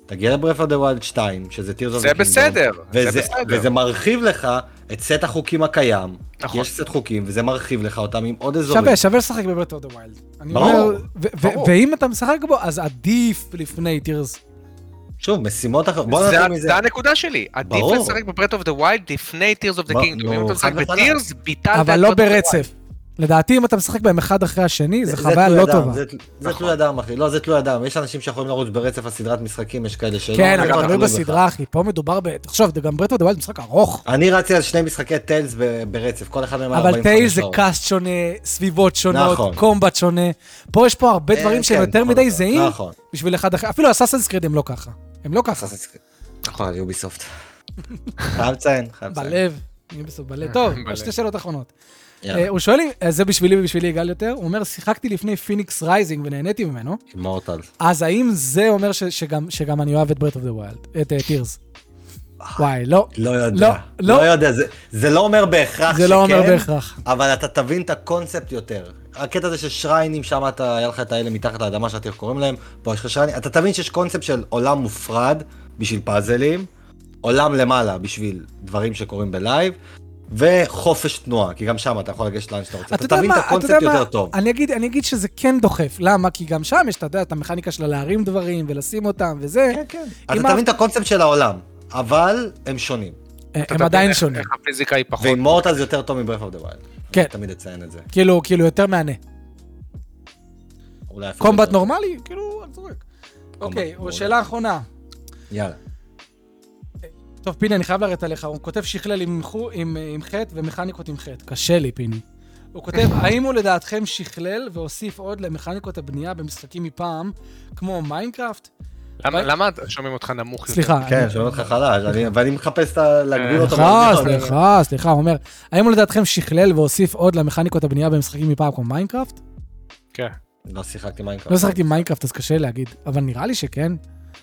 תגיע ל Breath of the Wild 2, שזה of the זה בסדר, זה בסדר. וזה מרחיב לך את סט החוקים הקיים. נכון. יש סט חוקים, וזה מרחיב לך אותם עם עוד אזורים. שווה, שווה לשחק ב Breath of the Wild. ברור, ברור. ואם אתה משחק בו, אז עדיף לפני Tears. שוב, משימות אחרות, בוא נתחיל מזה. זה הנקודה שלי. עדיף. לשחק ב Breath of the Wild לפני of the ב- Kingdom. אם נו, אתה משחק. ב Tears, ביטלת את אבל לא. ברצף. לדעתי, אם אתה משחק בהם אחד אחרי השני, זו זה חוויה לא אדם, טובה. זה, זה נכון. תלוי אדם, אחי. לא, זה תלוי אדם. יש אנשים שיכולים לרוץ ברצף הסדרת משחקים, יש כאלה שלא. כן, אבל תלוי. בסדרה, אחי. פה מדובר ב... תחשוב, גם Breath of the משחק ארוך. אני רצתי על שני משחקי Tales ב- ברצף, כל אחד מהם היה אבל 45 Tales זה. cast שונה, סביבות שונות, נכון. combat שונה. פה יש פה הרבה אה, דברים שהם כן, יותר נכון, מדי נכון. זהים נכון. בשביל אחד אחר. אפילו Assassin's Creed הם לא ככה. הם לא ככה. נכון, Ubisoft. חייב לציין, חייב לציין. בלב. בסוף בלב. טוב. שתי שאלות אחרונות. יאללה, אה, הוא שואל אה, זה בשבילי ובשבילי יגאל יותר, הוא אומר, שיחקתי לפני Fenyx Rising ונהניתי ממנו, Immortals. אז האם זה אומר ש- שגם שגם אני אוהב את Breath of the Wild, את Tears? וואי, לא, לא יודע, לא, לא לא. יודע, זה- זה לא אומר בהכרח זה שכן, לא אומר בהכרח. אבל אתה תבין את הקונספט יותר. הקטע הזה של shrine ים, שם אתה, היה לך את האלה מתחת לאדמה שאתה קוראים להם, פה יש לך shrine ים, אתה תבין שיש קונספט של עולם מופרד בשביל פאזלים, עולם למעלה בשביל דברים שקורים ב live, וחופש תנועה, כי גם שם אתה יכול לגשת לאן שאתה רוצה. אתה יודע תבין את מה, אתה הקונספט יודע מה, יותר טוב. אני אגיד, אני אגיד שזה כן דוחף, למה? כי גם שם יש, אתה יודע, את המכניקה של להרים דברים ולשים אותם וזה, כן, כן. אתה תבין את הקונספט של העולם, אבל הם שונים. אה, אתה הם עדיין שונים. איך הפיזיקה היא פחות. ו Immortals זה יותר טוב מ Breath of the Wild. כן. תמיד אציין את זה. כאילו, כאילו יותר מהנה. אולי אפילו combat יותר. נורמלי? כאילו, אני זורק. אוקיי. שאלה אחרונה. יאללה. טוב, פיני, אני חייב לרדת עליך. הוא כותב שכלל עם חו- עם עם חטא ומכניקות עם חטא. קשה לי, פיני. הוא כותב, האם הוא לדעתכם שכלל והוסיף עוד למכניקות הבנייה במשחקים מפעם, כמו Minecraft? למה- למה שומעים אותך נמוך יותר? סליחה. כן, אני- שומע אותך חלש, אני- ואני מחפש. להגביל אותו. סליחה. סליחה, סליחה, הוא אומר, האם הוא לדעתכם שכלל והוסיף עוד למכניקות הבנייה במשחקים מפעם כמו Minecraft? כן. לא שיחקתי Minecraft. לא שחקתי מיינקראפט, אז קשה להגיד, אבל נראה לי שכן.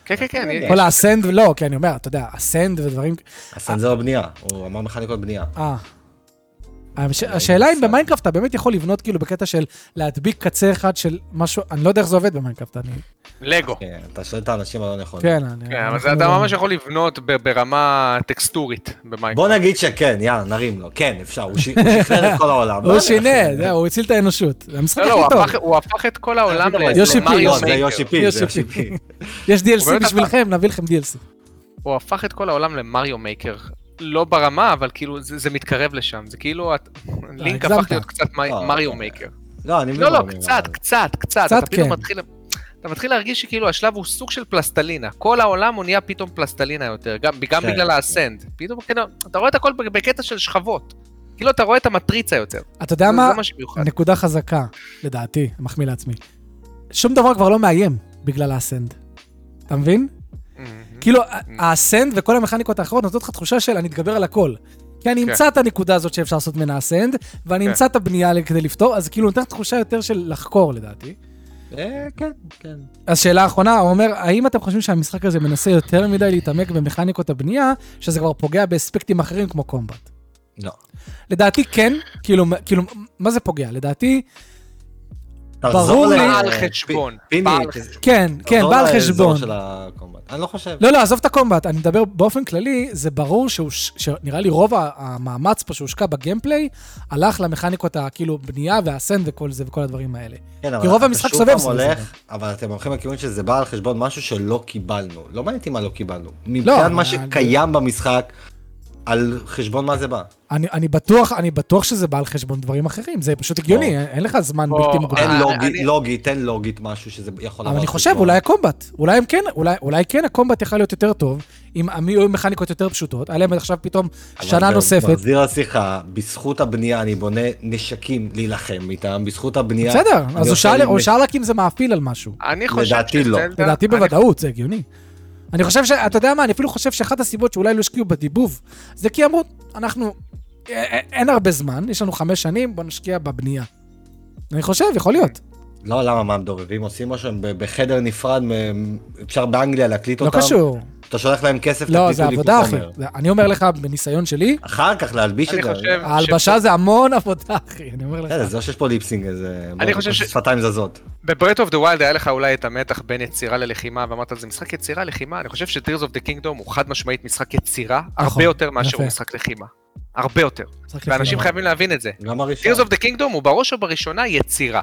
כן, כן, כן. יש- כל ה Ascend, לא, כי אני אומר, אתה יודע, Ascend ודברים... ה Ascend זה בנייה, הוא אמר מכניקות בנייה. אה. הש- השאלה אם ב Minecraft אתה באמת יכול לבנות כאילו בקטע של להדביק קצה אחד של משהו, אני לא יודע איך זה עובד ב Minecraft, אני... לגו. כן, אתה שואל את האנשים הלא נכונים. כן, אני... כן, אבל אתה לא- ממש יכול לבנות ב- ברמה טקסטורית ב Minecraft. בוא נגיד שכן, יאללה, נרים לו. כן, אפשר, הוא שחרר את כל העולם. הוא שינה, הוא הציל את האנושות. זה המשחק לא, לא, הכי הוא טוב. הוא הפך את כל העולם יושי פי, לא. יושי פי, יושי זה יושי פי. פי. יש DLC בשבילכם, נביא לכם DLC. הוא הפך את כל העולם למריו מייקר. לא ברמה, אבל כאילו זה זה מתקרב לשם. זה כאילו, את- לינק הגזמת. הפך להיות קצת לא, מריו לא. מייקר. לא, אני מבין לא, לא. קצת, קצת, קצת. קצת אתה פתאום כן. מתחיל... אתה מתחיל להרגיש שכאילו השלב הוא סוג של פלסטלינה. כל העולם הוא נהיה פתאום פלסטלינה יותר, גם, גם כן, בגלל כן. האסנד. פתאום, כאילו, אתה רואה את הכל בקטע של שכבות. כאילו אתה רואה את המטריצה יותר. אתה יודע מה? זה מה שמיוחד. נקודה חזקה, לדעתי, מחמיא לעצמי. שום דבר כבר לא מאיים בגלל האסנד. אתה מבין? כאילו, האסנד וכל המכניקות האחרות נותנות לך תחושה של אני אתגבר על הכל. כי אני כן. אמצא את הנקודה הזאת שאפשר לעשות ממנה אסנד, ואני כן. אמצא את הבנייה כדי לפתור, אז כאילו נותן תחושה יותר של לחקור לדעתי. אה, כן, כן. אז שאלה אחרונה, הוא אומר, האם אתם חושבים שהמשחק הזה מנסה יותר מדי להתעמק במכניקות הבנייה, שזה כבר פוגע באספקטים אחרים כמו קומבט? לא. לדעתי כן, כאילו, כאילו, מה זה פוגע? לדעתי, ברור לי- בעל חשבון. תחזור כן, כן, בעל חשבון. אני לא חושב. לא, לא, עזוב את הקומבט, אני מדבר באופן כללי, זה ברור שנראה לי רוב המאמץ פה שהושקע בגיימפליי, הלך למכניקות הכאילו בנייה והסנד וכל זה וכל הדברים האלה. כן, אבל כי רוב אתה המשחק סובב סביב זה. אבל אתם הולכים לכיוון שזה בא על חשבון משהו שלא קיבלנו. לא מעניין אותי מה לא קיבלנו. אבל- מבחינת מה שקיים במשחק, על חשבון מה זה בא. אני, אני בטוח, אני בטוח שזה בא על חשבון דברים אחרים, זה פשוט הגיוני, לא. אין, אין לך זמן בוא, בלתי מוגבל. תן אה, לוגית, אני- לוגית, תן לוגית משהו שזה יכול אבל לבוא אני על חושב. אולי הקומבט, אולי כן, אולי, אולי כן הקומבט יכול להיות יותר טוב, אם הם היו מכניקות יותר פשוטות, היה להם עכשיו פתאום אבל שנה נוספת. מחזיר לשיחה, בזכות הבנייה אני בונה נשקים להילחם איתם, בזכות הבנייה... בסדר, אני אז הוא שאל, רק אם זה מאפיל על משהו. אני חושב לדעתי לא. לדעתי אני- בוודאות, זה הגיוני. אני חושב ש... אתה יודע מה, אני אפילו חושב שאחת הסיבות שאולי לא השקיעו בדיבוב, זה כי אמרו, אנחנו... אין הרבה זמן, יש לנו חמש שנים, בוא נשקיע בבנייה. אני חושב, יכול להיות. לא, למה, מה, מדובבים עושים משהו? הם בחדר נפרד, אפשר באנגליה להקליט לא אותם? קשור. אתה שולח להם כסף, לא, זה עבודה, אחי. אני אומר לך, בניסיון שלי, אחר כך להלביש את זה. ההלבשה זה המון עבודה, אחי, אני אומר לך. זה לא שיש פה ליפסינג איזה... אני חושב ש- שפתיים זזות. ב Breath of the Wild היה לך אולי את המתח בין יצירה ללחימה, ואמרת זה משחק יצירה, לחימה, אני חושב ש-Tears of the Kingdom הוא חד משמעית משחק יצירה, נכון, הרבה יותר מאשר משחק לחימה. הרבה יותר. ואנשים. חייבים להבין את זה. גם הראשון. Tears of the Kingdom הוא בראש ובראשונה יצירה.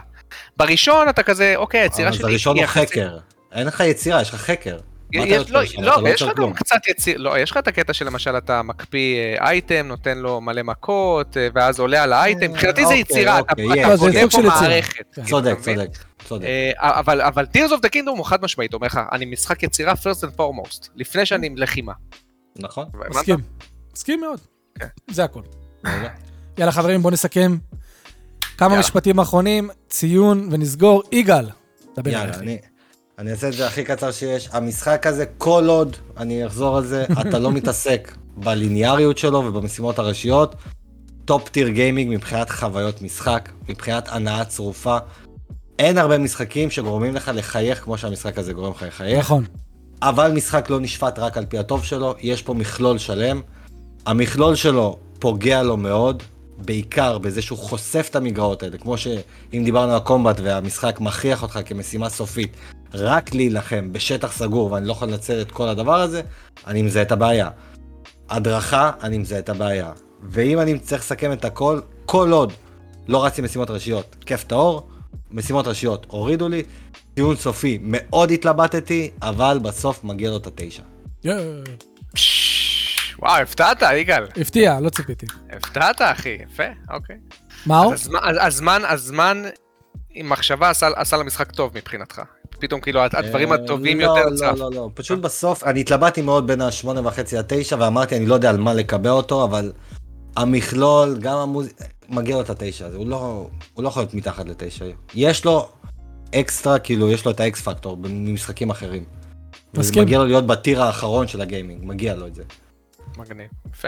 בראשון אתה כזה, אוקיי, היצירה שלי זה הראשון הוא יחסית- חקר. אין לך יצירה, יש לך חקר. יש, לא? לא, יש יוצר לך גם. קצת יציר, לא, יש לך את הקטע שלמשל אתה מקפיא אה, אייטם, נותן לו מלא מכות, אה, ואז עולה על האייטם, מבחינתי זה אוקיי, יצירה, אתה אוקיי. לא, בונה פה. מערכת. כן. צודק, מבין? צודק, צודק. אה, אבל, אבל Tears of the Kingdom הוא חד משמעית, אומר לך, אני משחק יצירה first and foremost, לפני שאני עם לחימה. נכון? מסכים. מסכים מאוד. כן. זה הכל. יאללה, חברים, בואו נסכם. כמה. משפטים אחרונים, ציון ונסגור. יגאל, דבר יאללה. אני... אני אעשה את זה הכי קצר שיש. המשחק הזה, כל עוד, אני אחזור על זה, אתה לא מתעסק בליניאריות שלו ובמשימות הראשיות. top tier gaming מבחינת חוויות משחק, מבחינת הנאה צרופה. אין הרבה משחקים שגורמים לך לחייך כמו שהמשחק הזה גורם לך לחייך. נכון. אבל משחק לא נשפט רק על פי הטוב שלו, יש פה מכלול שלם. המכלול שלו פוגע לו מאוד, בעיקר בזה שהוא חושף את המגרעות האלה, כמו שאם דיברנו על ה combat והמשחק מכריח אותך כמשימה סופית רק להילחם בשטח סגור ואני לא יכול לנצל את כל הדבר הזה, אני מזהה את הבעיה. הדרכה, אני מזהה את הבעיה. ואם אני צריך לסכם את הכל, כל עוד לא רצתי משימות ראשיות, כיף טהור, משימות ראשיות הורידו לי, טיעון סופי מאוד התלבטתי, אבל בסוף מגיע לו את התשע. וואו, הפתעת, יגאל. הפתיע, לא ציפיתי. הפתעת, אחי, יפה, אוקיי. מאור? אז הזמן- אז- הזמן, עם מחשבה עשה למשחק טוב מבחינתך. פתאום כאילו הדברים אה, הטובים לא, יותר לא, צף. לא, לא, פשוט בסוף, אני התלבטתי מאוד בין השמונה וחצי לתשע, ואמרתי, אני לא יודע על מה לקבע אותו, אבל המכלול, גם המוזיקה, מגיע לו את התשע הזה, הוא לא, הוא לא יכול להיות מתחת לתשע. יש לו אקסטרה, כאילו, יש לו את האקס פקטור ממשחקים אחרים. מסכים. מגיע לו להיות בטיר האחרון של הגיימינג, מגיע לו את זה. מגניב, יפה.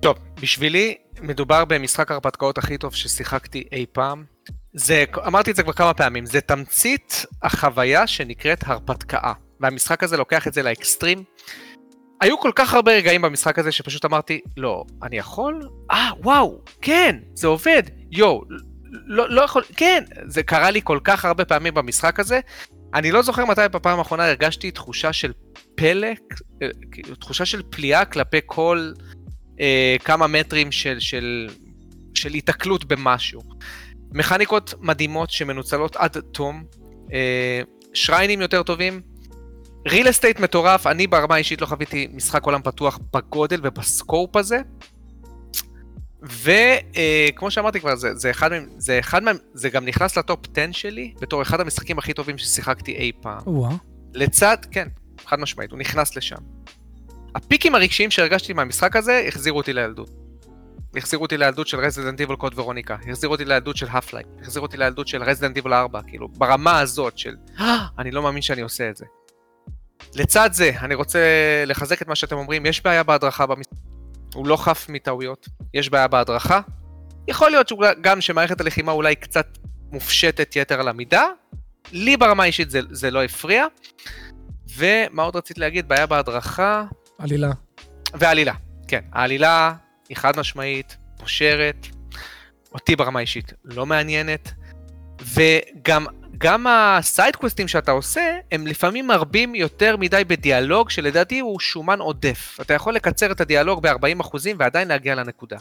טוב, בשבילי מדובר במשחק ההרפתקאות הכי טוב ששיחקתי אי פעם. זה, אמרתי את זה כבר כמה פעמים, זה תמצית החוויה שנקראת הרפתקה. והמשחק הזה לוקח את זה לאקסטרים. היו כל כך הרבה רגעים במשחק הזה שפשוט אמרתי, לא, אני יכול? אה, וואו, כן, זה עובד, יואו, לא, לא יכול, כן, זה קרה לי כל כך הרבה פעמים במשחק הזה. אני לא זוכר מתי בפעם האחרונה הרגשתי תחושה של פלא, אה, כאילו, תחושה של פליאה כלפי כל אה, כמה מטרים של, של, של היתקלות במשהו. מכניקות מדהימות שמנוצלות עד תום, אה, שריינים יותר טובים, ריל אסטייט מטורף, אני ברמה האישית לא חוויתי משחק עולם פתוח בגודל ובסקופ הזה. וכמו שאמרתי כבר, זה, זה, אחד מהם, זה אחד מהם, זה גם נכנס לטופ 10 שלי, בתור אחד המשחקים הכי טובים ששיחקתי אי פעם. וואה. לצד, כן, חד משמעית, הוא נכנס לשם. הפיקים הרגשיים שהרגשתי מהמשחק הזה החזירו אותי לילדות. החזירו אותי לילדות של Resident Evil Code Veronica, החזירו אותי לילדות של Half-Life, החזירו אותי לילדות של Resident Evil 4, כאילו, ברמה הזאת של, "אה, אני לא מאמין שאני עושה את זה. לצד זה, אני רוצה לחזק את מה שאתם אומרים, יש בעיה בהדרכה במשחק, הוא לא חף מטעויות, יש בעיה בהדרכה. יכול להיות גם שמערכת הלחימה אולי קצת מופשטת יתר על המידה, לי ברמה האישית זה, זה לא הפריע. ומה עוד רציתי להגיד? בעיה בהדרכה עלילה. ועלילה. כן, העלילה היא חד משמעית, פושרת, אותי ברמה האישית לא מעניינת, וגם גם הסיידקווסטים שאתה עושה, הם לפעמים מרבים יותר מדי בדיאלוג, שלדעתי הוא שומן עודף. אתה יכול לקצר את הדיאלוג ב-40% ועדיין להגיע לנקודה.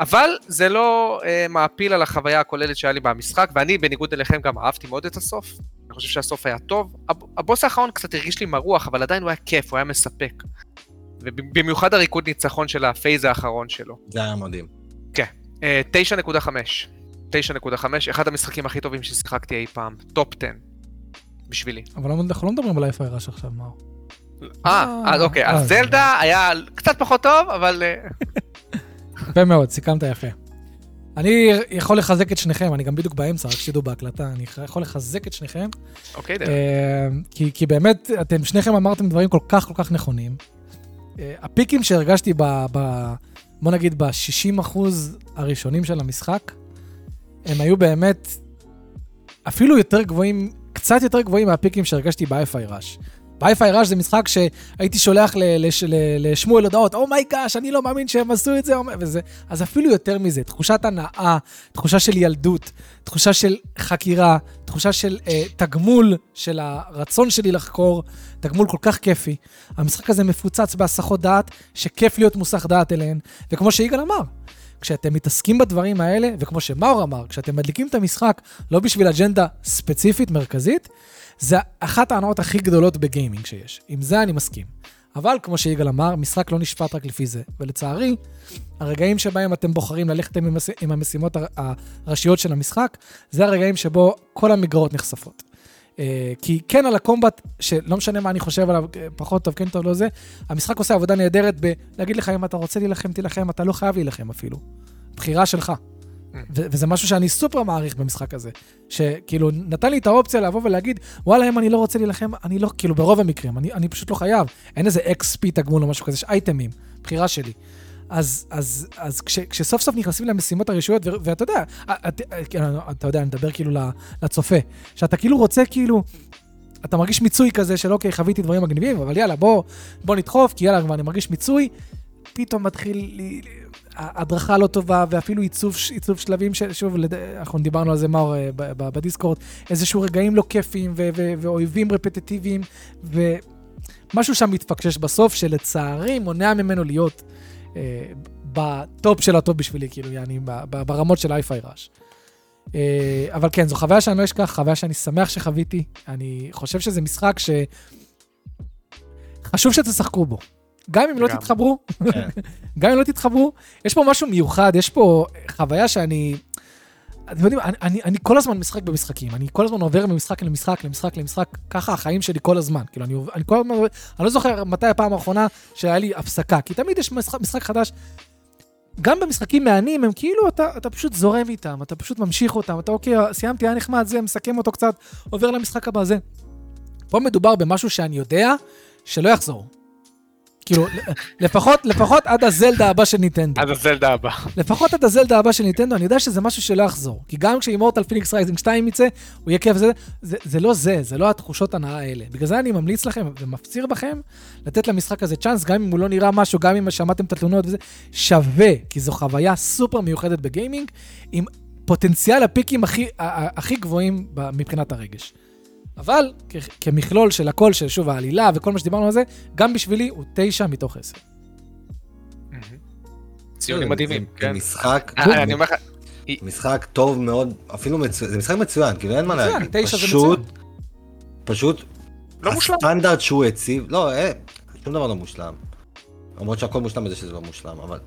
אבל זה לא אה, מאפיל על החוויה הכוללת שהיה לי במשחק, ואני, בניגוד אליכם, גם אהבתי מאוד את הסוף. אני חושב שהסוף היה טוב. הב- הבוס האחרון קצת הרגיש לי מרוח, אבל עדיין הוא היה כיף, הוא היה מספק. ובמיוחד הריקוד ניצחון של ה phase האחרון שלו. זה היה מדהים. אה, 9.5. 9.5, אחד המשחקים הכי טובים ששיחקתי אי פעם. top 10. בשבילי. אבל אנחנו לא מדברים על Hi-Fi Rush עכשיו, מאור. אה, אז אוקיי, אה, אז זה- זלדה היה קצת פחות טוב, אבל... אה, יפה מאוד, סיכמת יפה. אני יכול לחזק את שניכם, אני גם בדיוק באמצע, רק שתדעו בהקלטה, אני יכול לחזק את שניכם. אוקיי, דרך. אה, כי, כי באמת, אתם שניכם אמרתם דברים כל כך כל כך נכונים. אה, הפיקים שהרגשתי ב... ב בוא נגיד ב-60% הראשונים של המשחק, הם היו באמת אפילו יותר גבוהים, קצת יותר גבוהים מהפיקים שהרגשתי ב-FI Rush. בי-פיי ראש זה משחק שהייתי שולח לשמואל הודעות, אומייגאש, אני לא מאמין שהם עשו את זה, אומי-" וזה, אז אפילו יותר מזה, תחושת הנאה, תחושה של ילדות, תחושה של חקירה, תחושה של אה, תגמול של הרצון שלי לחקור, תגמול כל כך כיפי. המשחק הזה מפוצץ בהסחות דעת, שכיף להיות מוסך דעת אליהן, וכמו שיגאל אמר, כשאתם מתעסקים בדברים האלה, וכמו שמאור אמר, כשאתם מדליקים את המשחק לא בשביל אג'נדה ספציפית, מרכזית, זה אחת ההנאות הכי גדולות בגיימינג שיש. עם זה אני מסכים. אבל כמו שיגאל אמר, משחק לא נשפט רק לפי זה. ולצערי, הרגעים שבהם אתם בוחרים ללכת עם, המשימות הר... הראשיות של המשחק, זה הרגעים שבו כל המגרעות נחשפות. אה, כי כן על הקומבט, שלא משנה מה אני חושב עליו, אה, פחות טוב, כן טוב, לא זה, המשחק עושה עבודה נהדרת בלהגיד לך, אם אתה רוצה להילחם, תילחם, אתה לא חייב להילחם אפילו. בחירה שלך. ו- וזה משהו שאני סופר מעריך במשחק הזה. שכאילו, נתן לי את האופציה לבוא ולהגיד, וואלה, אם אני לא רוצה להילחם, אני לא, כאילו, ברוב המקרים, אני, אני פשוט לא חייב. אין איזה XP תגמול או משהו כזה, יש אייטמים, בחירה שלי. אז, אז, אז כש, כשסוף סוף נכנסים למשימות הרשויות, ואתה יודע, את, אתה יודע, אני מדבר כאילו לצופה, שאתה כאילו רוצה כאילו, אתה מרגיש מיצוי כזה של אוקיי, חוויתי דברים מגניבים, אבל יאללה, בוא, בוא נדחוף, כי יאללה, כבר אני מרגיש מיצוי, פתאום מתחיל, לי- הדרכה לא טובה, ואפילו עיצוב, עיצוב שלבים, של, שוב, לד... אנחנו דיברנו על זה, מאור, אה, ב Discord, איזשהו רגעים לא כיפיים, ואויבים רפטטיביים, ומשהו שם מתפקשש בסוף, שלצערי מונע ממנו להיות אה, ב top של ה top בשבילי, כאילו, יעני, ברמות של Hi-Fi Rush. אה, אבל כן, זו חוויה שאני לא אשכח, חוויה שאני שמח שחוויתי. אני חושב שזה משחק ש... חשוב שתשחקו בו. גם אם לא. תתחברו, כן. גם אם לא תתחברו, יש פה משהו מיוחד, יש פה חוויה שאני... אתם יודעים, אני, אני, אני כל הזמן משחק במשחקים, אני כל הזמן עובר ממשחק למשחק, למשחק, למשחק, ככה החיים שלי כל הזמן. כאילו, אני, אני כל הזמן, אני לא זוכר מתי הפעם האחרונה שהיה לי הפסקה, כי תמיד יש משחק, משחק חדש. גם במשחקים מהנים, הם כאילו, אתה, אתה פשוט זורם איתם, אתה פשוט ממשיך אותם, אתה אוקיי, סיימתי, היה נחמד, זה, מסכם אותו קצת, עובר למשחק הבא, זה. פה מדובר במשהו שאני יודע שלא יחזור. כאילו, לפחות, לפחות עד הזלדה הבא של ניטנדו. עד הזלדה הבא. לפחות עד הזלדה הבא של ניטנדו, אני יודע שזה משהו שלא יחזור. כי גם כש Immortals Fenyx Rising 2 יצא, הוא יהיה כיף זה, זה, זה לא זה, זה לא התחושות הנאה האלה. בגלל זה אני ממליץ לכם ומפציר בכם לתת למשחק הזה צ'אנס, גם אם הוא לא נראה משהו, גם אם שמעתם את התלונות וזה, שווה, כי זו חוויה סופר מיוחדת ב gaming, עם פוטנציאל הפיקים הכי, הכי גבוהים מבחינת הרגש. אבל כ- כמכלול של הכל, של שוב העלילה וכל מה שדיברנו על זה, גם בשבילי הוא תשע מתוך עשר. ציונים מדהימים, כן. משחק, אה, אני אומר לך, משחק טוב מאוד, אפילו מצוין, זה משחק מצוין, כאילו אין מה להגיד. פשוט, פשוט, לא מושלם. הסטנדרט שהוא הציב, לא, אה, שום דבר לא מושלם. למרות שהכל מושלם בזה שזה לא מושלם, אבל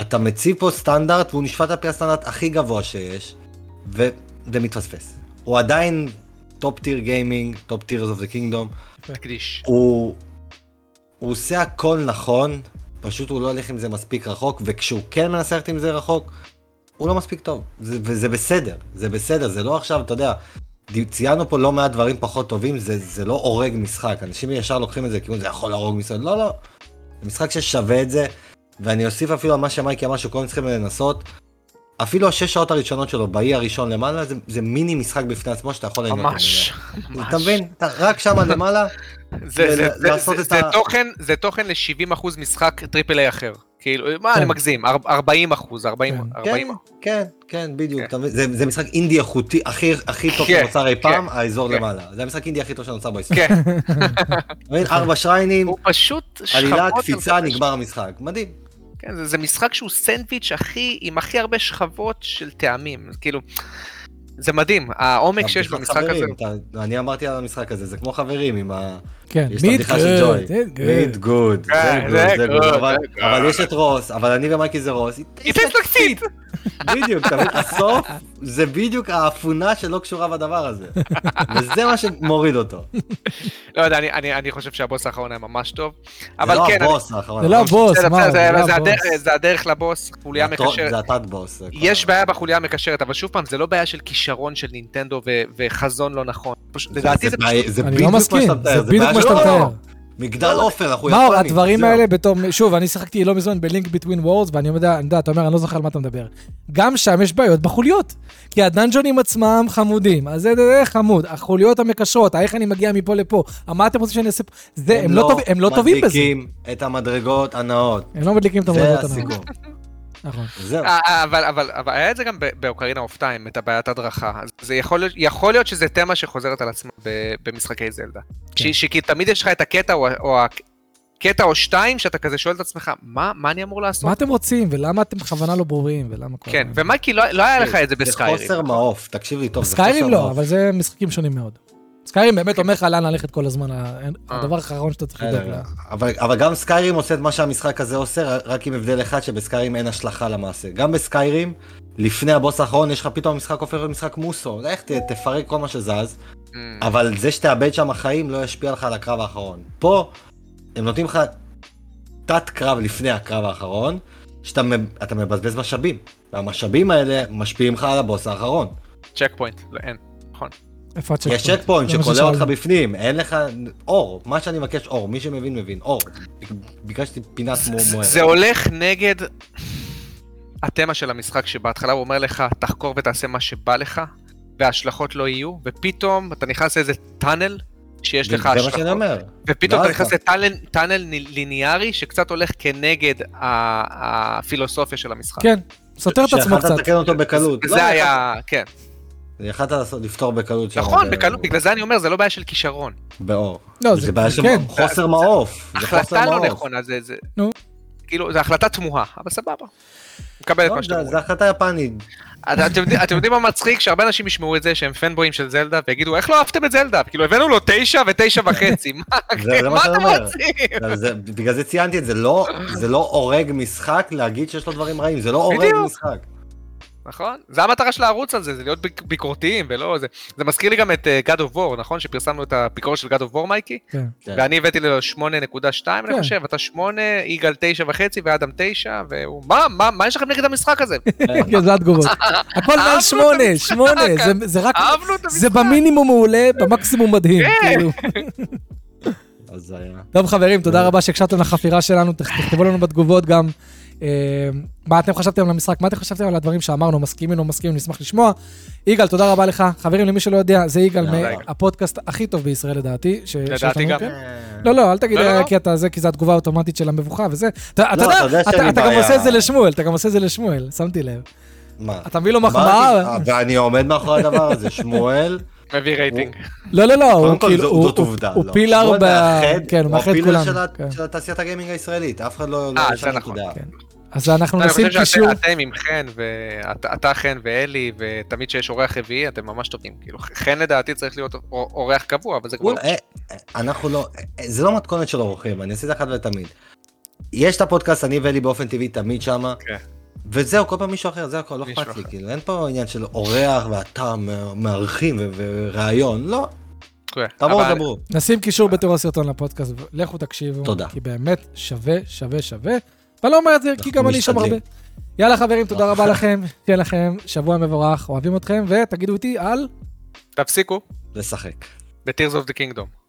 אתה מציב פה סטנדרט והוא נשפט על פי הסטנדרט הכי גבוה שיש, וזה מתפספס. הוא עדיין top tier gaming, top Tears of the Kingdom, תקדיש. הוא, עושה הכל נכון, פשוט הוא לא הולך עם זה מספיק רחוק, וכשהוא כן מנסה ללכת עם זה רחוק, הוא לא מספיק טוב, זה, וזה בסדר, זה בסדר, זה לא עכשיו, אתה יודע, ציינו פה לא מעט דברים פחות טובים, זה, זה לא הורג משחק, אנשים ישר לוקחים את זה כאילו זה יכול להרוג משחק, לא, לא, זה משחק ששווה את זה, ואני אוסיף אפילו על מה שמייקי אמר שכולם צריכים לנסות, אפילו השש שעות הראשונות שלו באי הראשון למעלה, זה, זה מיני משחק בפני עצמו שאתה יכול ליהנות ממש. ממנו. אתה מבין? אתה רק שם למעלה, זה- זה- זה- לעשות זה- את זה ה- תוכן, זה תוכן ל-70% משחק triple A אחר. כאילו, מה, כן. אני מגזים, אר- 40 אחוז, 40, כן. 40 כן, כן, כן, בדיוק. כן. זה, זה משחק אינדי איכותי הכי, טוב שנוצר אי פעם, האזור. למעלה. זה המשחק אינדי הכי טוב שנוצר בהיסטוריה. כן? ארבע שריינים, הוא פשוט עלילה, קפיצה, נגמר המשחק. מדהים. כן, זה, זה משחק שהוא סנדוויץ' הכי, עם הכי הרבה שכבות של טעמים, כאילו, זה מדהים, העומק שיש במשחק הזה, חברים, אתה- אני אמרתי על המשחק הזה, זה כמו חברים עם ה... כן. meat good, זה כן, good, זה זה good, אבל- זה יש את רוס, אבל אני ומייקי זה רוס. It tastes like feet! בדיוק, אתה מבין? הסוף זה בדיוק האפונה שלא קשורה בדבר הזה. וזה מה שמוריד אותו. לא יודע, אני, אני, אני חושב שהבוס האחרון היה ממש טוב, זה אבל לא כן, הבוס האחרון. זה לא הבוס, מה, זה זה, לא זה, הבוס. הדרך, זה הדרך לבוס, חוליה זה מקשרת. זה התת בוס. זה יש בעיה בחוליה המקשרת, אבל שוב פעם, זה לא בעיה של כישרון של נינטנדו ו- וחזון לא נכון. פשוט, לדעתי זה בעיה- זה בדיוק לא מה מסכים, שאתה מתאר, זה בדיוק בעיה מה של- שאתה לא, מתאר. מגדל עופר, אנחנו מאור, יפנים. הדברים זהו. האלה בתור, שוב, אני שיחקתי לא מזמן ב Link Between Worlds, ואני יודע, אני יודע, אתה אומר, אני לא זוכר על מה אתה מדבר. גם שם יש בעיות בחוליות. כי הדאנג'ונים עצמם חמודים, אז זה, זה, זה חמוד. החוליות המקשרות, איך אני מגיע מפה לפה, מה אתם רוצים שאני אעשה פה? זה, הם לא טובים- הם לא בזה. מדליקים את המדרגות הנאות. הם לא מדליקים את זה המדרגות הנאות. הסיכום. נכון. זהו. אה, אה, אבל, אבל, אבל היה את זה גם באוקרינה אוף טיים, את הבעיית הדרכה. זה יכול להיות, יכול להיות שזה תמה שחוזרת על עצמה במשחקי זלדה. כן. שכי תמיד יש לך את הקטע או, או הקטע או שתיים, שאתה כזה שואל את עצמך, מה, מה אני אמור לעשות? מה אתם רוצים, ולמה אתם בכוונה לא ברורים, ולמה כל... כן? ומייקי, לא, לא היה לך את זה בסקיירים. זה חוסר מעוף, תקשיב לי טוב, בסקיירים לא, מעוף. אבל זה משחקים שונים מאוד. סקיירים באמת אומר לך לאן ללכת כל הזמן, אה. הדבר האחרון שאתה צריך לדאוג לה. אבל, אבל גם סקיירים עושה את מה שהמשחק הזה עושה, רק עם הבדל אחד שבסקיירים אין השלכה למעשה. גם בסקיירים, לפני הבוס האחרון, יש לך פתאום המשחק הופך למשחק מוסו. לך תפרק כל מה שזז, Mm. אבל זה שתאבד שם החיים לא ישפיע לך על הקרב האחרון. פה, הם נותנים לך תת קרב לפני הקרב האחרון, שאתה מב- אתה מבזבז משאבים. והמשאבים האלה משפיעים לך על הבוס האחרון. checkpoint, לא, אין. איפה הצ'ק יש checkpoint שכולל ששאלנו. אותך בפנים, אין לך אור, מה שאני מבקש אור, מי שמבין מבין, אור. ביקשתי פינת מו- מוארת. זה הולך נגד התמה של המשחק, שבהתחלה הוא אומר לך, תחקור ותעשה מה שבא לך, וההשלכות לא יהיו, ופתאום אתה נכנס לאיזה טאנל, שיש לך זה מה השלכות. שאני אומר. ופתאום אתה ואז נכנס אתה- לטאנל טאנל ליניארי שקצת הולך כנגד הפילוסופיה של המשחק. כן, סותר את עצמו קצת. לתקן אותו בקלות. לא, זה היה, כן. יכלת לעשות- לפתור בקלות. נכון, בקלות, בגלל זה אני אומר, זה לא בעיה של כישרון. באור. לא, זה בעיה של כן. חוסר מעוף. החלטה לא. נכונה, זה... זה- נו. כאילו, זו החלטה תמוהה, אבל סבבה. מקבל את לא, מה שאתה אומר. זה החלטה יפנית. אתה- אתם יודעים- מה מצחיק? שהרבה אנשים ישמעו את זה שהם פנבויים של זלדה ויגידו איך לא אהבתם את זלדה? כאילו הבאנו לו תשע ותשע וחצי, מה שאני אתם. רוצים? בגלל זה ציינתי את זה, לא- זה לא הורג משחק להגיד שיש לו דברים רעים, זה לא הורג. משחק. נכון? זה המטרה של הערוץ הזה, זה להיות ביק- ביקורתיים ולא זה. זה מזכיר לי גם את אה, God of War, נכון? שפרסמנו את הביקורת של God of War מייקי? כן. כן. ואני הבאתי לו 8.2 כן. אני חושב, אתה 8, יגאל 9 וחצי ואדם 9, והוא מה, מה, מה יש לכם נגד המשחק הזה? כן, זה התגובות. הכל מעל אהבנו את שמונה, המשחק. שמונה, זה- זה רק... אהבנו את המשחק. זה במינימום מעולה, במקסימום מדהים. כן. כאילו. אז זה היה. טוב חברים, תודה רבה שהקשבתם לחפירה שלנו, תכ- תכתבו לנו בתגובות גם מה אתם חשבתם על המשחק, מה אתם חשבתם על הדברים שאמרנו, מסכימים או לא מסכימים, נשמח לשמוע. יגאל, תודה רבה לך. חברים, למי שלא יודע, זה יגאל. מהפודקאסט הכי טוב בישראל לדעתי. לדעתי גם. כן. לא, לא, אל תגיד. כי אתה זה, כי זה התגובה האוטומטית של המבוכה וזה. אתה לא, יודע אתה גם. עושה את זה לשמואל, אתה גם עושה את זה לשמואל, שמתי לב. מה? אתה מביא לו מחמאה. אה, ואני עומד מאחורי הדבר הזה, שמואל, מביא רייטינג. לא, לא, לא, הוא כאילו, זו- הוא- זאת הוא- עובדה. הוא לא. פילר ב... מאחד, כן, הוא מאחד את הפילר כולנו. של כן. תעשיית הגיימינג הישראלית, אף אחד לא... אה, זה נכון. אז אנחנו אני נשים חושב קישור. שאתם עם חן, ואתה חן ואלי, ותמיד כשיש אורח רביעי, אתם ממש טובים. כאילו, חן לדעתי צריך להיות אור- אורח קבוע, אבל זה כבר... הוא- אה, אה, אנחנו לא, אה, זה לא מתכונת של אורחים, אני אעשה את זה אחת ולתמיד. יש את הפודקאסט, אני ואלי באופן טבעי תמיד שמה, כן. וזהו, כל פעם מישהו אחר, זה הכל, לא אכפת לי. כאילו, אין פה עניין של אורח ואתה מארחים וראיון, לא, כן, תבואו, דברו. נשים קישור בתיאור הסרטון לפודקאסט, לכו תקשיבו. תודה. כי באמת שווה, שווה, שווה. ואני לא אומר את זה כי גם אני שם הרבה. יאללה חברים, תודה רבה לכם, שיהיה לכם שבוע מבורך, אוהבים אתכם, ותגידו איתי על... תפסיקו לשחק. ב-Tears of the Kingdom.